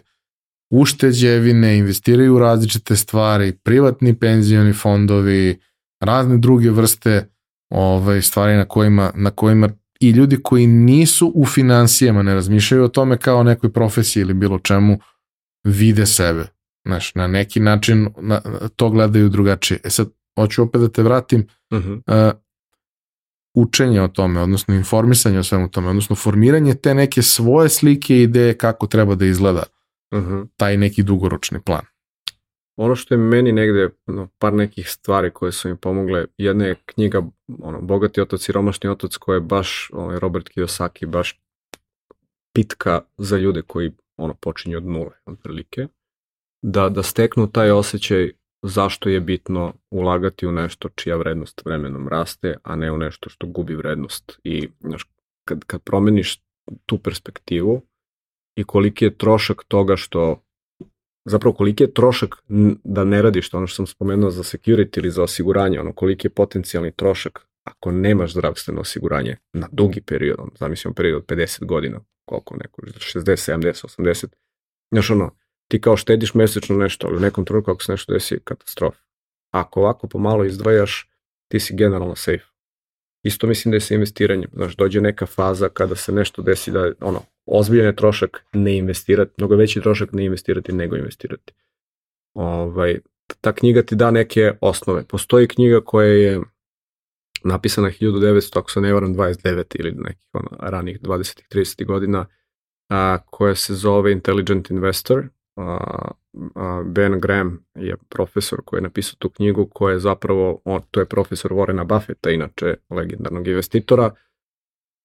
ušteđevine, investiraju u različite stvari, privatni penzioni fondovi, razne druge vrste ovaj, stvari na kojima, na kojima i ljudi koji nisu u financijama ne razmišljaju o tome kao o nekoj profesiji ili bilo čemu vide sebe. Znaš, na neki način na, to gledaju drugačije. E sad, hoću opet da te vratim uh -huh. uh, učenje o tome, odnosno informisanje o svemu tome, odnosno formiranje te neke svoje slike i ideje kako treba da izgleda uh -huh. taj neki dugoročni plan. Ono što je meni negde, no, par nekih stvari koje su mi pomogle, jedna je knjiga ono, Bogati otac i romašni otac koja je baš, ovaj, Robert Kiyosaki, baš pitka za ljude koji ono, počinju od nule, otprilike, da, da steknu taj osjećaj zašto je bitno ulagati u nešto čija vrednost vremenom raste, a ne u nešto što gubi vrednost. I znaš, kad, kad promeniš tu perspektivu i koliki je trošak toga što zapravo koliki je trošak da ne radiš to, ono što sam spomenuo za security ili za osiguranje, ono koliki je potencijalni trošak ako nemaš zdravstveno osiguranje na dugi period, ono, zamislimo period od 50 godina, koliko neko, 60, 70, 80, znaš ono, ti kao štediš mesečno nešto, ali u nekom trenutku ako se nešto desi, katastrofa. Ako ovako pomalo izdvajaš, ti si generalno safe. Isto mislim da je sa investiranjem. Znaš, dođe neka faza kada se nešto desi da, ono, ozbiljan je trošak ne investirati, mnogo veći trošak ne investirati nego investirati. Ovaj, ta knjiga ti da neke osnove. Postoji knjiga koja je napisana 1900, ako se ne varam, 29 ili nekih ono, ranih 20 30 godina, a, koja se zove Intelligent Investor. A, a, ben Graham je profesor koji je napisao tu knjigu koja je zapravo, on, to je profesor Warrena Buffetta, inače legendarnog investitora,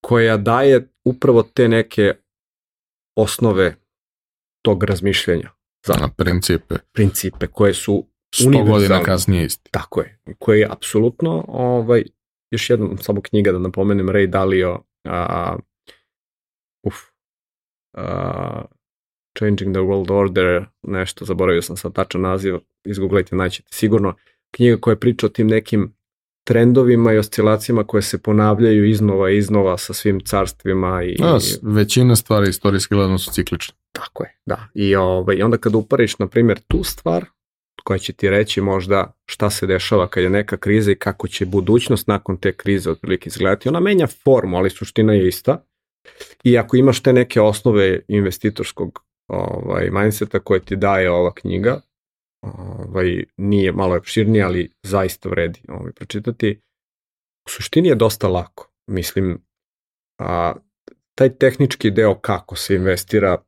koja daje upravo te neke osnove tog razmišljenja. Za Na principe. Principe koje su 100 godina kasnije isti. Tako je. Koje je apsolutno, ovaj, još jednom samo knjiga da napomenem, Ray Dalio, a, uf, a, Changing the World Order, nešto, zaboravio sam sad tačan naziv, izgooglajte, naćete sigurno. Knjiga koja priča o tim nekim trendovima i oscilacijama koje se ponavljaju iznova i iznova sa svim carstvima. I, A, većina stvari istorijski gledano su ciklične. Tako je, da. I ovaj, onda kad upariš, na primjer, tu stvar, koja će ti reći možda šta se dešava kad je neka kriza i kako će budućnost nakon te krize otprilike izgledati. Ona menja formu, ali suština je ista. I ako imaš te neke osnove investitorskog ovaj, mindseta koje ti daje ova knjiga, ovaj, nije malo opširnije, ali zaista vredi ovaj, pročitati. U suštini je dosta lako. Mislim, a, taj tehnički deo kako se investira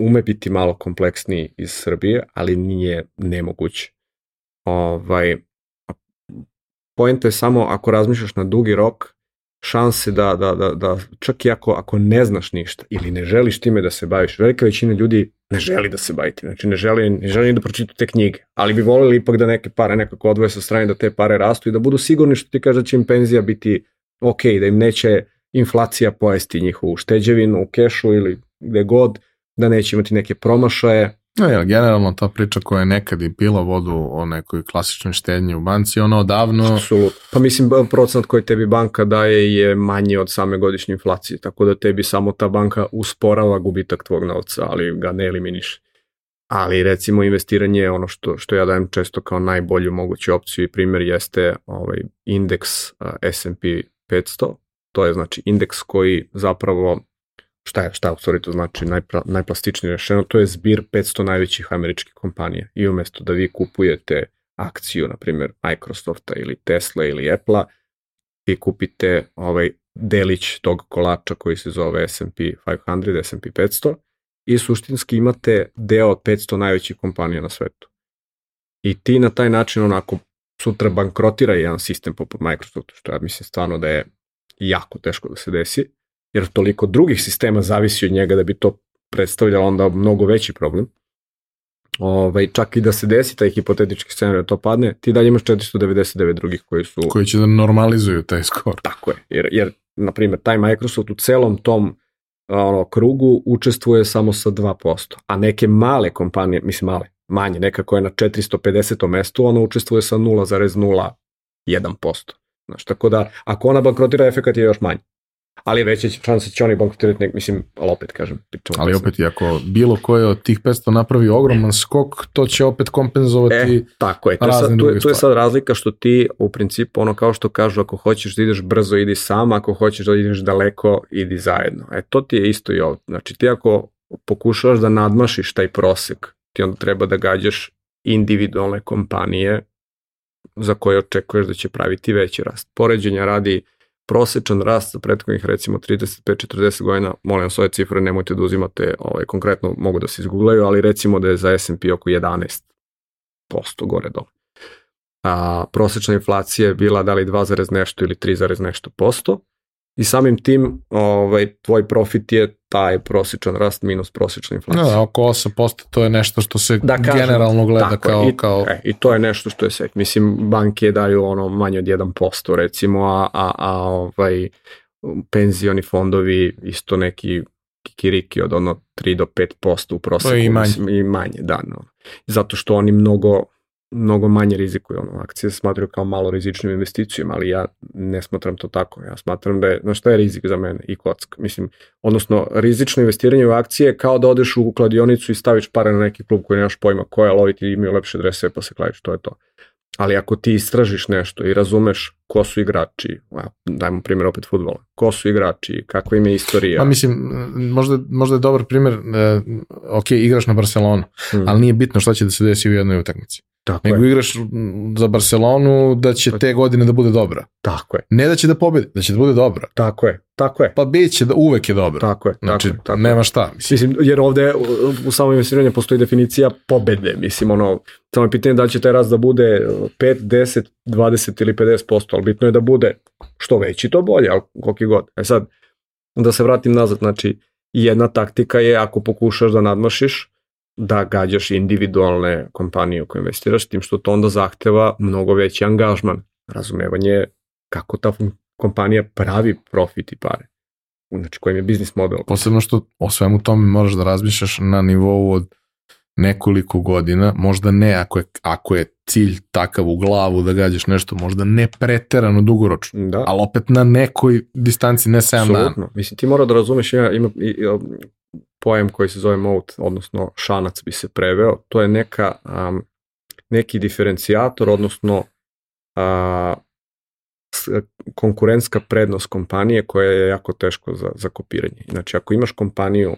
ume biti malo kompleksniji iz Srbije, ali nije nemoguće. Ovaj, Poenta je samo ako razmišljaš na dugi rok, šanse da, da, da, da čak i ako, ako ne znaš ništa ili ne želiš time da se baviš, velika većina ljudi ne želi da se bavi time, znači ne želi, ne želi da pročitu te knjige, ali bi volili ipak da neke pare nekako odvoje sa strane, da te pare rastu i da budu sigurni što ti kaže da će im penzija biti ok, da im neće inflacija pojesti njihovu šteđevinu u kešu ili gde god, da neće imati neke promašaje, No, ja, generalno ta priča koja je nekad i pila vodu o nekoj klasičnoj štednji u banci, ono odavno... Absolutno. Pa mislim, procenat koji tebi banka daje je manji od same godišnje inflacije, tako da tebi samo ta banka usporava gubitak tvog novca, ali ga ne eliminiš. Ali recimo investiranje je ono što, što ja dajem često kao najbolju moguću opciju i primjer jeste ovaj indeks S&P 500, to je znači indeks koji zapravo šta je, šta u stvari to znači najpra, najplastičnije rešeno, to je zbir 500 najvećih američkih kompanija i umesto da vi kupujete akciju, na primjer Microsofta ili Tesla ili Apple-a, vi kupite ovaj delić tog kolača koji se zove S&P 500, S&P 500 i suštinski imate deo od 500 najvećih kompanija na svetu. I ti na taj način onako sutra bankrotira jedan sistem poput Microsofta, što ja mislim stvarno da je jako teško da se desi, jer toliko drugih sistema zavisi od njega da bi to predstavljalo onda mnogo veći problem. ovaj, čak i da se desi taj hipotetički scenarij da to padne, ti dalje imaš 499 drugih koji su... Koji će da normalizuju taj skor. Tako je, jer, jer na primjer, taj Microsoft u celom tom ono, krugu učestvuje samo sa 2%, a neke male kompanije, mislim male, manje, neka koja je na 450. mestu, ona učestvuje sa 0,01%. Znaš, tako da, ako ona bankrotira, efekat je još manji ali veće šanse će oni bankrotirati, nek, mislim, ali opet kažem. Ali opet, i ako bilo koje od tih 500 napravi ogroman skok, to će opet kompenzovati e, tako je. To je, sad, to, je, to je sad razlika što ti, u principu, ono kao što kažu, ako hoćeš da ideš brzo, idi sam, ako hoćeš da ideš daleko, idi zajedno. E, to ti je isto i ovdje. Znači, ti ako pokušavaš da nadmašiš taj prosek, ti onda treba da gađaš individualne kompanije za koje očekuješ da će praviti veći rast. Poređenja radi prosečan rast za prethodnih recimo 35-40 godina, molim vas ove cifre nemojte da uzimate, ovaj, konkretno mogu da se izgooglaju, ali recimo da je za S&P oko 11% gore dole. A prosečna inflacija je bila da li 2, nešto ili 3, nešto posto, i samim tim ovaj, tvoj profit je taj prosječan rast minus prosječna inflacija. Da, oko 8% to je nešto što se da, kažem, generalno gleda kao... I, kao... E, I to je nešto što je sve. Mislim, banke daju ono manje od 1% recimo, a, a, a ovaj, penzioni fondovi isto neki kikiriki od ono 3 do 5% u proseku. i manje. Mislim, I manje, da. No. Zato što oni mnogo mnogo manje rizikuju. Ono, akcije se smatraju kao malo rizičnim investicijom, ali ja ne smatram to tako. Ja smatram da je, znaš šta je rizik za mene i kock? Mislim, odnosno, rizično investiranje u akcije kao da odeš u kladionicu i staviš pare na neki klub koji nemaš pojma koja loviti i imaju lepše drese pa se klaviš, to je to. Ali ako ti istražiš nešto i razumeš ko su igrači, dajmo primjer opet futbola, ko su igrači, kakva im je istorija. Pa mislim, možda, možda je dobar primjer, uh, ok, igraš na Barcelonu, hmm. ali nije bitno šta će da se desi u jednoj utakmici. Tako nego je. igraš za Barcelonu da će te godine da bude dobra. Tako je. Ne da će da pobedi, da će da bude dobra. Tako je, tako je. Pa bit će da uvek je dobra. Tako je. Znači, tako, tako nema šta. Mislim. mislim, jer ovde u, u samom investiranju postoji definicija pobede. Mislim, ono, samo je pitanje da li će taj rast da bude 5, 10, 20 ili 50%, ali bitno je da bude što veći, to bolje, ali koliki god. E sad, da se vratim nazad, znači, jedna taktika je ako pokušaš da nadmašiš, da gađaš individualne kompanije u koje investiraš, tim što to onda zahteva mnogo veći angažman, razumevanje kako ta kompanija pravi profit i pare. Znači, kojim je biznis model. Posebno što o svemu tome moraš da razmišljaš na nivou od nekoliko godina, možda ne ako je, ako je cilj takav u glavu da gađaš nešto, možda ne preterano dugoročno, da. ali opet na nekoj distanci, ne 7 dana. Mislim, ti mora da razumeš, ima, ima, pojam koji se zove moat, odnosno šanac bi se preveo, to je neka, um, neki diferencijator, odnosno a, konkurentska prednost kompanije koja je jako teško za, za kopiranje. Znači, ako imaš kompaniju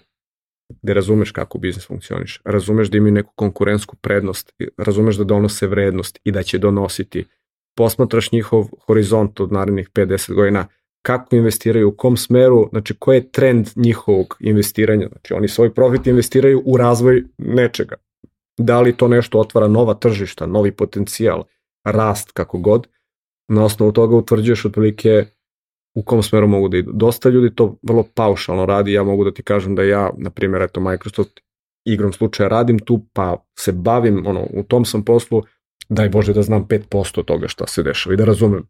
gde razumeš kako biznis funkcioniš, razumeš da imaju neku konkurentsku prednost, razumeš da donose vrednost i da će donositi, posmatraš njihov horizont od narednih 50 godina, kako investiraju, u kom smeru, znači koji je trend njihovog investiranja, znači oni svoj profit investiraju u razvoj nečega. Da li to nešto otvara nova tržišta, novi potencijal, rast, kako god, na osnovu toga utvrđuješ otprilike u kom smeru mogu da idu. Dosta ljudi to vrlo paušalno radi, ja mogu da ti kažem da ja, na primjer, eto Microsoft igrom slučaja radim tu, pa se bavim, ono, u tom sam poslu, daj Bože da znam 5% toga šta se dešava i da razumem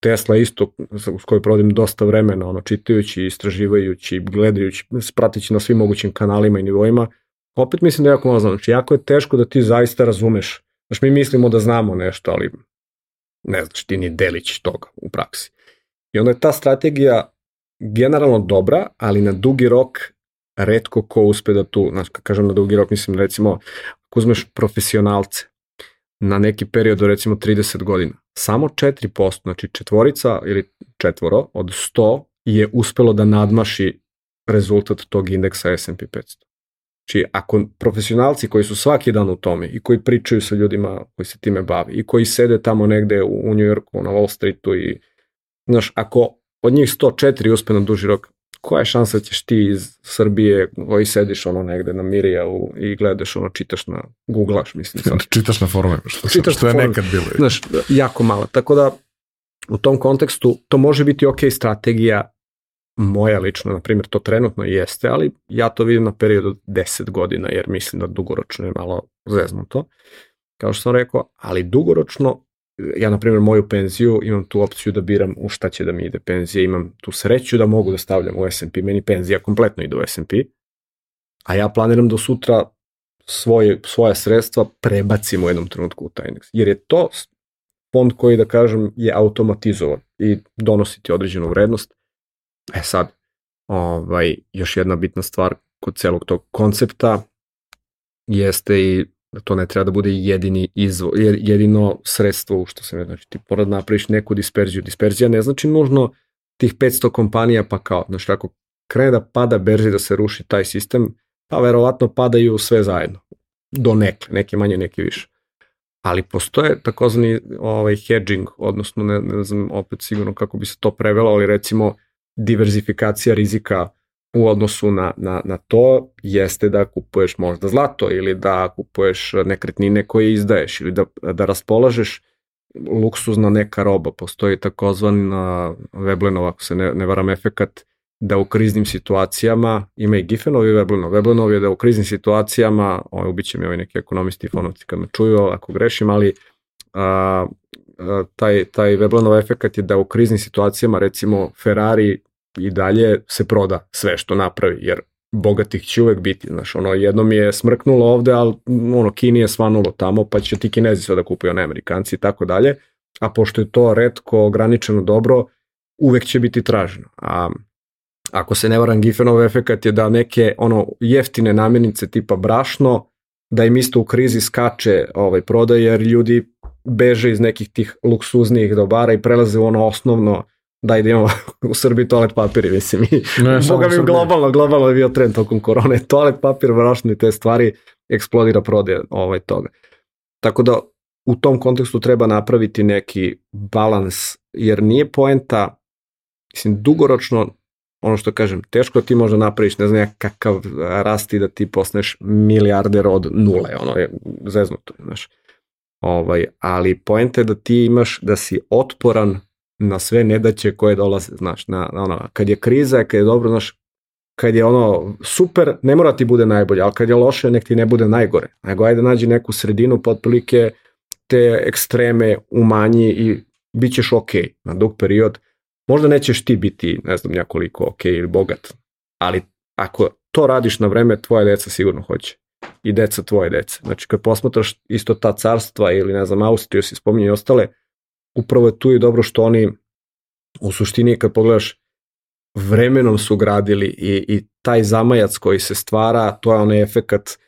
Tesla isto s kojoj provodim dosta vremena, ono, čitajući, istraživajući, gledajući, pratići na svim mogućim kanalima i nivoima, opet mislim da je jako malo znam. Znači, jako je teško da ti zaista razumeš. Znači, mi mislimo da znamo nešto, ali ne znaš ti ni delić toga u praksi. I onda je ta strategija generalno dobra, ali na dugi rok redko ko uspe da tu, znači, kažem na dugi rok, mislim recimo, ako uzmeš profesionalce, na neki period recimo 30 godina. Samo 4%, znači četvorica ili četvoro od 100 je uspelo da nadmaši rezultat tog indeksa S&P 500. Znači, ako profesionalci koji su svaki dan u tome i koji pričaju sa ljudima koji se time bavi i koji sede tamo negde u, New Yorku, na Wall Streetu i, znaš, ako od njih 104 uspe na duži rok, koja je šansa da ćeš ti iz Srbije koji sediš ono negde na Mirija u, i gledaš ono, čitaš na, googlaš mislim. Sad. čitaš na forume, što, čitaš što je forum. nekad bilo. Znaš, jako malo. Tako da u tom kontekstu to može biti ok strategija moja lično, na primjer, to trenutno jeste, ali ja to vidim na period od 10 godina, jer mislim da dugoročno je malo zeznuto, kao što sam rekao, ali dugoročno, ja, na primjer, moju penziju imam tu opciju da biram u šta će da mi ide penzija, imam tu sreću da mogu da stavljam u S&P, meni penzija kompletno ide u S&P, a ja planiram do sutra svoje, svoja sredstva prebacim u jednom trenutku u taj indeks. Jer je to fond koji, da kažem, je automatizovan i donosi ti određenu vrednost. E sad, ovaj, još jedna bitna stvar kod celog tog koncepta jeste i da to ne treba da bude jedini izvo, jedino sredstvo u što se ne znači ti porad da napraviš neku disperziju. Disperzija ne znači nužno tih 500 kompanija pa kao, znači ako krene da pada berzi da se ruši taj sistem, pa verovatno padaju sve zajedno. Do neke, neke manje, neke više. Ali postoje takozvani ovaj, hedging, odnosno ne, ne znam opet sigurno kako bi se to prevelo, ali recimo diverzifikacija rizika u odnosu na, na, na to jeste da kupuješ možda zlato ili da kupuješ nekretnine koje izdaješ ili da, da raspolažeš luksuzna neka roba. Postoji takozvani na Veblenov, ako se ne, ne varam, efekat da u kriznim situacijama, ima i Giffenov i Veblenov. Veblenov je da u kriznim situacijama, ovaj, ubiće mi ovaj neki ekonomisti i fonovci kad me čuju, ako grešim, ali a, a, taj, taj Veblenov efekt je da u kriznim situacijama, recimo Ferrari i dalje se proda sve što napravi, jer bogatih će uvek biti, znaš, ono, jednom je smrknulo ovde, ali ono, Kini je svanulo tamo, pa će ti Kinezi sve da kupuju, ne Amerikanci i tako dalje, a pošto je to redko ograničeno dobro, uvek će biti traženo. A ako se ne varam, Giffenov efekat je da neke ono jeftine namirnice tipa brašno, da im isto u krizi skače ovaj prodaj jer ljudi beže iz nekih tih luksuznijih dobara i prelaze u ono osnovno da ide imamo u Srbiji toalet papir, mislim. I, ne, Boga mi globalno, globalno je bio trend tokom korone. Toalet papir, brašno i te stvari eksplodira prodaja ovaj toga. Tako da u tom kontekstu treba napraviti neki balans, jer nije poenta, mislim, dugoročno ono što kažem, teško ti možda napraviš, ne znam kakav rast i da ti posneš milijarder od nule, ono je zeznuto, znaš. Ovaj, ali poenta je da ti imaš, da si otporan na sve nedaće koje dolaze, znaš, na, na ono, kad je kriza, kad je dobro, znaš, kad je ono super, ne mora ti bude najbolje, ali kad je loše, nek ti ne bude najgore. Nego ajde nađi neku sredinu, potprilike te ekstreme umanji i bit ćeš ok na dug period. Možda nećeš ti biti, ne znam, njakoliko ok ili bogat, ali ako to radiš na vreme, tvoje deca sigurno hoće. I deca tvoje dece. Znači, kad posmatraš isto ta carstva ili, ne znam, Austriju si spominje i ostale, upravo je tu i dobro što oni u suštini kad pogledaš vremenom su gradili i, i taj zamajac koji se stvara, to je onaj efekat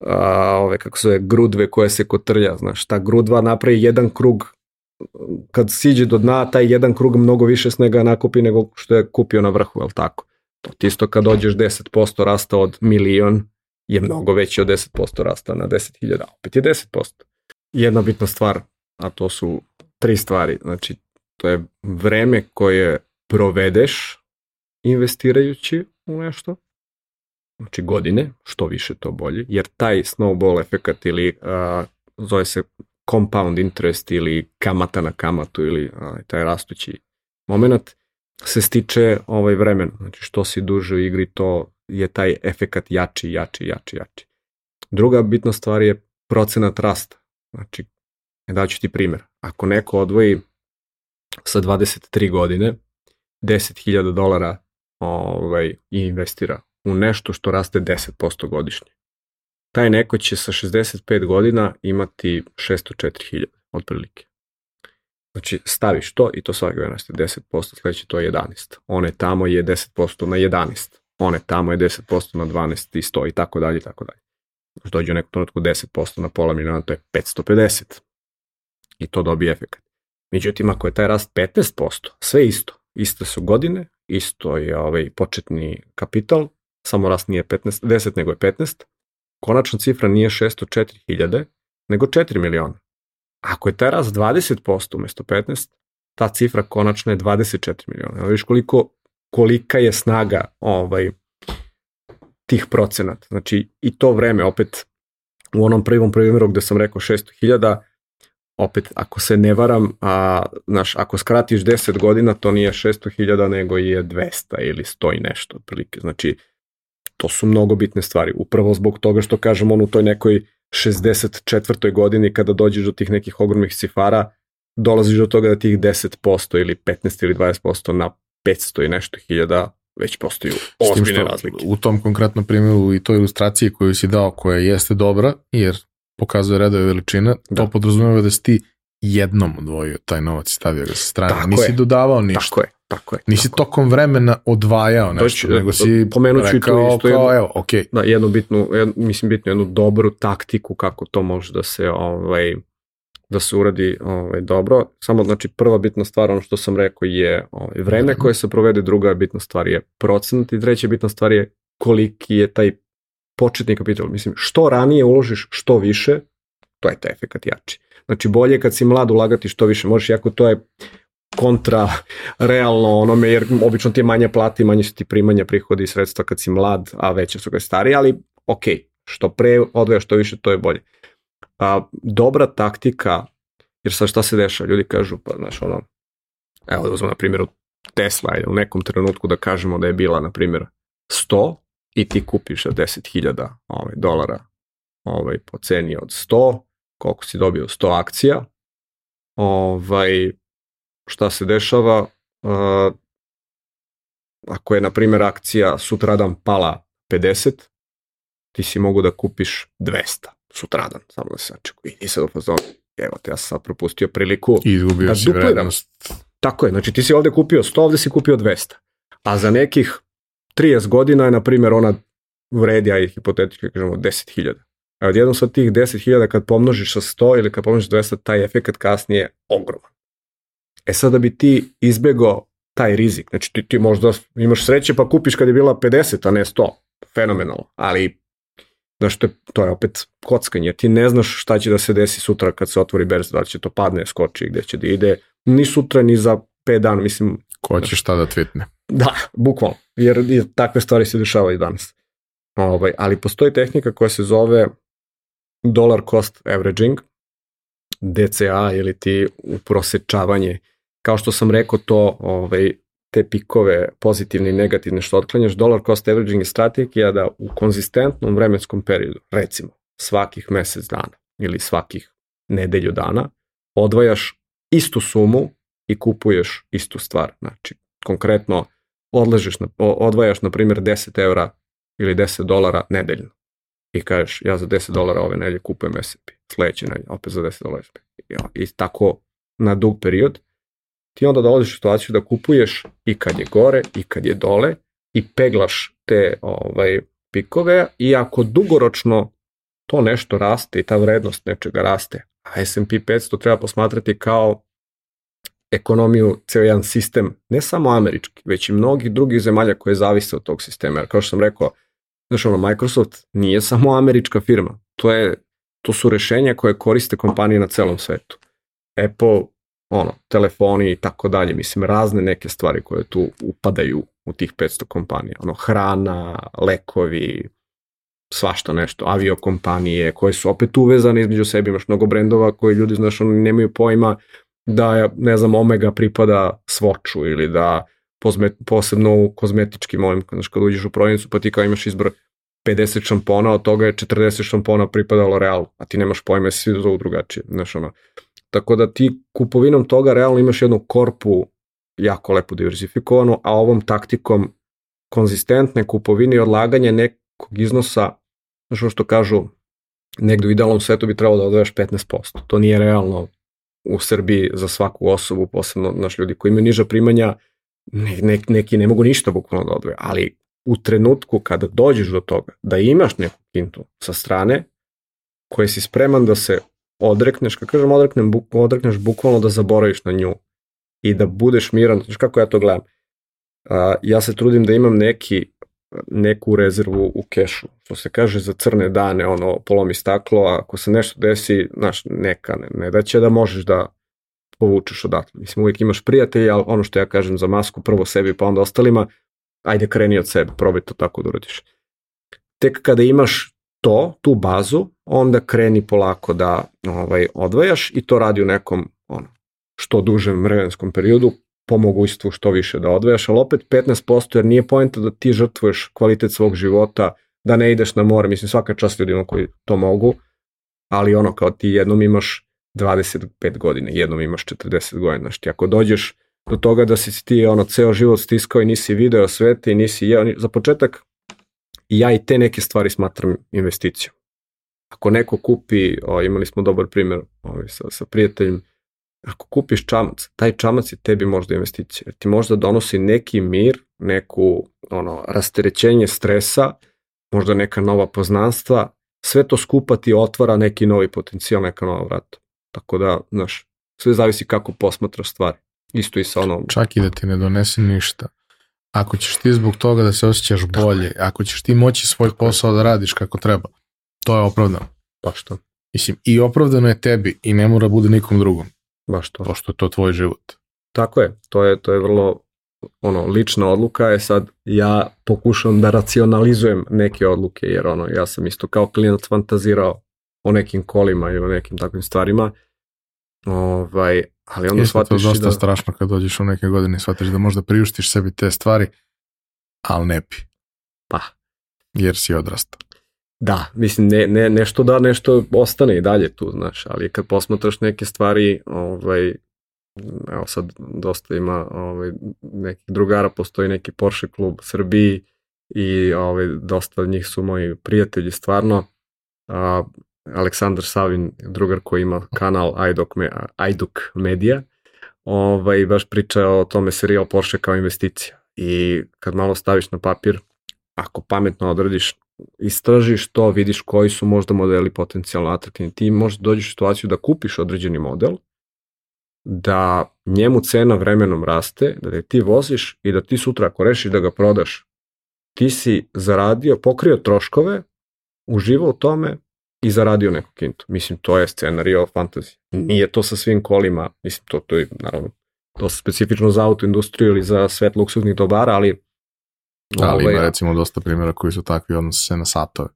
a, ove, kako se zove, grudve koja se kotrlja, znaš, ta grudva napravi jedan krug kad siđe do dna, taj jedan krug mnogo više snega nakupi nego što je kupio na vrhu, je li tako? To ti isto kad dođeš 10% rasta od milion je mnogo veći od 10% rasta na 10.000, opet je 10%. Jedna bitna stvar, a to su tri stvari, znači to je vreme koje provedeš investirajući u nešto, znači godine, što više to bolje, jer taj snowball efekat ili a, zove se compound interest ili kamata na kamatu ili a, taj rastući moment se stiče ovaj vremen. Znači što si duže u igri to je taj efekat jači, jači, jači, jači. Druga bitna stvar je procenat rasta. Znači, daću ti primjer. Ako neko odvoji sa 23 godine 10.000 dolara ovaj, i investira u nešto što raste 10% godišnje taj neko će sa 65 godina imati 604.000 otprilike. Znači staviš to i to svake godine raste 10%, sledeće to je 11. One tamo je 10% na 11. One tamo je 10% na 12 i 100 i tako dalje i tako dalje. Znači dođe u neku trenutku 10% na pola miliona, to je 550. I to dobije efekt. Međutim, ako je taj rast 15%, sve isto. Iste su godine, isto je ovaj početni kapital, samo rast nije 15, 10 nego je 15, konačna cifra nije 604.000, nego 4 miliona. Ako je taj rast 20% umesto 15, ta cifra konačna je 24 miliona. Evo viš koliko, kolika je snaga ovaj, tih procenata. Znači i to vreme opet u onom prvom primjeru gde sam rekao 600.000, opet, ako se ne varam, a, znaš, ako skratiš 10 godina, to nije 600.000, nego je 200 ili 100 i nešto, otprilike. Znači, to su mnogo bitne stvari. Upravo zbog toga što kažem, on u toj nekoj 64. godini, kada dođeš do tih nekih ogromnih cifara, dolaziš do toga da tih 10% ili 15 ili 20% na 500 i nešto hiljada već postaju ozbiljne razlike. U tom konkretnom primjeru i toj ilustraciji koju si dao, koja jeste dobra, jer pokazuje redove veličina, da. to podrazumeva da si ti jednom odvojio taj novac i stavio ga sa strane. Tako Nisi je. dodavao ništa. Tako je. Tako je. Nisi tako. tokom vremena odvajao nešto, Doći, nego si pomenut ću rekao, isto kao, jednu, evo, okay. da, jednu bitnu, jed, mislim bitnu jednu dobru taktiku kako to može da se ovaj, da se uradi ovaj, dobro. Samo znači prva bitna stvar, ono što sam rekao je ovaj, vreme koje se provede, druga bitna stvar je procenat i treća bitna stvar je koliki je taj početni kapital. Mislim, što ranije uložiš što više, to je taj efekat jači. Znači bolje kad si mlad ulagati što više možeš, jako to je kontra realno onome, jer obično ti je manje plati, manje su ti primanja, prihodi i sredstva kad si mlad, a veće su kad stari, ali ok, što pre odvaja što više, to je bolje. A, dobra taktika, jer sad šta se dešava, ljudi kažu, pa znaš ono, evo da uzmem na primjer Tesla u nekom trenutku da kažemo da je bila na primjer 100 i ti kupiš za 10.000 ovaj, dolara ovaj, po ceni od 100, koliko si dobio 100 akcija, ovaj, šta se dešava, uh, ako je, na primjer, akcija sutradan pala 50, ti si mogu da kupiš 200 sutradan, samo da se sačeku. I ti se evo te, ja sam sad propustio priliku I izgubio da si vrednost. Tako je, znači ti si ovde kupio 100, ovde si kupio 200. A za nekih 30 godina je, na primjer, ona vredi, a hipotetički kažemo 10.000. A odjednom sa tih 10.000 kad pomnožiš sa 100 ili kad pomnožiš 200, taj efekt kasnije je ogroman. E sad da bi ti izbegao taj rizik, znači ti, ti možda imaš sreće pa kupiš kad je bila 50, a ne 100, fenomenalno, ali znaš, to je, to je opet kockanje, ti ne znaš šta će da se desi sutra kad se otvori berza, da li će to padne, skoči, gde će da ide, ni sutra, ni za 5 dana, mislim... Ko će šta da tvitne. Da, bukvalno, jer takve stvari se dešavaju danas. Ovaj, ali postoji tehnika koja se zove dollar cost averaging, DCA ili ti uprosečavanje. Kao što sam rekao to, ovaj, te pikove pozitivne i negativne što otklanjaš, dollar cost averaging je strategija da u konzistentnom vremenskom periodu, recimo svakih mesec dana ili svakih nedelju dana, odvajaš istu sumu i kupuješ istu stvar. Znači, konkretno odležeš na, odvajaš, na primjer, 10 eura ili 10 dolara nedeljno i kažeš ja za 10 dolara ove nedelje kupujem S&P, sledeće nedelje opet za 10 dolara S&P. I tako na dug period ti onda dolaziš u situaciju da kupuješ i kad je gore i kad je dole i peglaš te ovaj, pikove i ako dugoročno to nešto raste i ta vrednost nečega raste, a S&P 500 treba posmatrati kao ekonomiju, ceo jedan sistem, ne samo američki, već i mnogih drugih zemalja koje zavise od tog sistema. Jer kao što sam rekao, znaš ono, Microsoft nije samo američka firma, to, je, to su rešenja koje koriste kompanije na celom svetu. Apple, ono, telefoni i tako dalje, mislim, razne neke stvari koje tu upadaju u tih 500 kompanija, ono, hrana, lekovi, svašta nešto, aviokompanije koje su opet uvezane između sebi, imaš mnogo brendova koji ljudi, znaš, oni nemaju pojma da, ne znam, Omega pripada Swatchu ili da posebno u kozmetičkim ovim, znaš, kad uđeš u prodavnicu pa ti kao imaš izbor 50 šampona, od toga je 40 šampona pripadalo Realu, a ti nemaš pojma, svi zovu drugačije, znaš, ono. Tako da ti kupovinom toga realno imaš jednu korpu jako lepo diversifikovanu, a ovom taktikom konzistentne kupovine i odlaganje nekog iznosa, znaš što kažu, negde u idealnom svetu bi trebalo da odvoješ 15%. To nije realno u Srbiji za svaku osobu, posebno naš ljudi koji imaju niža primanja, ne, ne, neki ne mogu ništa bukvalno da odvoje, ali u trenutku kada dođeš do toga da imaš neku kintu sa strane koje si spreman da se odrekneš, kad kažem odreknem, buk, odrekneš bukvalno da zaboraviš na nju i da budeš miran, znaš kako ja to gledam. A, ja se trudim da imam neki neku rezervu u kešu, što se kaže za crne dane, ono, polomi staklo, a ako se nešto desi, znaš, neka, ne, ne da će da možeš da povučeš odatle. Mislim, uvijek imaš prijatelja, ali ono što ja kažem za masku, prvo sebi pa onda ostalima, ajde kreni od sebe, probaj to tako da uradiš. Tek kada imaš to, tu bazu, onda kreni polako da ovaj, odvajaš i to radi u nekom ono, što dužem vremenskom periodu, po mogućstvu što više da odvajaš, ali opet 15% jer nije pojenta da ti žrtvuješ kvalitet svog života, da ne ideš na more, mislim svaka čast ljudima koji to mogu, ali ono kao ti jednom imaš 25 godina, jednom imaš 40 godina, znači ako dođeš do toga da si ti ono ceo život stiskao i nisi video svete i nisi jeo, za početak ja i te neke stvari smatram investicijom. Ako neko kupi, o, imali smo dobar primjer ovaj, sa, sa prijateljem, ako kupiš čamac, taj čamac je tebi možda investicija. Jer ti možda donosi neki mir, neku ono, rasterećenje stresa, možda neka nova poznanstva, sve to skupa ti otvara neki novi potencijal, neka nova vrata. Tako da, znaš, sve zavisi kako posmatraš stvari. Isto i sa onom... Čak i da ti ne donese ništa. Ako ćeš ti zbog toga da se osjećaš bolje, ako ćeš ti moći svoj posao da radiš kako treba, to je opravdano. Pa što? Mislim, i opravdano je tebi i ne mora bude nikom drugom. Baš to. Pošto je to tvoj život. Tako je, to je, to je vrlo ono, lična odluka je sad ja pokušavam da racionalizujem neke odluke, jer ono, ja sam isto kao klijent fantazirao o nekim kolima i o nekim takvim stvarima, ovaj, ali onda Jeste shvatiš to dosta da... strašno kad dođeš u neke godine i shvatiš da možda priuštiš sebi te stvari, ali ne pi. Pa. Jer si odrastao. Da, mislim, ne, ne, nešto da, nešto ostane i dalje tu, znaš, ali kad posmatraš neke stvari, ovaj, evo sad dosta ima ovaj, nekih drugara, postoji neki Porsche klub u Srbiji i ovaj, dosta njih su moji prijatelji stvarno. A, Aleksandar Savin, drugar koji ima kanal Ajduk, Ajduk Media, ovaj, baš priča o tome serijal Porsche kao investicija. I kad malo staviš na papir, ako pametno odradiš, istražiš to, vidiš koji su možda modeli potencijalno atraktivni. Ti možda dođeš u situaciju da kupiš određeni model, da njemu cena vremenom raste, da te ti voziš i da ti sutra ako rešiš da ga prodaš, ti si zaradio, pokrio troškove, uživao u tome i zaradio neku kintu. Mislim, to je scenario fantasy. Nije to sa svim kolima, mislim, to, to je naravno dosta specifično za autoindustriju ili za svet luksuznih dobara, ali Ali ovaj, ima recimo dosta primjera koji su takvi odnose se na satove.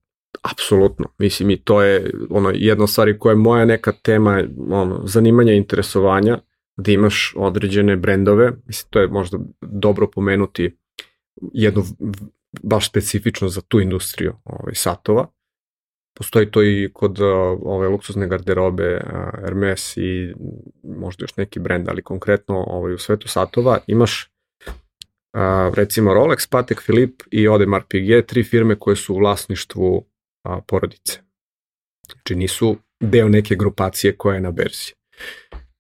Apsolutno. Mislim i to je ono jedna stvari koja je moja neka tema ono, zanimanja i interesovanja da imaš određene brendove. Mislim to je možda dobro pomenuti jedno baš specifično za tu industriju ovaj, satova. Postoji to i kod ove luksuzne garderobe Hermes i možda još neki brend, ali konkretno ovaj, u svetu satova imaš a, recimo Rolex, Patek Philippe i Audemars Piguet, tri firme koje su u vlasništvu a, porodice. Znači nisu deo neke grupacije koja je na berzi.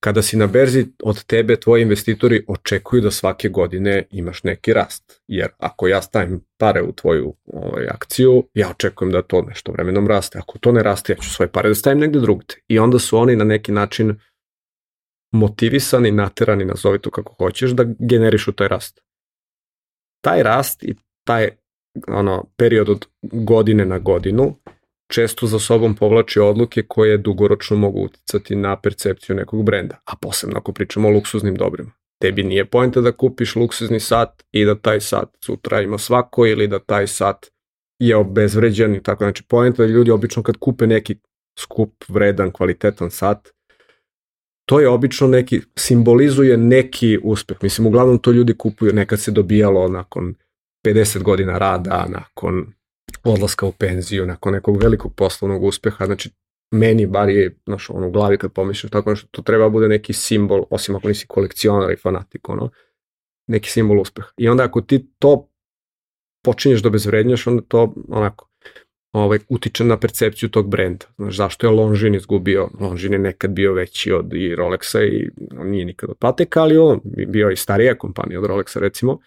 Kada si na berzi, od tebe tvoji investitori očekuju da svake godine imaš neki rast. Jer ako ja stavim pare u tvoju ovaj, akciju, ja očekujem da to nešto vremenom raste. Ako to ne raste, ja ću svoje pare da stavim negde drugde. I onda su oni na neki način motivisani, naterani, nazovi to kako hoćeš, da generišu taj rast taj rast i taj ono, period od godine na godinu često za sobom povlači odluke koje dugoročno mogu uticati na percepciju nekog brenda, a posebno ako pričamo o luksuznim dobrima. Tebi nije pojenta da kupiš luksuzni sat i da taj sat sutra ima svako ili da taj sat je obezvređen i tako. Znači, pojenta da ljudi obično kad kupe neki skup, vredan, kvalitetan sat, to je obično neki, simbolizuje neki uspeh. Mislim, uglavnom to ljudi kupuju, nekad se dobijalo nakon 50 godina rada, nakon odlaska u penziju, nakon nekog velikog poslovnog uspeha, znači meni bar je znaš, ono, u glavi kad pomisliš tako nešto, to treba bude neki simbol, osim ako nisi kolekcionar i fanatik, ono, neki simbol uspeha. I onda ako ti to počinješ da obezvrednjaš, onda to onako ovaj, utiče na percepciju tog brenda. Znaš, zašto je Longin izgubio? Longin je nekad bio veći od i Rolexa i on nije nikad od Pateka, ali on bio i starija kompanija od Rolexa recimo,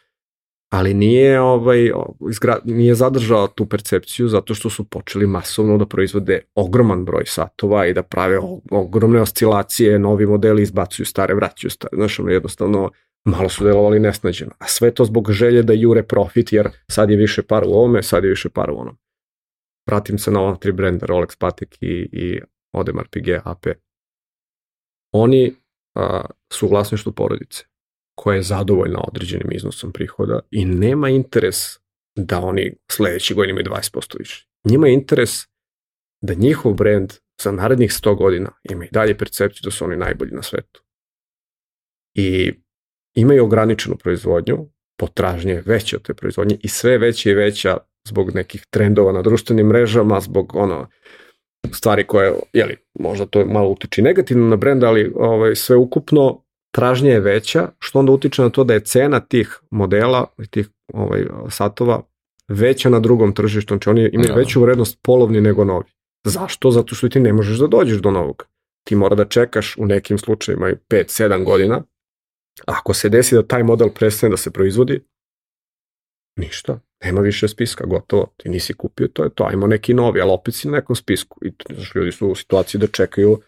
ali nije, ovaj, izgra, nije zadržao tu percepciju zato što su počeli masovno da proizvode ogroman broj satova i da prave ogromne oscilacije, novi modeli izbacuju stare, vraćaju stare. Znaš, ono jednostavno malo su delovali nesnađeno. A sve to zbog želje da jure profit, jer sad je više par u ovome, sad je više par u onom pratim se na ova tri brenda, Rolex, Patek i, i Audemars Piguet AP. Oni a, su u vlasništvu porodice koja je zadovoljna određenim iznosom prihoda i nema interes da oni sledeći godin imaju 20% više. Njima je interes da njihov brand za narednih 100 godina ima i dalje percepciju da su oni najbolji na svetu. I imaju ograničenu proizvodnju, potražnje je veća od te proizvodnje i sve veća i veća zbog nekih trendova na društvenim mrežama, zbog ono, stvari koje, jeli, možda to malo utiče negativno na brend, ali ovaj, sve ukupno tražnja je veća, što onda utiče na to da je cena tih modela, tih ovaj, satova veća na drugom tržištu, znači oni imaju da. veću vrednost polovni nego novi. Zašto? Zato što ti ne možeš da dođeš do novog. Ti mora da čekaš u nekim slučajima 5-7 godina. Ako se desi da taj model prestane da se proizvodi, ništa, nema više spiska, gotovo, ti nisi kupio, to je to, ajmo neki novi, ali opet si na nekom spisku i znaš, ljudi su u situaciji da čekaju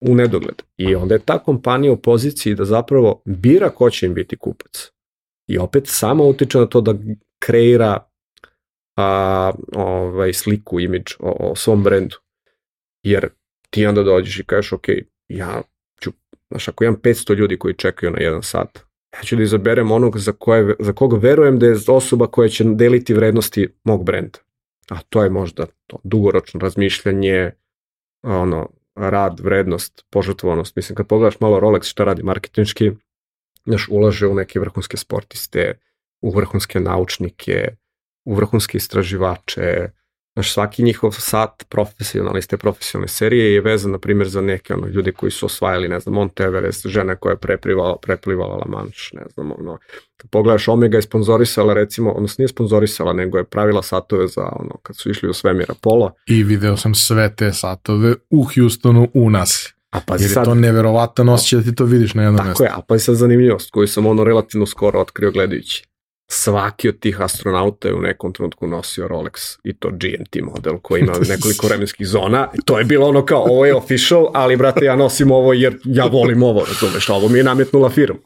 u nedogled. I onda je ta kompanija u poziciji da zapravo bira ko će im biti kupac. I opet samo utiče na to da kreira a, ovaj, sliku, imidž o, o svom brendu. Jer ti onda dođeš i kažeš, ok, ja ću, znaš, ako imam 500 ljudi koji čekaju na jedan sat, ja ću da izaberem onog za, koje, za koga verujem da je osoba koja će deliti vrednosti mog brenda. A to je možda to dugoročno razmišljanje, ono, rad, vrednost, požrtvovanost. Mislim, kad pogledaš malo Rolex šta radi marketinški, znaš, ulaže u neke vrhunske sportiste, u vrhunske naučnike, u vrhunske istraživače, Znaš, svaki njihov sat profesionalne, iz te profesionalne serije je vezan, na primjer, za neke ono, ljudi koji su osvajali, ne znam, Mount Everest, žena koja je preplivala, preplivala La Manche, ne znam, ono, kad pogledaš, Omega je sponzorisala, recimo, odnosno nije sponzorisala, nego je pravila satove za, ono, kad su išli u svemir Apollo. I video sam sve te satove u Houstonu u nas. A pa Jer je sad, to neverovatan osjećaj da ti to vidiš na jednom tako mjestu. Tako je, a pa je sad zanimljivost koju sam ono relativno skoro otkrio gledajući svaki od tih astronauta je u nekom trenutku nosio Rolex i to GMT model koji ima nekoliko vremenskih zona. To je bilo ono kao, ovo je official, ali brate ja nosim ovo jer ja volim ovo, razumeš, ovo mi je nametnula firma.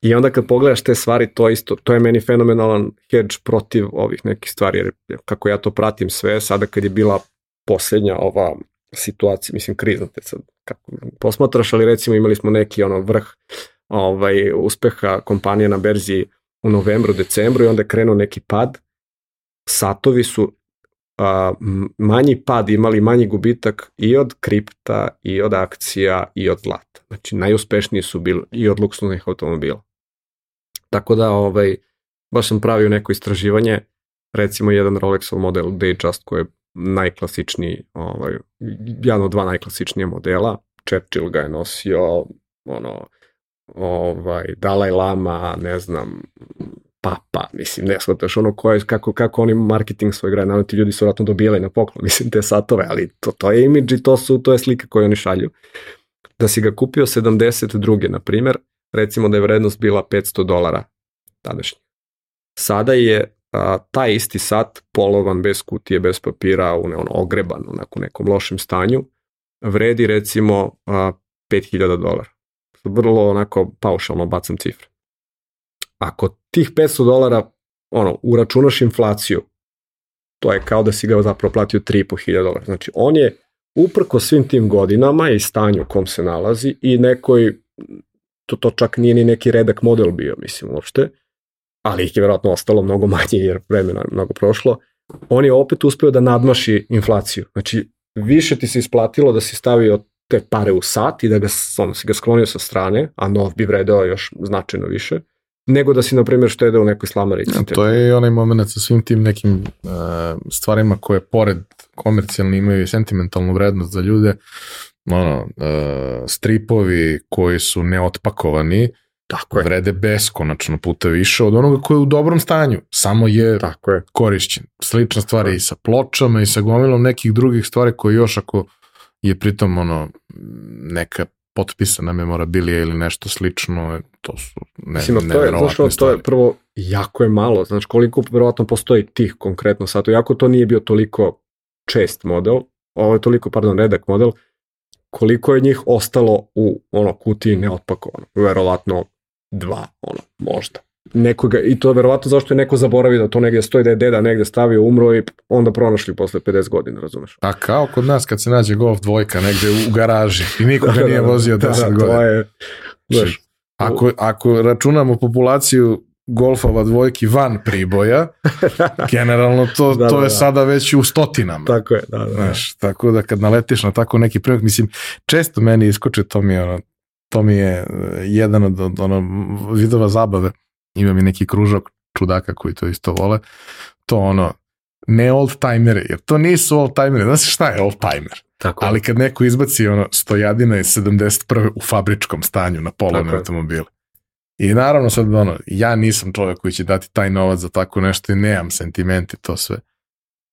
I onda kad pogledaš te stvari, to isto, to je meni fenomenalan hedge protiv ovih nekih stvari, jer kako ja to pratim sve, sada kad je bila posljednja ova situacija, mislim krizna te sad, kako posmatraš, ali recimo imali smo neki ono vrh ovaj, uspeha kompanije na berzi u novembru, decembru i onda je krenuo neki pad. Satovi su a, manji pad imali manji gubitak i od kripta, i od akcija, i od zlata. Znači najuspešniji su bili i od luksuznih automobila. Tako da ovaj, baš sam pravio neko istraživanje, recimo jedan Rolexov model Datejust koji je najklasičniji, ovaj, jedan od dva najklasičnija modela, Churchill ga je nosio, ono, ovaj, Dalaj Lama, ne znam, Papa, mislim, ne shvataš ono ko je, kako, kako oni marketing svoj grad, naravno ti ljudi su vratno dobijali na poklon, mislim, te satove, ali to, to je imidž i to, su, to je slika koju oni šalju. Da si ga kupio 72. na primer, recimo da je vrednost bila 500 dolara tadašnji. Sada je a, taj isti sat polovan bez kutije, bez papira, ono, ogreban, onako, u nekom lošem stanju, vredi recimo a, 5000 dolara vrlo onako paušalno bacam cifre. Ako tih 500 dolara ono, uračunaš inflaciju, to je kao da si ga zapravo platio 3.500 dolara. Znači, on je uprko svim tim godinama i stanju u kom se nalazi i nekoj, to, to čak nije ni neki redak model bio, mislim, uopšte, ali ih je verovatno ostalo mnogo manje jer vremena je mnogo prošlo, on je opet uspeo da nadmaši inflaciju. Znači, više ti se isplatilo da si stavio te pare u sat i da ga, ono, si ga sklonio sa strane, a nov bi vredeo još značajno više, nego da si, na primjer, štedeo u nekoj slamarici. Ja, to je onaj moment sa svim tim nekim uh, stvarima koje pored komercijalni imaju i sentimentalnu vrednost za ljude, ono, uh, stripovi koji su neotpakovani, Tako je. vrede beskonačno puta više od onoga koji je u dobrom stanju, samo je, Tako je. korišćen. Slična stvar i sa pločama i sa gomilom nekih drugih stvari koje još ako je pritom ono neka potpisana memorabilija ili nešto slično, to su ne, Mislim, to je, znaš, to je prvo jako je malo, znači koliko verovatno postoji tih konkretno sato, jako to nije bio toliko čest model, ovo je toliko, pardon, redak model, koliko je njih ostalo u ono kutiji neotpakovano, verovatno dva, ono, možda nekoga, i to je verovatno zašto je neko zaboravio da to negdje stoji, da je deda negdje stavio, umro i onda pronašli posle 50 godina, razumeš? A kao kod nas kad se nađe Golf dvojka negdje u garaži i niko ga nije vozio 10 da, da, godina. To je, znaš, ako, ako računamo populaciju golfova dvojki van priboja, generalno to, da, to da, je da. sada već u stotinama. Tako je, da, da. Znaš, tako da kad naletiš na tako neki primak, mislim, često meni iskoče, to mi je, ono, to mi je e, jedan od, od ono, vidova zabave, imam i neki kružok čudaka koji to isto vole, to ono, ne old timeri, jer to nisu old timeri, znaš šta je old timer? Tako. Ali kad neko izbaci ono stojadina iz 71. u fabričkom stanju na polovne automobile. I naravno sad ono, ja nisam čovjek koji će dati taj novac za tako nešto i nemam sentimenti to sve.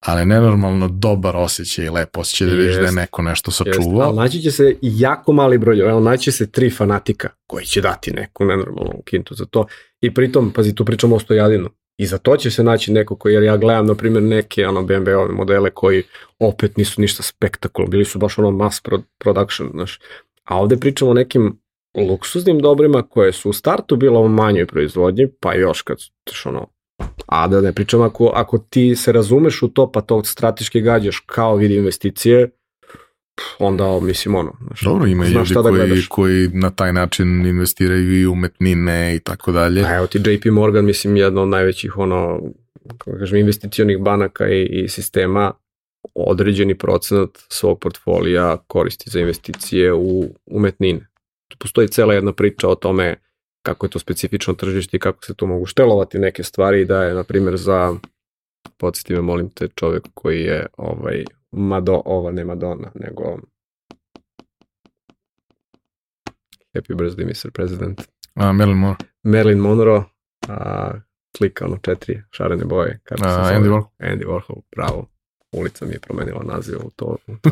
Ali nenormalno dobar osjećaj i lepo osjećaj da vidiš da je neko nešto sačuvao. Ali naći će se jako mali broj, evo naći će se tri fanatika koji će dati neku nenormalnu kintu za to. I pritom, pazi, tu pričamo o stojadinu. I za to će se naći neko koji, jer ja gledam, na primjer, neke ono, BMW-ove modele koji opet nisu ništa spektakularno, bili su baš ono mass production, znaš. A ovde pričamo o nekim luksuznim dobrima koje su u startu bila u manjoj proizvodnji, pa još kad ono, a da ne pričam ako, ako ti se razumeš u to pa to strateški gađaš kao vidi investicije, onda mislim ono. Znaš, Dobro, ima ljudi da koji, gledaš. koji na taj način investiraju i umetnine i tako dalje. A evo ti JP Morgan, mislim, jedna od najvećih ono, kako kažem, investicionih banaka i, i sistema određeni procenat svog portfolija koristi za investicije u umetnine. Tu postoji cela jedna priča o tome kako je to specifično tržište i kako se tu mogu štelovati neke stvari i da je, na primjer, za podsjeti me, molim te, čovek koji je ovaj, Mado, ova ne Madonna, nego Happy birthday, Mr. President. A, Marilyn Monroe. Marilyn Monroe, a, klika ono četiri šarene boje. Kako a, Andy Warhol. Andy Warhol, bravo. Ulica mi je promenila naziv u to u, to,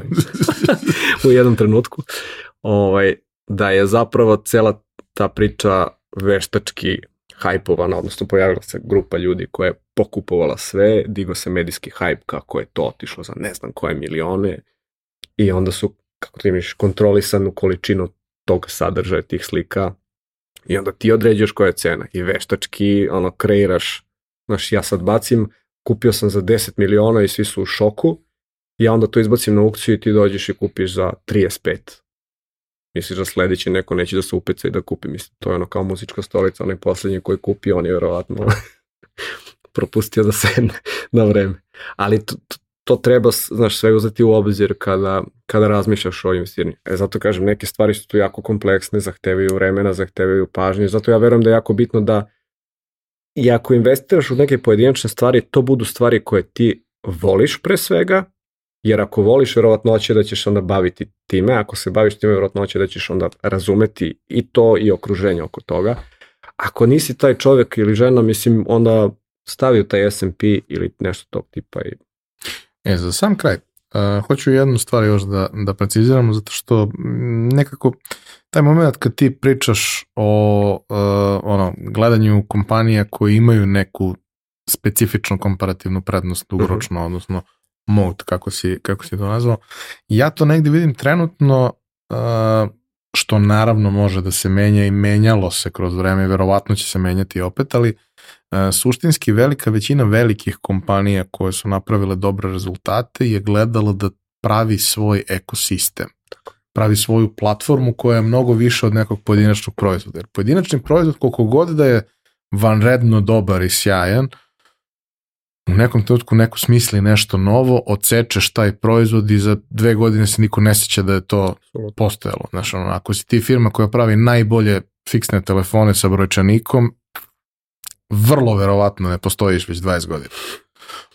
u jednom trenutku. Ovaj, da je zapravo cela ta priča veštački hajpovana, odnosno pojavila se grupa ljudi koja je pokupovala sve, digo se medijski hajp kako je to otišlo za ne znam koje milione i onda su, kako ti miš, kontrolisanu količinu tog sadržaja tih slika i onda ti određuješ koja je cena i veštački ono kreiraš, znaš ja sad bacim, kupio sam za 10 miliona i svi su u šoku, ja onda to izbacim na aukciju i ti dođeš i kupiš za 35 misliš da sledeći neko neće da se upeca i da kupi, mislim, to je ono kao muzička stolica, onaj poslednji koji kupi, on je verovatno propustio da sedne na vreme. Ali to, to, to treba, znaš, sve uzeti u obzir kada, kada razmišljaš o investiranju. E, zato kažem, neke stvari su tu jako kompleksne, zahtevaju vremena, zahtevaju pažnje, zato ja verujem da je jako bitno da i ako investiraš u neke pojedinačne stvari, to budu stvari koje ti voliš pre svega, jer ako voliš, verovatno će da ćeš onda baviti time, ako se baviš time, verovatno će da ćeš onda razumeti i to i okruženje oko toga. Ako nisi taj čovjek ili žena, mislim, onda stavi u taj S&P ili nešto tog tipa. I... E, za sam kraj, uh, hoću jednu stvar još da, da preciziramo, zato što nekako taj moment kad ti pričaš o uh, ono, gledanju kompanija koji imaju neku specifičnu komparativnu prednost dugoročno, uh -huh. odnosno mode, kako si, kako si to nazvao. Ja to negde vidim trenutno, uh, što naravno može da se menja i menjalo se kroz vreme, verovatno će se menjati opet, ali uh, suštinski velika većina velikih kompanija koje su napravile dobre rezultate je gledala da pravi svoj ekosistem pravi svoju platformu koja je mnogo više od nekog pojedinačnog proizvoda. Jer pojedinačni proizvod, koliko god da je vanredno dobar i sjajan, u nekom trenutku neko smisli nešto novo, odsečeš taj proizvod i za dve godine se niko ne sjeća da je to postojalo. Znaš, ono, ako si ti firma koja pravi najbolje fiksne telefone sa brojčanikom, vrlo verovatno ne postojiš već 20 godina.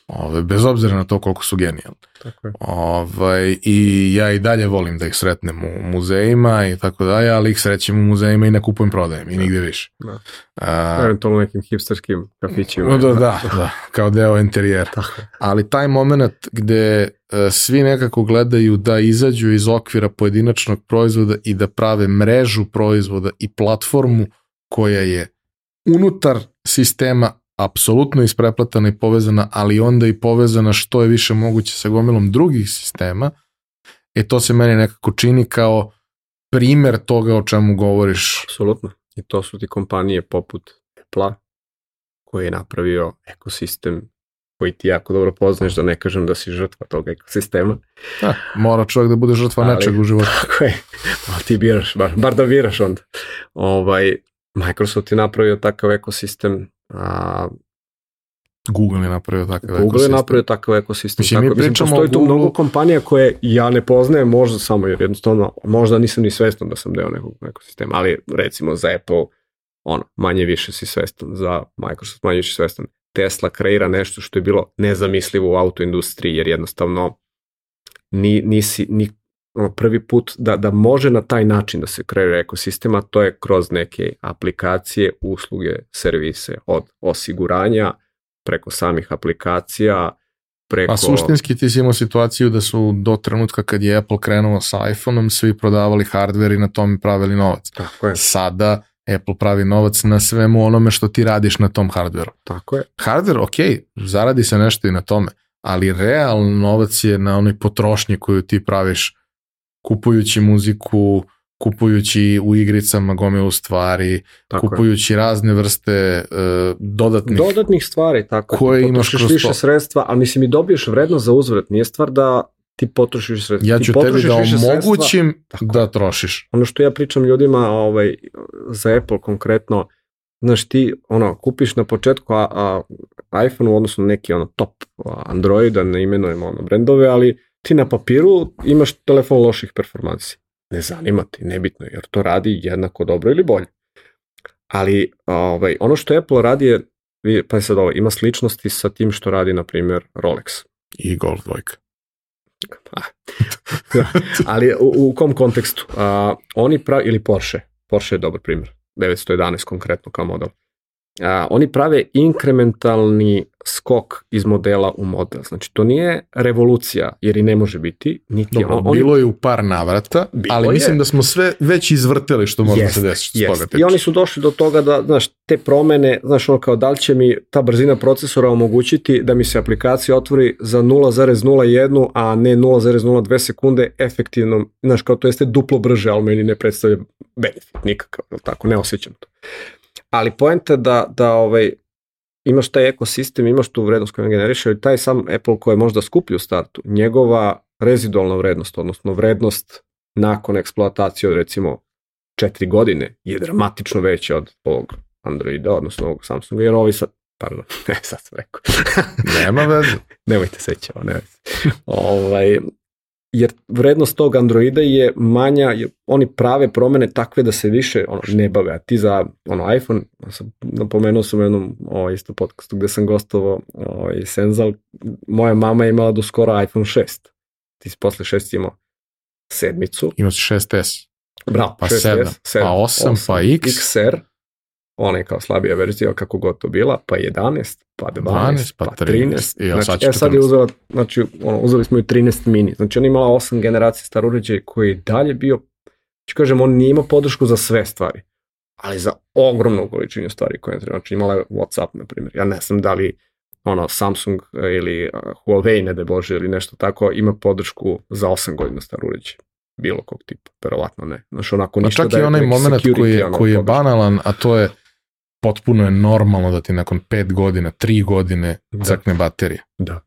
Ove, bez obzira na to koliko su genijalni. Tako je. Ove, I ja i dalje volim da ih sretnem u muzejima i tako dalje, ali ih srećem u muzejima i ne kupujem prodajem i da. nigde više. Da. A, Eventualno nekim hipsterskim kafićima. Da, da, da, da, kao deo interijera. Tako. Ali taj moment gde uh, svi nekako gledaju da izađu iz okvira pojedinačnog proizvoda i da prave mrežu proizvoda i platformu koja je unutar sistema apsolutno ispreplatana i povezana, ali onda i povezana što je više moguće sa gomilom drugih sistema, e to se meni nekako čini kao primer toga o čemu govoriš. Apsolutno. I to su ti kompanije poput Apple koji je napravio ekosistem koji ti jako dobro poznaješ, da ne kažem da si žrtva tog ekosistema. Da, mora čovjek da bude žrtva ali, nečeg u životu. Tako je, ali ti biraš, bar, bar da biraš onda. Ovaj, Microsoft je napravio takav ekosistem A, Google je napravio takav Google ekosistem. je napravio takav ekosistem. Mislim, tako, mi mislim, postoji tu mnogo kompanija koje ja ne poznajem, možda samo jer jednostavno, možda nisam ni svestan da sam deo nekog ekosistema, ali recimo za Apple, ono, manje više si svestan, za Microsoft manje više svestan. Tesla kreira nešto što je bilo nezamislivo u autoindustriji, jer jednostavno ni, nisi, ni, prvi put da, da može na taj način da se kreira ekosistema, to je kroz neke aplikacije, usluge, servise, od osiguranja, preko samih aplikacija, preko... A suštinski ti si imao situaciju da su do trenutka kad je Apple krenuo sa iPhone-om svi prodavali hardware i na tom pravili novac. Tako je. Sada Apple pravi novac na svemu onome što ti radiš na tom hardwareu. Tako je. Hardware, ok, zaradi se nešto i na tome, ali realan novac je na onoj potrošnji koju ti praviš kupujući muziku, kupujući u igricama gomilu stvari, tako kupujući je. razne vrste uh, dodatnih dodatnih stvari, tako koje imaš kroz više to. sredstva, ali mislim i dobiješ vrednost za uzvrat, nije stvar da ti potrošiš sredstva. Ja ću ti tebi da omogućim da trošiš. Ono što ja pričam ljudima ovaj, za Apple konkretno, znaš ti ono, kupiš na početku a, a, iPhone u odnosu na neki ono, top Android, da ne imenujemo ono, brendove, ali ti na papiru imaš telefon loših performansi ne zanima ti, nebitno, jer to radi jednako dobro ili bolje. Ali ovaj, ono što Apple radi je, pa sad ovo, ima sličnosti sa tim što radi, na primjer, Rolex. I Golf dvojka. Pa, ali u, u kom kontekstu? A, oni pravi, ili Porsche, Porsche je dobar primjer, 911 konkretno kao model. A, oni prave inkrementalni skok iz modela u model. Znači, to nije revolucija, jer i ne može biti. Niti Dobro, on, bilo je u par navrata, ali je, mislim da smo sve već izvrteli što može se desiti. Jest. I oni su došli do toga da, znaš, te promene, znaš, ono kao da li će mi ta brzina procesora omogućiti da mi se aplikacija otvori za 0,01, a ne 0,02 sekunde efektivno, znaš, kao to jeste duplo brže, ali meni ne predstavlja benefit nikakav, tako, ne osjećam to. Ali poenta da, da ovaj, imaš taj ekosistem, imaš tu vrednost koju generiše, ali taj sam Apple koji je možda skuplji u startu, njegova rezidualna vrednost, odnosno vrednost nakon eksploatacije od recimo četiri godine je dramatično veća od ovog Androida, odnosno ovog Samsunga, jer ovi sad, pardon, ne, sad sam rekao. Nema veze. Nemojte seći ovo, ne ovaj, jer vrednost tog Androida je manja, jer oni prave promene takve da se više ono, ne bave, a ti za ono, iPhone, sam, napomenuo sam u jednom ovaj, isto podcastu gde sam gostovao ovaj, Senzal, moja mama je imala do skoro iPhone 6, ti si posle 6 imao sedmicu. Imao si 6S. Bravo, pa 6S, 7, 7, pa 8, 8, pa X. XR, ona je kao slabija verzija kako god to bila, pa 11, pa 12, 12 pa 13. 13. I znači, sad, e, sad je uzela, znači, ono, uzeli smo i 13 mini. Znači, on imala 8 generacija star uređaj koji je dalje bio, ću kažem, on nije imao podršku za sve stvari, ali za ogromnu količinu stvari koje je treba. Znači, imala je Whatsapp, na primjer. Ja ne znam da li ono, Samsung ili Huawei, ne da Bože, ili nešto tako, ima podršku za 8 godina star uređaj bilo kog tipa, verovatno ne. Znaš, onako ništa pa čak da je i onaj moment koji je, koji je banalan, a to je potpuno je normalno da ti nakon 5 godina, 3 godine da. crkne baterija. Da.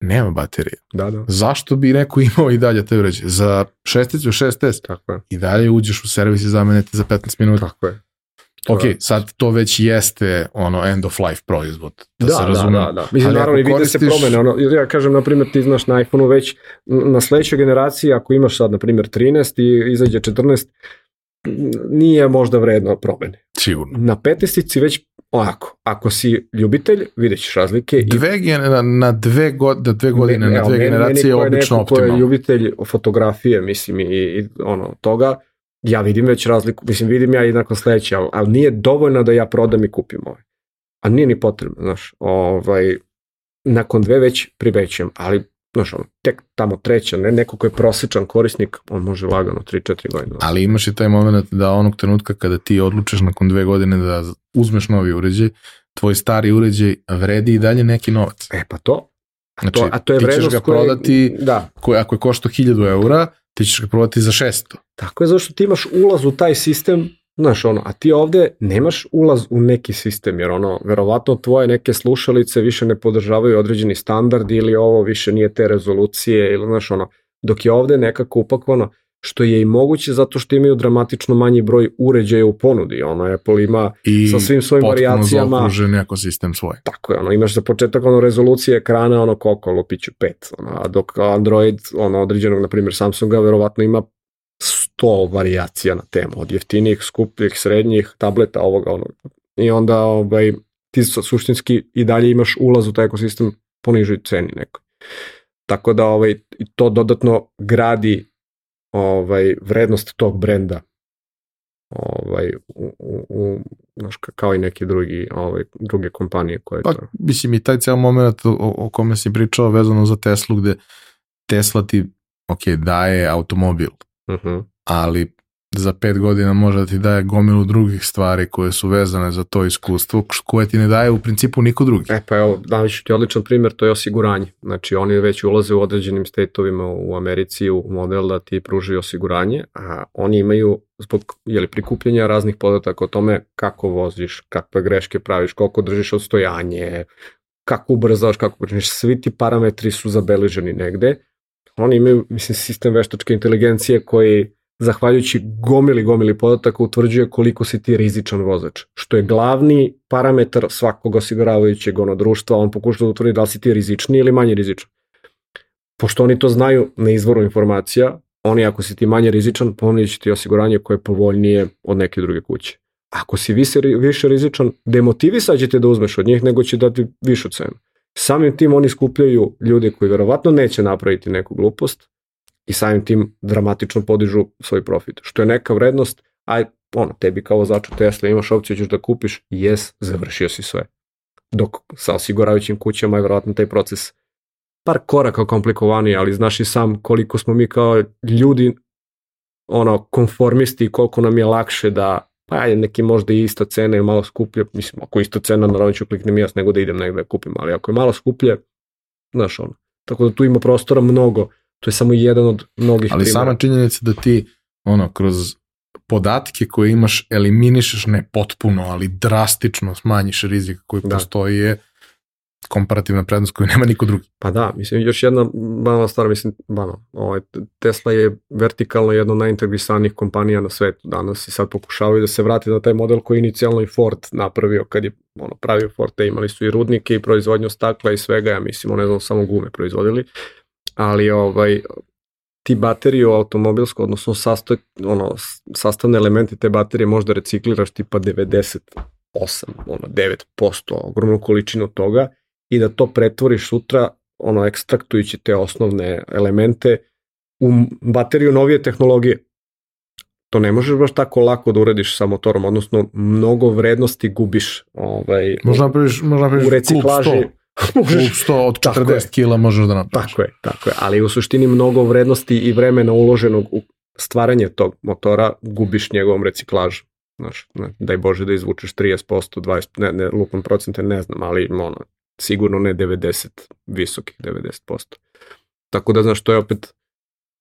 Nema baterije. Da, da. Zašto bi neko imao i dalje te uređaje? Za šesticu, 6S Tako je. i dalje uđeš u servis i zamenete za 15 minuta. Tako je. ok, sad to već jeste ono end of life proizvod. Da, da, se da, da, da. Mislim, naravno, i vide koristiš... se promene. Ono, ja kažem, na primjer, ti znaš na iPhone-u već na sledećoj generaciji, ako imaš sad, na primjer, 13 i izađe 14, nije možda vredno promene. Sigurno. Na petestici već onako, ako si ljubitelj, vidjet ćeš razlike. Dve, i... na, na dve, god, da dve godine, ne, na dve generacije je obično optimalno. je ljubitelj fotografije, mislim, i, i ono, toga, ja vidim već razliku, mislim, vidim ja nakon sledeće, ali, ali nije dovoljno da ja prodam i kupim ovaj. A nije ni potrebno, znaš, ovaj, nakon dve već privećujem, ali znaš, ono, tek tamo treća, ne, neko ko je prosečan korisnik, on može lagano 3-4 godine. Ali imaš i taj moment da onog trenutka kada ti odlučiš nakon dve godine da uzmeš novi uređaj, tvoj stari uređaj vredi i dalje neki novac. E pa to. A znači, to, a to je ti ćeš ga prodati, koje, da. koje, ako je košto 1000 eura, ti ćeš ga prodati za 600. Tako je, zašto ti imaš ulaz u taj sistem Znaš, ono, a ti ovde nemaš ulaz u neki sistem, jer ono, verovatno tvoje neke slušalice više ne podržavaju određeni standard ili ovo više nije te rezolucije ili, znaš, ono, dok je ovde nekako upakovano, što je i moguće zato što imaju dramatično manji broj uređaja u ponudi. Ono, Apple ima I sa svim svojim varijacijama... I ekosistem svoj. Tako je, ono, imaš za početak ono, rezolucije ekrana, ono, koliko, lupiću 5, ono, a dok Android, ono, određenog, na primjer, Samsunga, verovatno ima 100 varijacija na temu, od jeftinijih, skupljih, srednjih, tableta, ovoga, ono. I onda, ovaj, ti suštinski i dalje imaš ulaz u taj ekosistem po nižoj ceni nekoj. Tako da ovaj, to dodatno gradi ovaj, vrednost tog brenda ovaj, u, u, u kao i neke drugi, ovaj, druge kompanije koje pa, to... Mislim i taj ceo moment o, o kome si pričao vezano za Teslu gde Tesla ti ok, daje automobil, uh. -huh. ali za pet godina može da ti daje gomilu drugih stvari koje su vezane za to iskustvo, koje ti ne daje u principu niko drugi. E pa evo, daviću ti odličan primjer, to je osiguranje. Znači oni već ulaze u određenim stateovima u Americi u model da ti pruži osiguranje, a oni imaju zbog jeli, prikupljanja raznih podataka o tome kako voziš, kakve greške praviš, koliko držiš odstojanje, kako ubrzaš, kako pričeš, svi ti parametri su zabeleženi negde. Oni imaju, mislim, sistem veštačke inteligencije koji zahvaljujući gomili gomili podataka utvrđuje koliko si ti rizičan vozač, što je glavni parametar svakog osiguravajućeg ono društva, on pokuša da utvrdi da li si ti rizični ili manje rizičan. Pošto oni to znaju na izvoru informacija, oni ako si ti manje rizičan, ponudit će ti osiguranje koje je povoljnije od neke druge kuće. Ako si više, više rizičan, demotivisat će te da uzmeš od njih, nego će dati višu cenu. Samim tim oni skupljaju ljude koji verovatno neće napraviti neku glupost, i samim tim dramatično podižu svoj profit. Što je neka vrednost, aj, ono, tebi kao vozaču Tesla imaš opciju ćeš da kupiš, jes, završio si sve. Dok sa osiguravajućim kućama je verovatno taj proces par koraka komplikovaniji, ali znaš i sam koliko smo mi kao ljudi ono, konformisti i koliko nam je lakše da pa je neki možda i ista cena je malo skuplje, mislim, ako ista cena, naravno ću kliknem jas nego da idem negde da kupim, ali ako je malo skuplje, znaš ono, tako da tu ima prostora mnogo To je samo jedan od mnogih Ali primjera. sama činjenica da ti ono, kroz podatke koje imaš eliminišeš ne potpuno, ali drastično smanjiš rizik koji da. postoji je komparativna prednost koju nema niko drugi. Pa da, mislim, još jedna banalna stvar, mislim, bano, ovaj, Tesla je vertikalno jedna od najintegrisanijih kompanija na svetu danas i sad pokušavaju da se vrati na taj model koji inicijalno i Ford napravio kad je ono, pravio Ford, te imali su i rudnike i proizvodnju stakla i svega, ja mislim, ne znam, samo gume proizvodili, ali ovaj, ti baterije u automobilsko, odnosno sastav, ono, sastavne elemente te baterije možda recikliraš tipa 98, ono, 9%, ogromnu količinu toga i da to pretvoriš sutra, ono, ekstraktujući te osnovne elemente u bateriju novije tehnologije. To ne možeš baš tako lako da uradiš sa motorom, odnosno mnogo vrednosti gubiš ovaj, možda napraviš, možda napraviš u reciklaži. možeš, 100 od 40 kila možeš da napraviš. Tako je, tako je, ali u suštini mnogo vrednosti i vremena uloženog u stvaranje tog motora gubiš njegovom reciklažom. Znaš, ne, daj Bože da izvučeš 30%, 20%, ne, ne lupam procente, ne znam, ali ono, sigurno ne 90, visokih 90%. Tako da, znaš, to je opet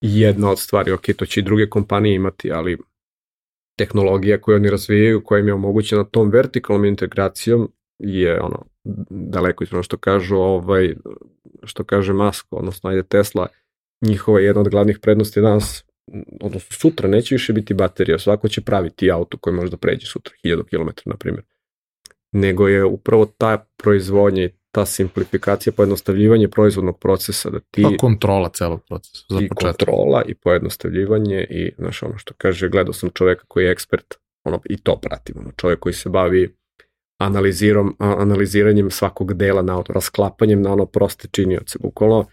jedna od stvari, ok, to će i druge kompanije imati, ali tehnologija koju oni razvijaju, koja im je omogućena tom vertikalnom integracijom, je ono daleko ispravno što kažu ovaj što kaže Musk odnosno ajde Tesla njihova jedna od glavnih prednosti danas odnosno sutra neće više biti baterija svako će praviti auto koji može da pređe sutra 1000 km na primjer nego je upravo ta proizvodnja i ta simplifikacija, pojednostavljivanje proizvodnog procesa, da ti... Pa kontrola celog procesa, za I početak. kontrola i pojednostavljivanje i, znaš, ono što kaže, gledao sam čoveka koji je ekspert, ono, i to pratim, ono, čovjek koji se bavi analizirom, analiziranjem svakog dela na auto, rasklapanjem na ono proste činioce. Bukvalno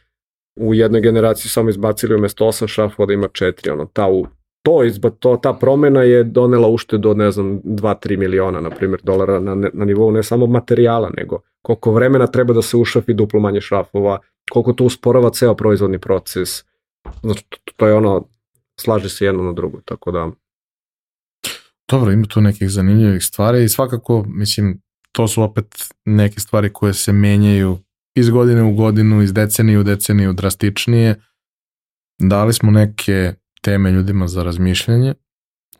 u jednoj generaciji samo izbacili umesto 8 šafova da ima 4, ono, ta u to, izba, to, ta promena je donela uštedu od, ne znam, 2-3 miliona, na primjer, dolara na, na nivou ne samo materijala, nego koliko vremena treba da se ušafi duplo manje šrafova, koliko to usporava ceo proizvodni proces. Znači, to, to je ono, slaže se jedno na drugo, tako da Dobro, ima tu nekih zanimljivih stvari i svakako, mislim, to su opet neke stvari koje se menjaju iz godine u godinu, iz decenije u deceniju drastičnije. Dali smo neke teme ljudima za razmišljanje,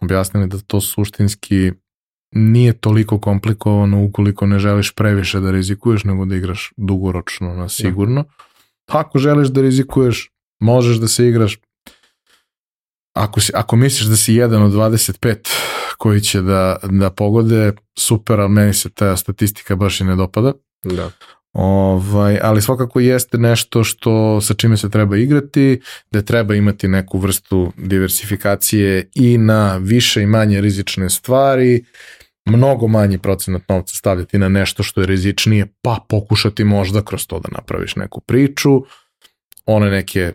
objasnili da to suštinski nije toliko komplikovano ukoliko ne želiš previše da rizikuješ, nego da igraš dugoročno na sigurno. Da. Ako želiš da rizikuješ, možeš da se igraš ako, si, ako misliš da si jedan od 25 koji će da, da pogode, super, ali meni se ta statistika baš i ne dopada. Da. Ovaj, ali svakako jeste nešto što sa čime se treba igrati, da treba imati neku vrstu diversifikacije i na više i manje rizične stvari, mnogo manji procenat novca stavljati na nešto što je rizičnije, pa pokušati možda kroz to da napraviš neku priču, one neke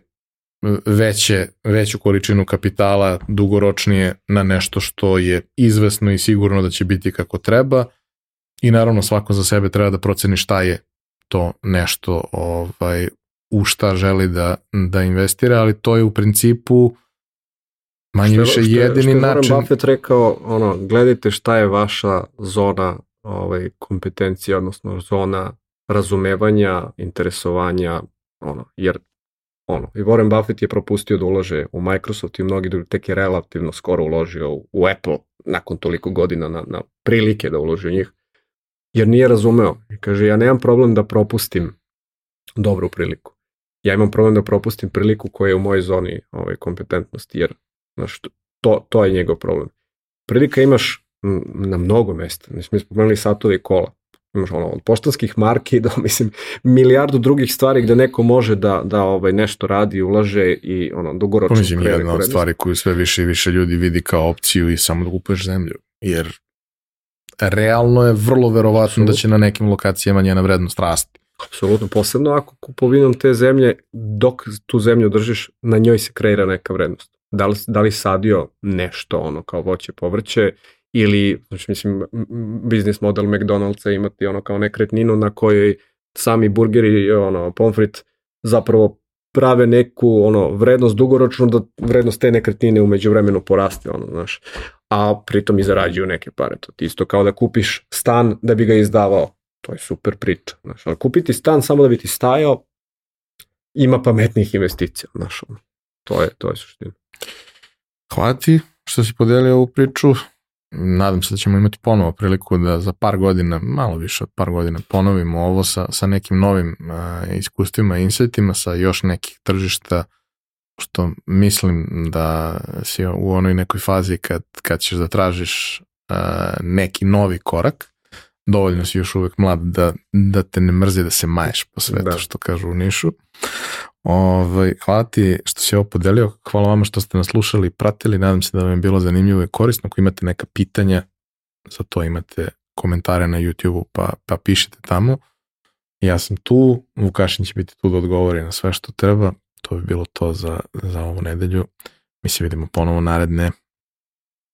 veće, veću količinu kapitala dugoročnije na nešto što je izvesno i sigurno da će biti kako treba i naravno svako za sebe treba da proceni šta je to nešto ovaj, u šta želi da, da investira, ali to je u principu manje što, više što, jedini što način. Što je Buffett rekao, ono, gledajte šta je vaša zona ovaj, kompetencija, odnosno zona razumevanja, interesovanja, ono, jer ono, i Warren Buffett je propustio da ulaže u Microsoft i mnogi drugi, tek je relativno skoro uložio u, u Apple nakon toliko godina na, na prilike da uloži u njih jer nije razumeo. I kaže, ja nemam problem da propustim dobru priliku. Ja imam problem da propustim priliku koja je u mojoj zoni ovaj, kompetentnosti, jer znaš, to, to je njegov problem. Prilika imaš na mnogo mesta. Znači, mi smo pomenuli satove i kola. Imaš ono, od poštanskih marki do, mislim, milijardu drugih stvari gde neko može da, da ovaj, nešto radi, ulaže i ono, dugoročno. Pomišljam jedna od stvari koju sve više i više ljudi vidi kao opciju i samo da kupuješ zemlju. Jer realno je vrlo verovatno Absolutno. da će na nekim lokacijama njena vrednost rasti. Apsolutno, posebno ako kupovinom te zemlje, dok tu zemlju držiš, na njoj se kreira neka vrednost. Da li, da li sadio nešto, ono, kao voće, povrće, ili, znači, mislim, biznis model McDonald'sa imati ono kao nekretninu na kojoj sami burgeri, ono, pomfrit, zapravo prave neku ono vrednost dugoročno da vrednost te nekretnine umeđu vremenu poraste ono znaš a pritom i zarađuju neke pare. To ti isto kao da kupiš stan da bi ga izdavao. To je super priča znaš ali kupiti stan samo da bi ti stajao ima pametnih investicija znaš to je to je suština. Hvala ti što si podelio ovu priču. Nadam se da ćemo imati ponovo priliku da za par godina, malo više od par godina ponovimo ovo sa, sa nekim novim uh, iskustvima i insightima sa još nekih tržišta što mislim da si u onoj nekoj fazi kad, kad ćeš da tražiš uh, neki novi korak dovoljno si još uvek mlad da, da te ne mrzi da se maješ po svetu, da. što kažu u Nišu. Ovaj, hvala ti što si ovo podelio, hvala vama što ste nas slušali i pratili, nadam se da vam je bilo zanimljivo i korisno. Ako imate neka pitanja, za to imate komentare na YouTube-u, pa, pa pišite tamo. Ja sam tu, Vukašin će biti tu da odgovori na sve što treba. To bi bilo to za, za ovu nedelju. Mi se vidimo ponovo naredne